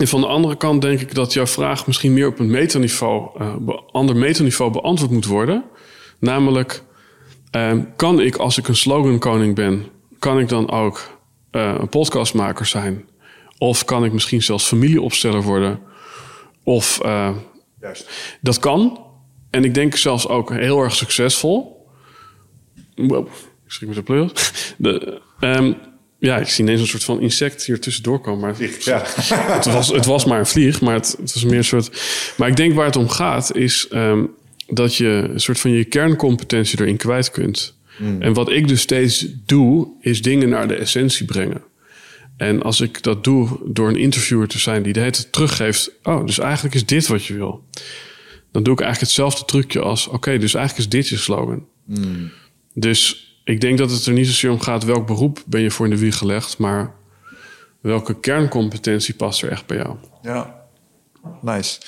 En van de andere kant denk ik dat jouw vraag misschien meer op een metaniveau, uh, ander metaniveau beantwoord moet worden. Namelijk, uh, kan ik als ik een slogankoning ben kan ik dan ook uh, een podcastmaker zijn? Of kan ik misschien zelfs familieopsteller worden? Of uh, Juist. dat kan. En ik denk zelfs ook heel erg succesvol. Wow, ik schrik met de pleur. De, um, ja, ik zie ineens een soort van insect hier tussendoor komen. Maar het, ja. (laughs) het, was, het was maar een vlieg, maar het, het was meer een soort... Maar ik denk waar het om gaat is um, dat je een soort van je kerncompetentie erin kwijt kunt. Mm. En wat ik dus steeds doe, is dingen naar de essentie brengen. En als ik dat doe door een interviewer te zijn die de hele teruggeeft: Oh, dus eigenlijk is dit wat je wil. Dan doe ik eigenlijk hetzelfde trucje als: Oké, dus eigenlijk is dit je slogan. Mm. Dus ik denk dat het er niet zozeer om gaat welk beroep ben je voor in de wieg gelegd, maar welke kerncompetentie past er echt bij jou. Ja, nice.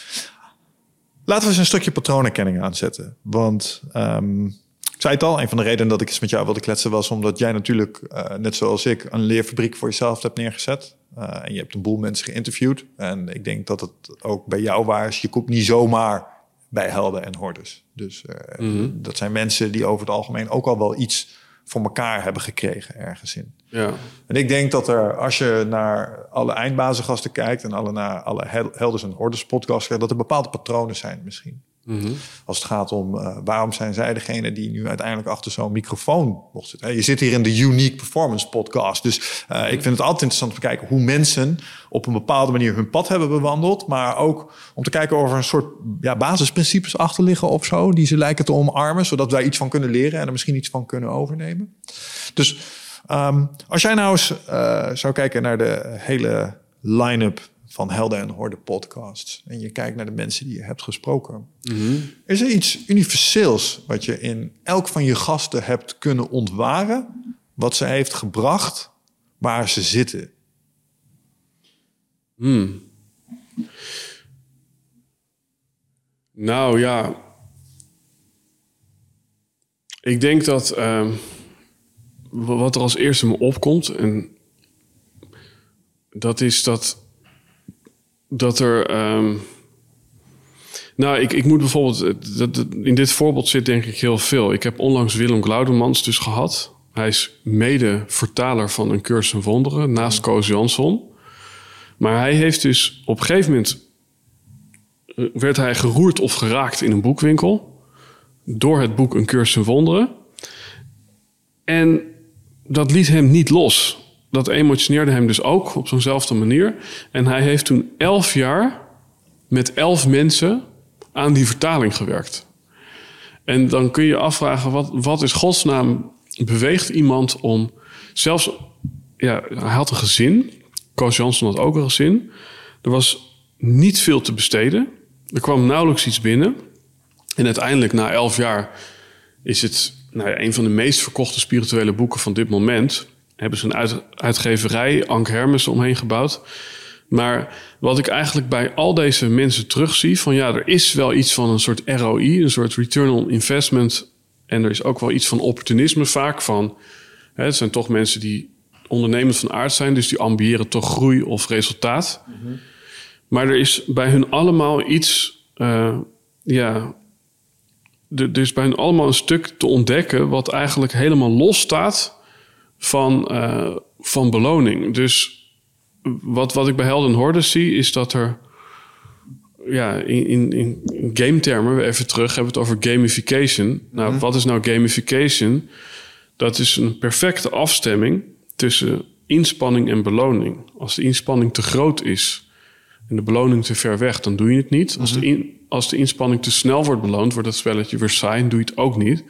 Laten we eens een stukje patroonherkenning aanzetten. Want um, zei het al, een van de redenen dat ik eens met jou wilde kletsen was omdat jij natuurlijk, uh, net zoals ik, een leerfabriek voor jezelf hebt neergezet. Uh, en je hebt een boel mensen geïnterviewd. En ik denk dat het ook bij jou waar Je komt niet zomaar bij helden en hordes. Dus uh, mm -hmm. dat zijn mensen die over het algemeen ook al wel iets voor elkaar hebben gekregen ergens in. Ja. En ik denk dat er, als je naar alle eindbazengasten kijkt en alle naar alle helders en hordes podcasts dat er bepaalde patronen zijn misschien. Mm Als het gaat om uh, waarom zijn zij degene die nu uiteindelijk achter zo'n microfoon mocht zitten. Je zit hier in de Unique Performance Podcast. Dus uh, ik vind het altijd interessant om te kijken hoe mensen op een bepaalde manier hun pad hebben bewandeld. Maar ook om te kijken of er een soort ja, basisprincipes achter liggen of zo. Die ze lijken te omarmen, zodat wij iets van kunnen leren en er misschien iets van kunnen overnemen. Dus um, als jij nou eens uh, zou kijken naar de hele line-up van Helden en Horde podcasts. En je kijkt naar de mensen die je hebt gesproken. Mm Is er iets universeels wat je in elk van je gasten hebt kunnen ontwaren? Wat ze heeft gebracht waar ze zitten? Hmm. Nou ja. Ik denk dat uh, wat er als eerste me opkomt, en dat is dat dat er. Um, nou, ik, ik moet bijvoorbeeld. Dat, in dit voorbeeld zit denk ik heel veel. Ik heb onlangs Willem Glaudemans dus gehad. Hij is mede vertaler van een cursus in wonderen naast Koos Jansson. Maar hij heeft dus op een gegeven moment. Eh, werd hij geroerd of geraakt in een boekwinkel. Door het boek Een cursus in wonderen. En dat liet hem niet los dat emotioneerde hem dus ook op zo'nzelfde manier. En hij heeft toen elf jaar met elf mensen aan die vertaling gewerkt. En dan kun je afvragen, wat, wat is godsnaam beweegt iemand om zelfs... Ja, hij had een gezin. Koos Jansson had ook een gezin. Er was niet veel te besteden. Er kwam nauwelijks iets binnen. En uiteindelijk, na elf jaar, is het nou een van de meest verkochte spirituele boeken van dit moment hebben ze een uitgeverij, Ank Hermes, omheen gebouwd. Maar wat ik eigenlijk bij al deze mensen terugzie, van ja, er is wel iets van een soort ROI, een soort return on investment. En er is ook wel iets van opportunisme vaak van. Hè, het zijn toch mensen die ondernemend van aard zijn, dus die ambiëren toch groei of resultaat. Maar er is bij hun allemaal iets, uh, ja, er, er is bij hen allemaal een stuk te ontdekken wat eigenlijk helemaal los staat van, eh, van beloning. Dus wat, wat ik bij Helden Horden zie, is dat er ja, in, in, in game termen, even terug, hebben we het over gamification. Nou, wat is nou gamification? Dat is een perfecte afstemming tussen inspanning en beloning. Als de inspanning te groot is en de beloning te ver weg, dan doe je het niet. Als, de in, als de inspanning te snel wordt beloond, wordt het spelletje weer saai en doe je het ook niet.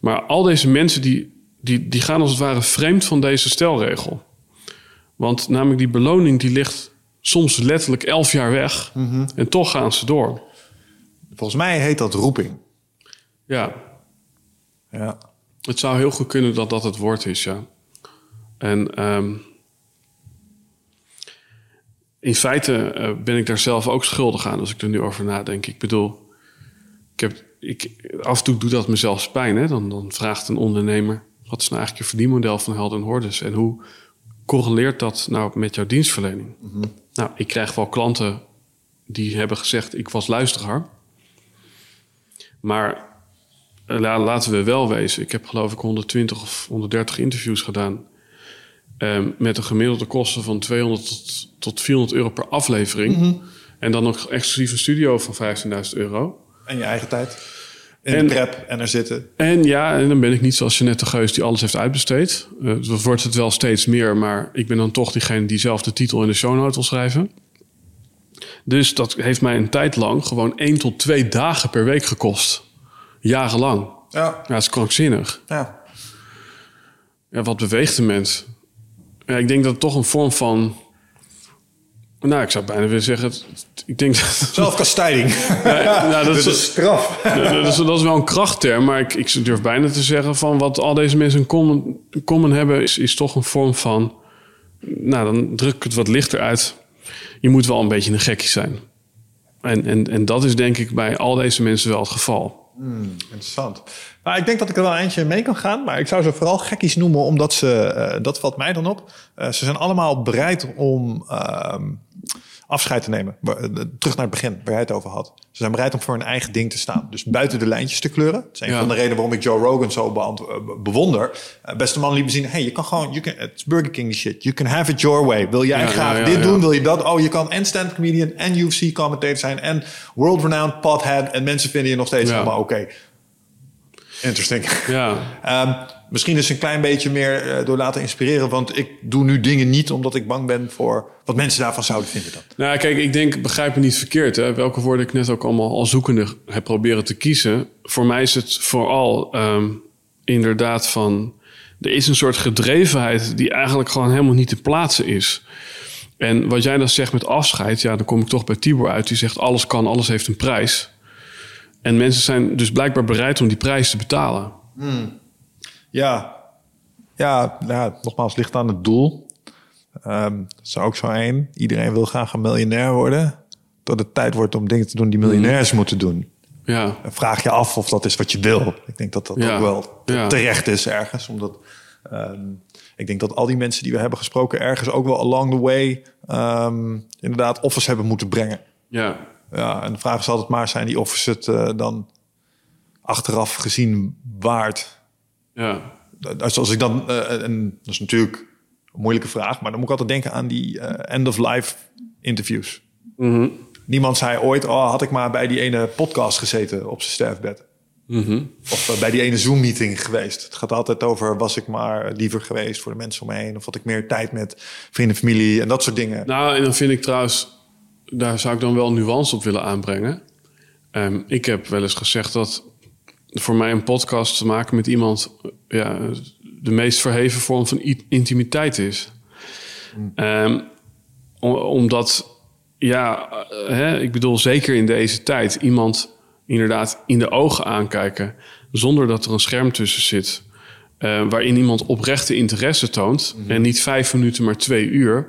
Maar al deze mensen die, die, die gaan als het ware vreemd van deze stelregel. Want namelijk die beloning die ligt soms letterlijk elf jaar weg. En toch gaan ze door. Volgens mij heet dat roeping. Ja, Ja. het zou heel goed kunnen dat dat het woord is, ja. En ehm, in feite eh, ben ik daar zelf ook schuldig aan als ik er nu over nadenk. Ik bedoel, ik heb, ik, af en toe doet dat mezelf pijn. Hè? Dan, dan vraagt een ondernemer, wat is nou eigenlijk je verdienmodel van Helden en Hordes? En hoe correleert dat nou met jouw dienstverlening? Nou, ik krijg wel klanten die hebben gezegd, ik was luisteraar. Maar eh, la- laten we wel wezen. Ik heb geloof ik 120 of 130 interviews gedaan. ehm, met een gemiddelde kosten van 200 tot, tot 400 euro per aflevering. En dan nog exclusief een studio van 15.000 euro. En je eigen tijd. In En- de prep en er zitten. En ja, en dan ben ik niet zoals Jeanette de Geus die alles heeft uitbesteed. Dat wordt het wel steeds meer, maar ik ben dan toch diegene die zelf de titel in de show notes wil schrijven. Dus dat heeft mij een tijd lang gewoon één tot twee dagen per week gekost. Jarenlang. Ja. Ja, dat is krankzinnig. ja. Ja, wat beweegt de mens? Ja, ik denk dat het toch een vorm van... Nou, ik zou bijna willen zeggen... Ik denk dat... Zelfkastijding. (laughs) Nou, dat, is, een straf. dat, is, dat is wel een krachtterm, maar ik, ik durf bijna te zeggen van wat al deze mensen in common, hebben, is, is toch een vorm van. Nou, dan druk ik het wat lichter uit. Je moet wel een beetje een gekkie zijn. En, en, en dat is denk ik bij al deze mensen wel het geval. Interessant. Nou, ik denk dat ik er wel eentje mee kan gaan. Maar ik zou ze vooral gekkies noemen, omdat ze... eh, dat valt mij dan op. Eh, ze zijn allemaal bereid om ehm, afscheid te nemen. Eh, Terug naar het begin, waar jij het over had. Ze zijn bereid om voor hun eigen ding te staan. Dus buiten de lijntjes te kleuren. Dat is een Ja. van de redenen waarom ik Joe Rogan zo eh, bewonder. Eh, beste man liet me zien... hey, je kan gewoon... You can, het is Burger King shit. You can have it your way. Wil jij Ja, graag ja, dit doen? Wil je dat? Oh, je kan en stand-up comedian en UFC-commentator zijn... en world-renowned pothead. En mensen vinden je nog steeds allemaal oké. Interesting. Ja, (laughs) Ehm, misschien is een klein beetje meer eh, door laten inspireren. Want ik doe nu dingen niet omdat ik bang ben voor wat mensen daarvan zouden vinden. Dan. nou kijk, ik denk, begrijp me niet verkeerd, hè, welke woorden ik net ook allemaal al zoekende heb proberen te kiezen. Voor mij is het vooral ehm, inderdaad van, er is een soort gedrevenheid die eigenlijk gewoon helemaal niet te plaatsen is. En wat jij dan zegt met afscheid, ja, dan kom ik toch bij Tibor uit. Die zegt alles kan, alles heeft een prijs. En mensen zijn dus blijkbaar bereid om die prijs te betalen. Ja. Ja, ja, nogmaals, ligt aan het doel. Ehm dat is ook zo één. Iedereen wil graag een miljonair worden. Tot het tijd wordt om dingen te doen die miljonairs moeten doen. Ja, En vraag je af of dat is wat je wil. Ik denk dat dat Ja. ook wel Ja. terecht is ergens. Omdat ehm, ik denk dat al die mensen die we hebben gesproken... ergens ook wel along the way... ehm, inderdaad offers hebben moeten brengen. ja, Ja, en de vraag is altijd maar... zijn die offers het eh, dan achteraf gezien waard? ja. Als, als ik dan... en dat is natuurlijk een moeilijke vraag... maar dan moet ik altijd denken aan die eh, end-of-life interviews. Mhm. Niemand zei ooit... oh, had ik maar bij die ene podcast gezeten op zijn sterfbed. Mhm. Of bij die ene Zoom-meeting geweest. Het gaat altijd over, was ik maar liever geweest voor de mensen om me heen? Of had ik meer tijd met vrienden, familie en dat soort dingen. Nou, en dan vind ik trouwens, daar zou ik dan wel nuance op willen aanbrengen. Ehm, ik heb wel eens gezegd dat voor mij een podcast te maken met iemand ja, de meest verheven vorm van intimiteit is. Ehm, om- omdat, ja, hè, ik bedoel, zeker in deze tijd, iemand inderdaad in de ogen aankijken zonder dat er een scherm tussen zit. eh, waarin iemand oprechte interesse toont. En niet vijf minuten, maar twee uur.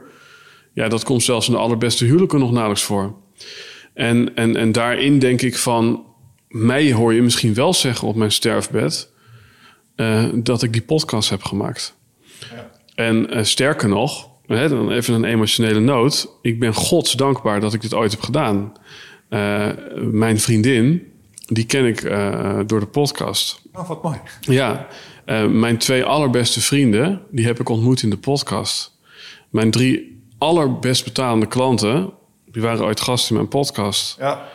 Ja, dat komt zelfs in de allerbeste huwelijken nog nauwelijks voor. En, en, en daarin denk ik van... mij hoor je misschien wel zeggen op mijn sterfbed... eh, dat ik die podcast heb gemaakt. En eh, sterker nog, hè, dan even een emotionele noot... ik ben gods dankbaar dat ik dit ooit heb gedaan. Eh, mijn vriendin die ken ik door de podcast. Oh, wat mooi. Ja, mijn twee allerbeste vrienden, die heb ik ontmoet in de podcast. Mijn drie allerbest betalende klanten, die waren ooit gast in mijn podcast. Ja.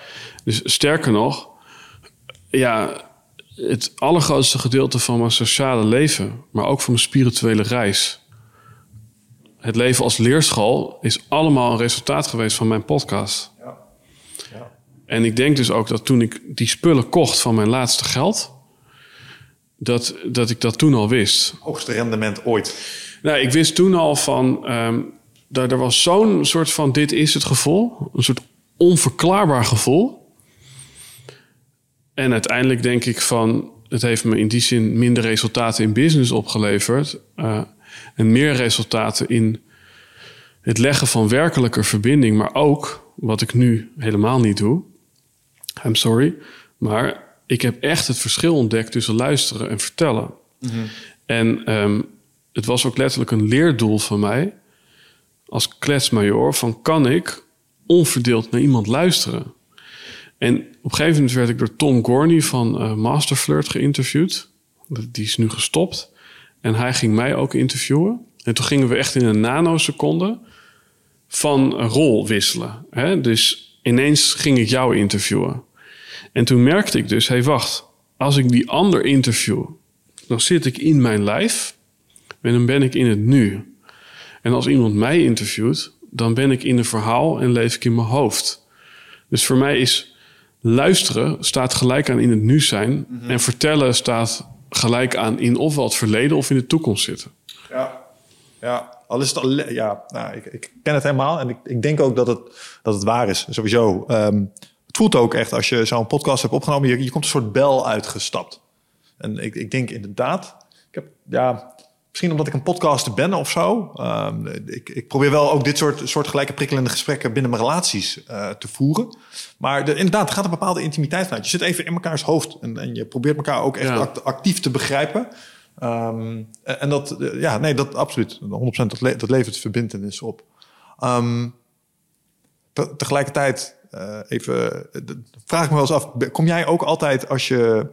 Dus sterker nog, ja, het allergrootste gedeelte van mijn sociale leven, maar ook van mijn spirituele reis. Het leven als leerschool is allemaal een resultaat geweest van mijn podcast. Ja. ja. En ik denk dus ook dat toen ik die spullen kocht van mijn laatste geld, dat, dat ik dat toen al wist. Hoogste rendement ooit. Nou, ik wist toen al van, um, daar, er was zo'n soort van dit is het gevoel, een soort onverklaarbaar gevoel. En uiteindelijk denk ik van, het heeft me in die zin minder resultaten in business opgeleverd. Uh, en meer resultaten in het leggen van werkelijke verbinding. Maar ook, wat ik nu helemaal niet doe. I'm sorry. Maar ik heb echt het verschil ontdekt tussen luisteren en vertellen. Mhm. En um, het was ook letterlijk een leerdoel van mij. Als kletsmajor. Van kan ik onverdeeld naar iemand luisteren? En op een gegeven moment werd ik door Tom Gorney van uh, Masterflirt geïnterviewd. Die is nu gestopt. En hij ging mij ook interviewen. En toen gingen we echt in een nanoseconde van rol wisselen. Hè? Dus ineens ging ik jou interviewen. En toen merkte ik dus, hé hey, wacht, als ik die ander interview, dan zit ik in mijn lijf en dan ben ik in het nu. En als iemand mij interviewt, dan ben ik in een verhaal en leef ik in mijn hoofd. Dus voor mij is luisteren staat gelijk aan in het nu zijn. Mm -hmm. En vertellen staat gelijk aan in ofwel het verleden of in de toekomst zitten. Ja, ja. Al is het al, ja, nou, ik, ik ken het helemaal en ik, ik denk ook dat het, dat het waar is, sowieso. Um, het voelt ook echt als je zo'n podcast hebt opgenomen, je, je komt een soort bel uitgestapt. En ik, ik denk inderdaad, ik heb, ja, misschien omdat ik een podcaster ben of zo. Um, ik, ik probeer wel ook dit soort, soort gelijke prikkelende gesprekken binnen mijn relaties uh, te voeren. Maar de, inderdaad, er gaat een bepaalde intimiteit vanuit. Je zit even in mekaars hoofd en, en je probeert elkaar ook echt ja. actief te begrijpen. Um, en dat, ja, nee, dat absoluut. 100% dat, le dat levert verbindenis op. Um, te tegelijkertijd, uh, even, vraag ik me wel eens af. Kom jij ook altijd als je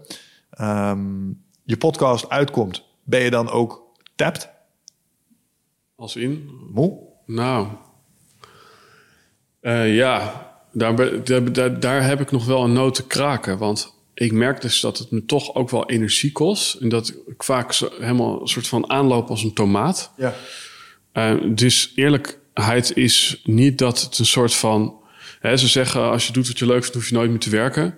um, je podcast uitkomt, ben je dan ook tapt? Als in? Moe? Nou, uh, ja, daar, daar, daar heb ik nog wel een noot te kraken. Want ik merk dus dat het me toch ook wel energie kost. En dat ik vaak zo, helemaal een soort van aanloop als een tomaat. Ja. Uh, dus eerlijkheid is niet dat het een soort van... Hè, ze zeggen, als je doet wat je leuk vindt, hoef je nooit meer te werken.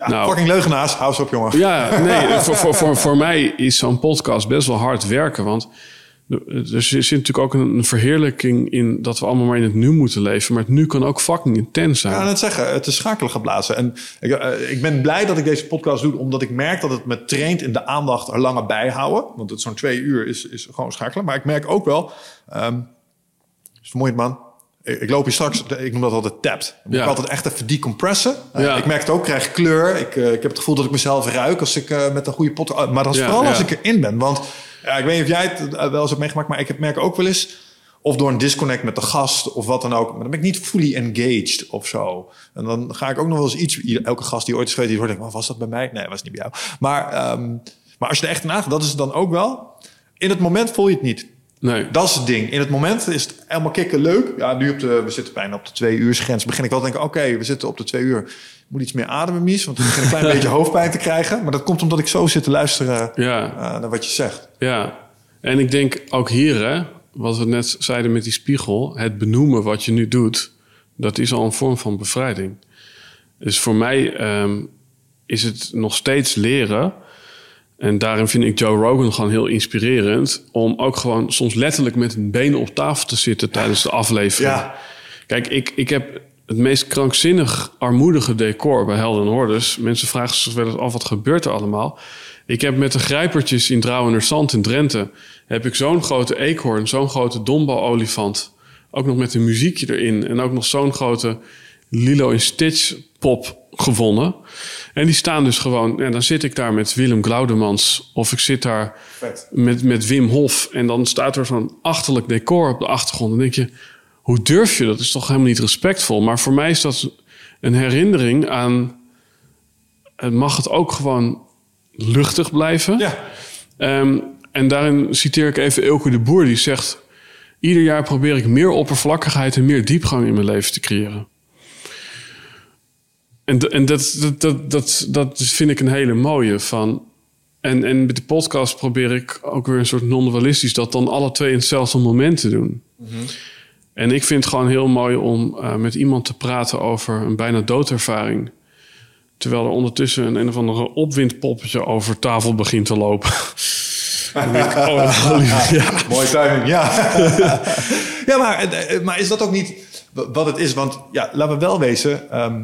Ja, nou, fucking leugenaars, hou ze op, jongen. Ja, nee, (laughs) voor, voor, voor, voor mij is zo'n podcast best wel hard werken. Want er zit natuurlijk ook een verheerlijking in dat we allemaal maar in het nu moeten leven. Maar het nu kan ook fucking intens zijn. Ja, net zeggen, het is schakelen geblazen. En ik, uh, ik ben blij dat ik deze podcast doe, omdat ik merk dat het me traint in de aandacht er langer bijhouden. Want het zo'n twee uur is, is gewoon schakelen. Maar ik merk ook wel, um, is vermoeiend man. Ik, ik loop hier straks, ik noem dat altijd tapped. Ik ja. altijd echt even decompressen. Uh, ja. Ik merk het ook, krijg kleur. Ik, uh, ik heb het gevoel dat ik mezelf ruik als ik uh, met een goede pot... maar dat is ja, vooral als ik erin ben. Want ik weet niet of jij het wel eens hebt meegemaakt, maar ik heb, merk ook wel eens... of door een disconnect met de gast of wat dan ook... maar dan ben ik niet fully engaged of zo. En dan ga ik ook nog wel eens iets... elke gast die ooit is geweest, die hoort... denk was dat bij mij? Nee, was niet bij jou. Maar, um, maar als je er echt naast, dat is het dan ook wel... in het moment voel je het niet. Nee. Dat is het ding. In het moment is het helemaal kicken leuk. Ja, nu op de, we zitten bijna op de twee uur grens. Begin ik wel te denken, oké, okay, we zitten op de twee uur. Ik moet iets meer ademen, Mies. Want ik begin een klein (laughs) beetje hoofdpijn te krijgen. Maar dat komt omdat ik zo zit te luisteren ja. uh, naar wat je zegt. Ja, en ik denk ook hier, hè, wat we net zeiden met die spiegel. Het benoemen wat je nu doet, dat is al een vorm van bevrijding. Dus voor mij um, is het nog steeds leren... En daarin vind ik Joe Rogan gewoon heel inspirerend. Om ook gewoon soms letterlijk met een benen op tafel te zitten tijdens de aflevering. Ja. Kijk, ik, ik heb het meest krankzinnig armoedige decor bij Helden Hordes. Mensen vragen zich wel eens af, wat gebeurt er allemaal? Ik heb met de grijpertjes in Drouwenersand in Drenthe... heb ik zo'n grote eekhoorn, zo'n grote dombo-olifant... ook nog met een muziekje erin... en ook nog zo'n grote Lilo in Stitch pop gewonnen. En die staan dus gewoon... En dan zit ik daar met Willem Glaudemans... of ik zit daar met, met Wim Hof... en dan staat er zo'n achterlijk decor op de achtergrond. En dan denk je, hoe durf je? Dat is toch helemaal niet respectvol? Maar voor mij is dat een herinnering aan... het mag het ook gewoon luchtig blijven. Ja. Ehm, en daarin citeer ik even Elke de Boer, die zegt... Ieder jaar probeer ik meer oppervlakkigheid en meer diepgang in mijn leven te creëren. En, en dat, dat, dat, dat, dat vind ik een hele mooie van... En, en met de podcast probeer ik ook weer een soort non-dualistisch... dat dan alle twee in hetzelfde moment te doen. En ik vind het gewoon heel mooi om eh, met iemand te praten over een bijna doodervaring. Terwijl er ondertussen een, een of andere opwindpoppetje over tafel begint te lopen. (laughs) Ik, oh, (laughs) ja. Mooi timing, ja. (laughs) ja, maar, eh, maar is dat ook niet wat het is? Want ja, laten we wel wezen, ehm,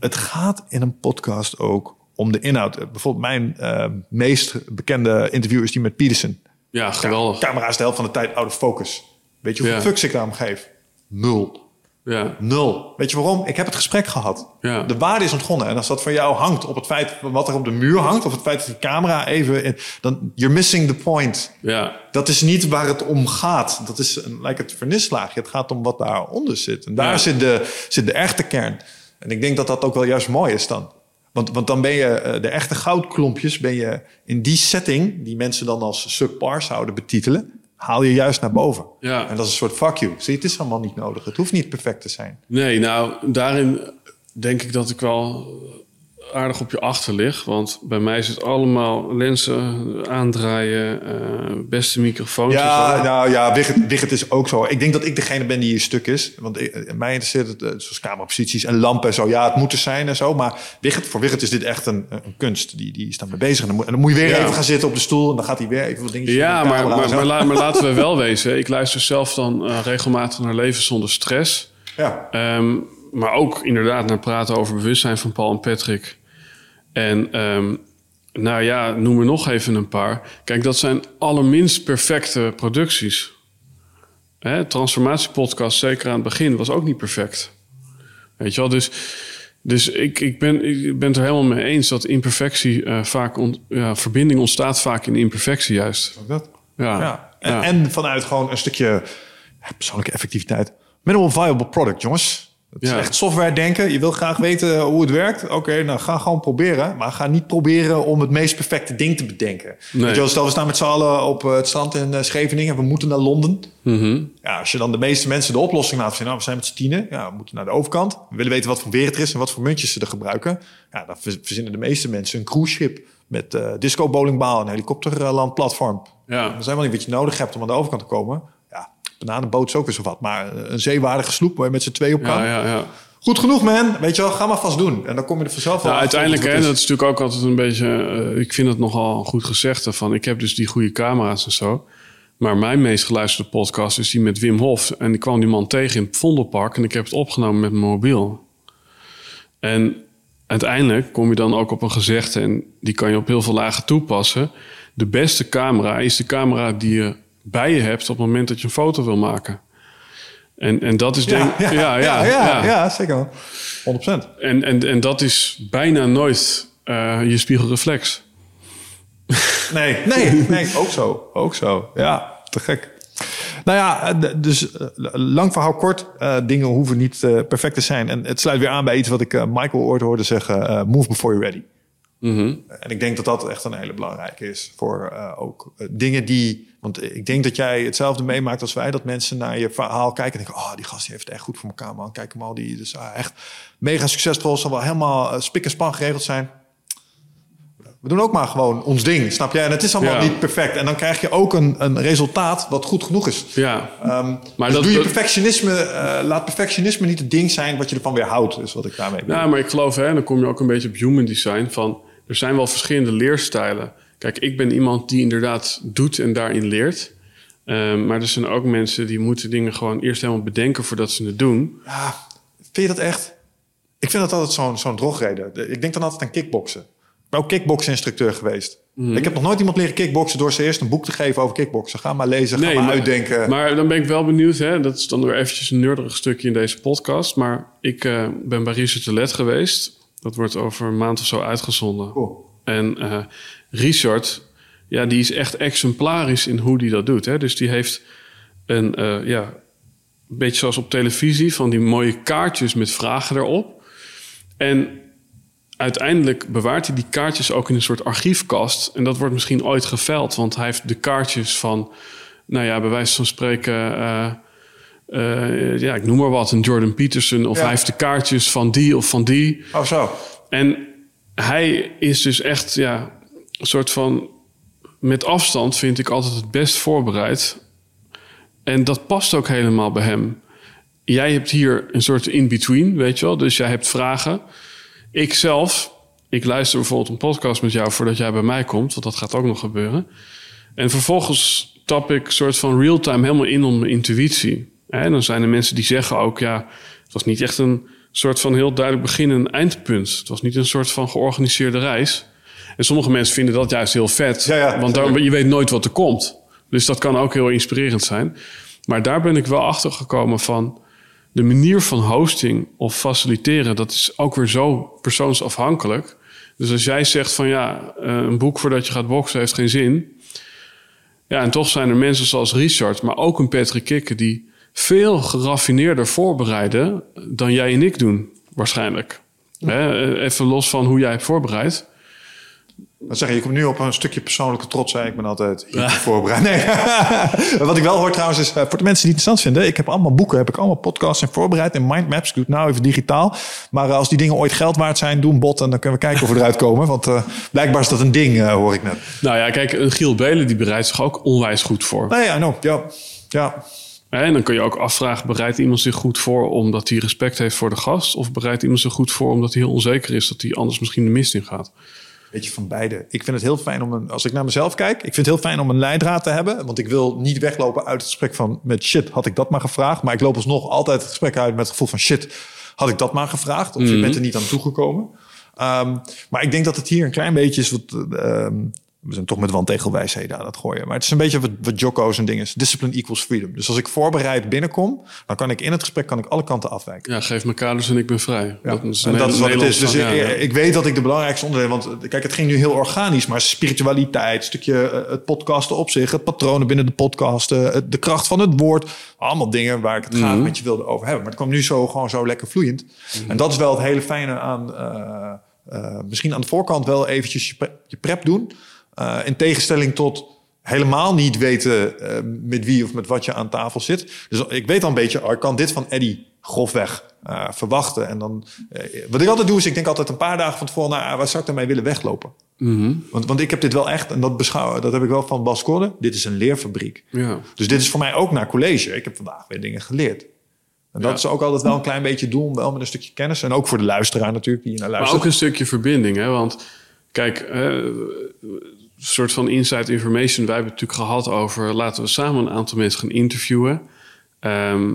het gaat in een podcast ook om de inhoud. Bijvoorbeeld mijn eh, meest bekende interview is die met Peterson. ja, geweldig. Camera is de helft van de tijd out of focus. Weet je hoeveel Ja. fucks ik daarom geef? Nul. Ja, Nul. Weet je waarom? Ik heb het gesprek gehad. Ja. De waarde is ontgonnen. En als dat voor jou hangt op het feit wat er op de muur hangt, of het feit dat die camera even. In, dan you're missing the point. ja, Dat is niet waar het om gaat. Dat is een, lijkt het vernislaagje. Het gaat om wat daaronder zit. En daar Ja. zit, de, zit de echte kern. En ik denk dat dat ook wel juist mooi is dan. Want, want dan ben je eh, de echte goudklompjes, ben je in die setting, die mensen dan als subpar zouden betitelen, haal je juist naar boven. Ja. En dat is een soort fuck you. Zie, het is allemaal niet nodig. Het hoeft niet perfect te zijn. Nee, nou, daarin denk ik dat ik wel aardig op je achter lig. Want bij mij is het allemaal lenzen aandraaien, eh, beste microfoons. en Ja, nou ja, Wigget, Wigget is ook zo. Ik denk dat ik degene ben die hier stuk is. Want ik, eh, mij interesseert het, eh, zoals cameraposities en lampen en zo. Ja, het moet er zijn en zo. Maar Wigget, voor Wigget is dit echt een, een kunst. Die, die is daarmee bezig. En dan, moet, en dan moet je weer Ja. even gaan zitten op de stoel. En dan gaat hij weer even wat dingetjes Ja, maar, maar, zo. maar, la- (laughs) maar laten we wel wezen. Ik luister zelf dan regelmatig naar Leven zonder stress. Ja. Ehm, maar ook inderdaad naar praten over bewustzijn van Paul en Patrick. En ehm, nou ja, noem er nog even een paar. Kijk, dat zijn allerminst perfecte producties. Hè, transformatiepodcast, zeker aan het begin, was ook niet perfect. Weet je wel, dus, dus ik, ik, ben, ik ben het er helemaal mee eens dat imperfectie eh, vaak... ont- ja, verbinding ontstaat vaak in imperfectie juist. Ook dat. Ja, Ja. En, ja. en vanuit gewoon een stukje ja, persoonlijke effectiviteit. Minimal viable product, jongens. Het is Ja. echt software denken. Je wil graag weten hoe het werkt. Oké, nou ga gewoon proberen. Maar ga niet proberen om het meest perfecte ding te bedenken. Nee. Je wel, stel we staan met z'n allen op eh, het strand in eh, Scheveningen. En we moeten naar Londen. Mhm. Ja, als je dan de meeste mensen de oplossing laat zien. Nou, we zijn met z'n tienen. Ja, we moeten naar de overkant. We willen weten wat voor weer het er is en wat voor muntjes ze er gebruiken. Ja, dan ver- verzinnen de meeste mensen een cruise ship. Met eh disco bowlingbal en helikopterlandplatform. Ja. Dat is helemaal niet wat je nodig hebt om aan de overkant te komen. Bananenboot is ook weer zo wat. Maar een zeewaardige sloep waar je met z'n twee op kan. Ja, ja, ja. Goed genoeg, man. Weet je wel, ga maar vast doen. En dan kom je er vanzelf wel uiteindelijk, hè, dat is natuurlijk ook altijd een beetje... eh, ik vind het nogal goed gezegde van... ik heb dus die goede camera's en zo. Maar mijn meest geluisterde podcast is die met Wim Hof. En ik kwam die man tegen in het Vondelpark... en ik heb het opgenomen met mijn mobiel. En uiteindelijk kom je dan ook op een gezegde... en die kan je op heel veel lagen toepassen. De beste camera is de camera die je bij je hebt... op het moment dat je een foto wil maken. En, en dat is denk Ja, ja, ja, ja, ja, zeker wel. 100%. En, en, en dat is bijna nooit eh, je spiegelreflex. Nee, (laughs) nee, nee, ook zo. Ook zo. Ja, te gek. Nou ja, eh, dus eh, lang verhaal kort. eh, dingen hoeven niet perfect te zijn. En het sluit weer aan bij iets wat ik Michael ooit hoorde zeggen. move before you're ready. En ik denk dat dat echt een hele belangrijke is voor eh, ook dingen die. Want ik denk dat jij hetzelfde meemaakt als wij. Dat mensen naar je verhaal kijken en denken: Oh, die gast die heeft het echt goed voor elkaar, man. Kijk hem al, die is ah, echt mega succesvol. Zal wel helemaal eh, spik en span geregeld zijn. We doen ook maar gewoon ons ding, snap je? En het is allemaal Ja. niet perfect. En dan krijg je ook een, een resultaat wat goed genoeg is. Ja, Ehm, Maar dus dat- doe je perfectionisme, eh, laat perfectionisme niet het ding zijn wat je ervan weer houdt. Is wat ik daarmee bedoel. ja, maar ik geloof, hè, dan kom je ook een beetje op human design. Van, er zijn wel verschillende leerstijlen. Kijk, ik ben iemand die inderdaad doet en daarin leert. Ehm, maar er zijn ook mensen die moeten dingen gewoon eerst helemaal bedenken voordat ze het doen. Ja, vind je dat echt? Ik vind dat altijd zo'n zo'n drogreden. De- Ik denk dan altijd aan kickboksen. Ik ben ook kickboksen-instructeur geweest. Mhm. Ik heb nog nooit iemand leren kickboksen door ze eerst een boek te geven over kickboksen. Ga maar lezen, ga maar, maar, uitdenken. Maar dan ben ik wel benieuwd. Hè? Dat is dan weer eventjes een nerdig stukje in deze podcast. Maar ik eh, ben bij Richard de Let geweest. Dat wordt over een maand of zo uitgezonden. Cool. En eh, Richard, ja, die is echt exemplarisch in hoe die dat doet. Hè? Dus die heeft een, eh, ja, een beetje zoals op televisie... van die mooie kaartjes met vragen erop. En uiteindelijk bewaart hij die kaartjes ook in een soort archiefkast. En dat wordt misschien ooit geveld, want hij heeft de kaartjes van, nou ja, bij wijze van spreken, eh, eh, ja, ik noem maar wat, een Jordan Peterson. Of Ja. hij heeft de kaartjes van die of van die. Oh, zo. En hij is dus echt, ja, een soort van, met afstand vind ik altijd het best voorbereid. En dat past ook helemaal bij hem. Jij hebt hier een soort in-between, weet je wel. Dus jij hebt vragen. Ik zelf, ik luister bijvoorbeeld een podcast met jou voordat jij bij mij komt, want dat gaat ook nog gebeuren. En vervolgens tap ik soort van real-time helemaal in op mijn intuïtie. Dan zijn er mensen die zeggen ook, ja, het was niet echt een soort van heel duidelijk begin en eindpunt. Het was niet een soort van georganiseerde reis. En sommige mensen vinden dat juist heel vet, Ja, ja, want je weet nooit wat er komt. Dus dat kan ook heel inspirerend zijn. Maar daar ben ik wel achter gekomen van de manier van hosting of faciliteren, dat is ook weer zo persoonsafhankelijk. Dus als jij zegt van ja, eh, een boek voordat je gaat boksen heeft geen zin. Ja, en toch zijn er mensen zoals Richard, maar ook een Patrick Kikke, die veel geraffineerder voorbereiden dan jij en ik doen, waarschijnlijk. Eh, even los van hoe jij hebt voorbereid. Wat zeg je, je komt nu op een stukje persoonlijke trots. Hè? Ik ben altijd hyper voorbereid. Nee. (laughs) Wat ik wel hoor trouwens is, eh, voor de mensen die het interessant vinden. Ik heb allemaal boeken, heb ik allemaal podcasts en voorbereid in mindmaps. Ik doe het nou even digitaal. Maar eh, als die dingen ooit geld waard zijn, doe een bot en dan kunnen we kijken of we eruit komen. Want eh, blijkbaar is dat een ding, hoor ik net. Nou ja, kijk, een Giel Belen die bereidt zich ook onwijs goed voor. Nee, I know. Ja, ja. En dan kun je ook afvragen, bereidt iemand zich goed voor omdat hij respect heeft voor de gast? Of bereidt iemand zich goed voor omdat hij heel onzeker is dat hij anders misschien de mist in gaat? Beetje van beide. Ik vind het heel fijn om een, als ik naar mezelf kijk, ik vind het heel fijn om een leidraad te hebben. Want ik wil niet weglopen uit het gesprek van met shit, had ik dat maar gevraagd. Maar ik loop alsnog altijd het gesprek uit met het gevoel van shit, had ik dat maar gevraagd. Of je bent er niet aan toegekomen. Ehm, maar ik denk dat het hier een klein beetje is wat. ehm, we zijn toch met wandtegelwijsheden aan het gooien. Maar het is een beetje wat, wat Jocko's en dingen is. Discipline equals freedom. Dus als ik voorbereid binnenkom, dan kan ik in het gesprek kan ik alle kanten afwijken. Ja, geef me kaders en ik ben vrij. Ja, Dat is en dat is wat het is. Dus ik, ja, ja. ik weet dat ik de belangrijkste onderdelen... Want kijk, het ging nu heel organisch. Maar spiritualiteit, stukje eh, het podcasten op zich... het patronen binnen de podcast, eh, de kracht van het woord. Allemaal dingen waar ik het Mhm. graag met je wilde over hebben. Maar het kwam nu zo gewoon zo lekker vloeiend. Mhm. En dat is wel het hele fijne aan... eh, misschien aan de voorkant wel eventjes je, pre- je prep doen. Eh, in tegenstelling tot helemaal niet weten eh, met wie of met wat je aan tafel zit. Dus ik weet al een beetje, oh, ik kan dit van Eddie grofweg eh, verwachten. En dan, wat ik altijd doe, is ik denk altijd een paar dagen van tevoren... Nou, waar zou ik daarmee willen weglopen? Mhm. Want, want ik heb dit wel echt, en dat beschouwen, dat heb ik wel van Bas Corde. Dit is een leerfabriek. Ja. Dus dit is voor mij ook naar college. Ik heb vandaag weer dingen geleerd. En dat Ja. is ook altijd wel een klein beetje doen, wel met een stukje kennis. En ook voor de luisteraar natuurlijk, die naar Maar luistert. ook een stukje verbinding, hè? Want kijk, soort van inside information. Wij hebben het natuurlijk gehad over laten we samen een aantal mensen gaan interviewen. Ehm,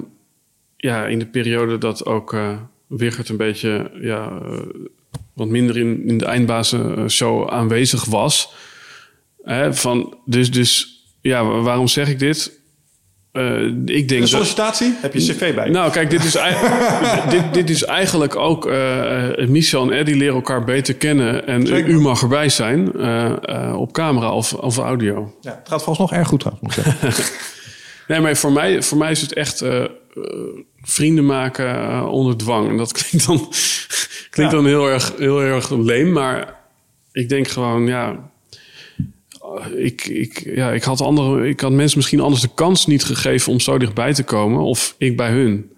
ja, in de periode dat ook eh Wigert een beetje ja, eh, wat minder in, in de eindbazen show aanwezig was. Hè, van, dus, dus ja, waarom zeg ik dit? Eh, ik denk Een dat, sollicitatie? Heb je cv bij? nou, kijk, dit is, (laughs) dit, dit is eigenlijk ook... eh, Michel en Eddie leren elkaar beter kennen. En Zeker. u mag erbij zijn eh, op camera of, of audio. Ja, het gaat volgens nog erg goed trouwens, moet ik zeggen. (laughs) Nee, maar voor mij, voor mij is het echt vrienden maken onder dwang. En dat klinkt dan, (laughs) klinkt Ja. dan heel, erg, heel erg leem. Maar ik denk gewoon, ja... Ik, ik, ja, ik, had andere, ik had mensen misschien anders de kans niet gegeven om zo dichtbij te komen. Of ik bij hun.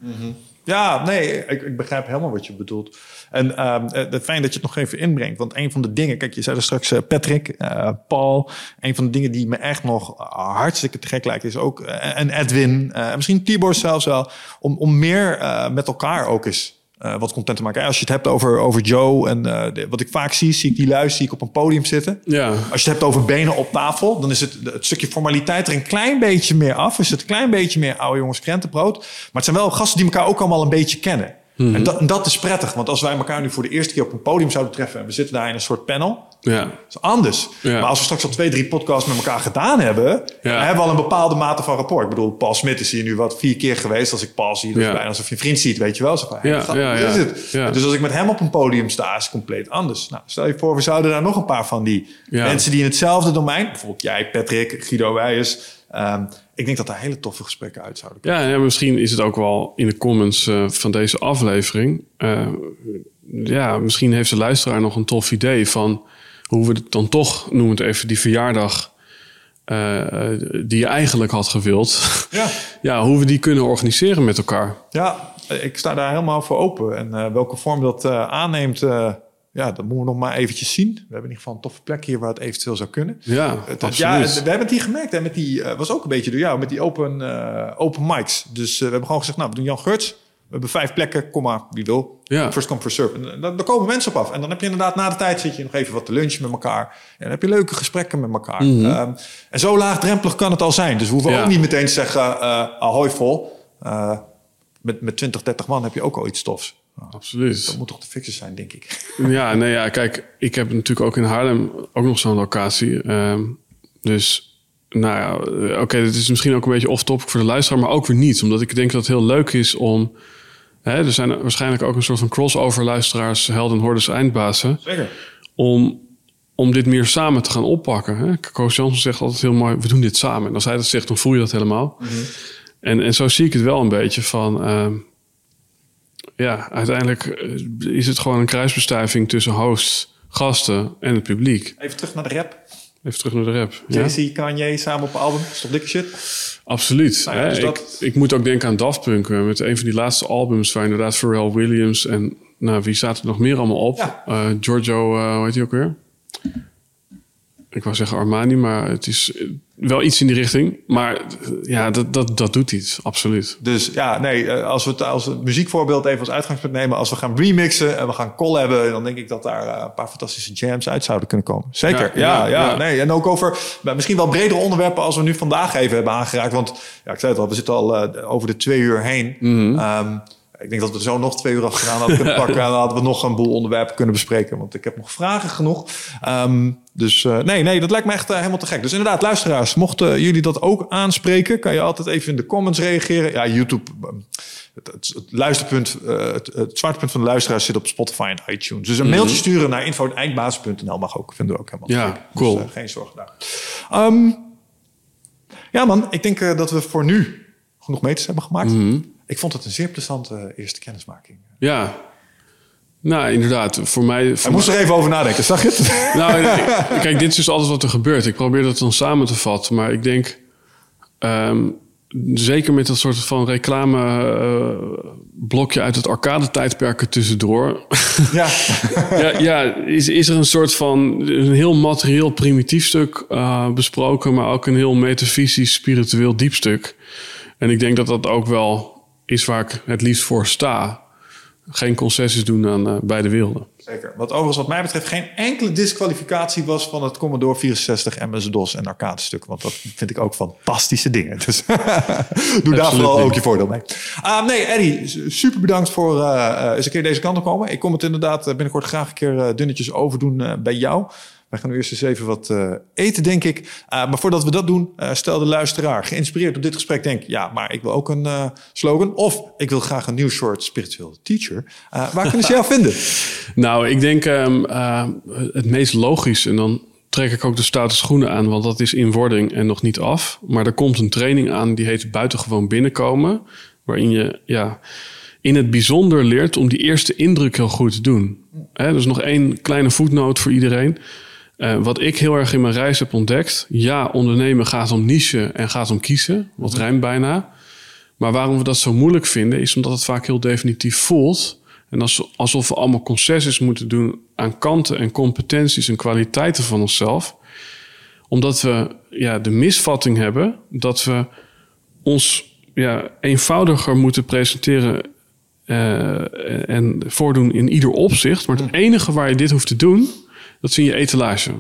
Ja, nee, ik, ik begrijp helemaal wat je bedoelt. En ehm, eh, het fijn dat je het nog even inbrengt. Want een van de dingen, kijk, je zei er straks eh, Patrick, eh, Paul. Een van de dingen die me echt nog hartstikke te gek lijkt, is ook, en Edwin, en misschien Tibor zelfs wel, om, om meer met elkaar ook eens eh, wat content te maken. Als je het hebt over, over Joe en eh, de- wat ik vaak zie, zie ik die luis, zie ik op een podium zitten. Ja, Als je het hebt over benen op tafel, dan is het, het stukje formaliteit er een klein beetje meer af. Is het een klein beetje meer oude jongens krentenbrood. Maar het zijn wel gasten die elkaar ook allemaal een beetje kennen. En, dat, en dat is prettig, want als wij elkaar nu voor de eerste keer op een podium zouden treffen en we zitten daar in een soort panel, ja. dat is anders. Ja. Maar als we straks al twee, drie podcasts met elkaar gedaan hebben, dan hebben we al een bepaalde mate van rapport. Ik bedoel, Paul Smit is hier nu wat vier keer geweest. Als ik Paul zie, dan is bijna alsof je een vriend ziet, weet je wel. Zo van, hey, is het? Dus als ik met hem op een podium sta, is het compleet anders. Nou, stel je voor, we zouden daar nog een paar van die mensen die in hetzelfde domein, bijvoorbeeld jij, Patrick, Guido Wijers, ehm, ik denk dat daar hele toffe gesprekken uit zouden komen. Ja, ja, misschien is het ook wel in de comments eh, van deze aflevering. eh, ja, misschien heeft de luisteraar nog een tof idee van hoe we het dan toch, noem het even, die verjaardag uh, die je eigenlijk had gewild. Ja. (laughs) ja, hoe we die kunnen organiseren met elkaar. Ja, ik sta daar helemaal voor open. En uh, welke vorm dat aanneemt, ja, dat moeten we nog maar eventjes zien. We hebben in ieder geval een toffe plek hier waar het eventueel zou kunnen. Ja, het, ja we hebben het hier gemerkt. Hè, met die, was ook een beetje door jou, met die open, open mics. Dus we hebben gewoon gezegd, nou, we doen Jan Geurts. We hebben vijf plekken, kom maar, wie wil. Ja. First come, first serve. En daar, komen mensen op af. En dan heb je inderdaad na de tijd zit je nog even wat te lunchen met elkaar. En dan heb je leuke gesprekken met elkaar. Mhm. Ehm, en zo laagdrempelig kan het al zijn. Dus we hoeven ook niet meteen te zeggen, uh, ahoy vol. Uh, met, met 20, 30 man heb je ook al iets tofs. Absoluut. Dat moet toch de fixes zijn, denk ik. (laughs) Ja, nee, ja, kijk, ik heb natuurlijk ook in Haarlem ook nog zo'n locatie. Um, dus nou ja, eh, oké, okay, dit is misschien ook een beetje off-topic voor de luisteraar, maar ook weer niet. Omdat ik denk dat het heel leuk is om Hè, er zijn waarschijnlijk ook een soort van crossover luisteraars, helden, hordes, eindbazen. Zeker. Om, om dit meer samen te gaan oppakken. Hè? Koos Jansen zegt altijd heel mooi, we doen dit samen. En als hij dat zegt, dan voel je dat helemaal. Mhm. en, en zo zie ik het wel een beetje van... Uh, ja, uiteindelijk eh, is het gewoon een kruisbestuiving tussen hosts, gasten en het publiek. Even terug naar de rap. Even terug naar de rap. Jay-Z, ja? Kanye samen op een album. Is toch dikke shit? Absoluut. Nou dus ik, ik, moet ook denken aan Daft Punk. Eh, met een van die laatste albums waar inderdaad Pharrell Williams en nou, wie zaten er nog meer allemaal op? Ja. Uh, Giorgio, uh, hoe heet hij ook weer? Ik wou zeggen Armani, maar het is wel iets in die richting. Maar ja, dat, dat, dat doet iets, absoluut. Dus ja, nee, als we het als het muziekvoorbeeld even als uitgangspunt nemen... als we gaan remixen en we gaan hebben, dan denk ik dat daar een paar fantastische jams uit zouden kunnen komen. Zeker, ja, ja, nee. En ook over misschien wel bredere onderwerpen... als we nu vandaag even hebben aangeraakt. Want ja, ik zei het al, we zitten al over de twee uur heen... Mm ik denk dat we zo nog twee uur achteraan hadden kunnen pakken. en dan hadden we nog een boel onderwerpen kunnen bespreken. Want ik heb nog vragen genoeg. Um, dus uh, nee, nee, dat lijkt me echt uh, helemaal te gek. Dus inderdaad, luisteraars, mochten jullie dat ook aanspreken, kan je altijd even in de comments reageren. Ja, YouTube. Ehm, het, het, het luisterpunt, uh, het, het zwaartepunt van de luisteraars zit op Spotify en iTunes. Dus een mailtje mhm. sturen naar info.eindbaas.nl mag ook. Vinden we ook helemaal Ja, cool. Dus, geen zorgen daar. Um, ja man, ik denk dat we voor nu genoeg meters hebben gemaakt. Mm ik vond het een zeer plezante eerste kennismaking. Ja, nou, inderdaad. Voor mij. Voor moest er even over nadenken, zag je het? (laughs) Nou, kijk, dit is dus alles wat er gebeurt. Ik probeer dat dan samen te vatten. Maar ik denk. Um, zeker met dat soort van reclame uh, blokje uit het arcade tijdperken tussendoor. Ja. (laughs) ja, ja is, is er een soort van een heel materieel primitief stuk uh, besproken, maar ook een heel metafysisch spiritueel diep stuk. En ik denk dat dat ook wel is waar ik het liefst voor sta. Geen concessies doen aan uh, beide werelden. Zeker. Wat overigens wat mij betreft geen enkele disqualificatie was van het Commodore 64 MS-DOS en arcade stuk. Want dat vind ik ook fantastische dingen. Dus (laughs) doe daar vooral ook je voordeel mee. Uh, nee, Eddie, super bedankt voor uh, eens een keer deze kant op komen. Ik kom het inderdaad binnenkort graag een keer dunnetjes overdoen bij jou. Wij gaan nu eerst eens even wat uh, eten, denk ik. Uh, maar voordat we dat doen, uh, stel de luisteraar geïnspireerd op dit gesprek denk... ja, maar ik wil ook een slogan. Of ik wil graag een nieuw soort spiritueel teacher. waar kunnen ze jou (laughs) vinden? Nou, ik denk um, het meest logisch... en dan trek ik ook de stoute schoenen aan... want dat is in wording en nog niet af. Maar er komt een training aan die heet buitengewoon binnenkomen... waarin je... ja in het bijzonder leert om die eerste indruk heel goed te doen. He, dus nog één kleine voetnoot voor iedereen. Uh, wat ik heel erg in mijn reis heb ontdekt. Ja, ondernemen gaat om niche en gaat om kiezen. Wat mm rijmt bijna. Maar waarom we dat zo moeilijk vinden, is omdat het vaak heel definitief voelt. En alsof we allemaal concessies moeten doen aan kanten en competenties en kwaliteiten van onszelf. Omdat we ja, de misvatting hebben dat we ons ja, eenvoudiger moeten presenteren uh, en voordoen in ieder opzicht. Maar het mhm. enige waar je dit hoeft te doen, dat in je etalage.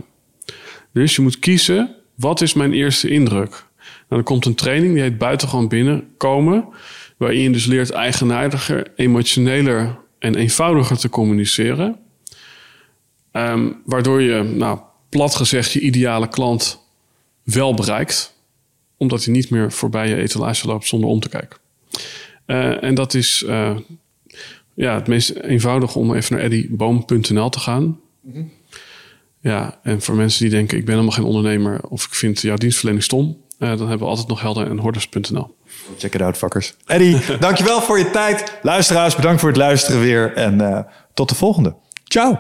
Dus je moet kiezen, wat is mijn eerste indruk? Nou, dan komt een training, die heet buitengewoon binnenkomen. Waarin je dus leert eigenaardiger, emotioneler en eenvoudiger te communiceren. Um, waardoor je, nou, plat gezegd, je ideale klant wel bereikt. Omdat hij niet meer voorbij je etalage loopt zonder om te kijken. Uh, en dat is uh, ja, het meest eenvoudige om even naar eddyboom.nl te gaan. Mm ja, en voor mensen die denken, ik ben helemaal geen ondernemer of ik vind jouw dienstverlening stom, uh, dan hebben we altijd nog helder en horders.nl. Check it out, fuckers. Eddie, (laughs) dankjewel voor je tijd. Luisteraars, bedankt voor het luisteren weer. En uh, tot de volgende. Ciao!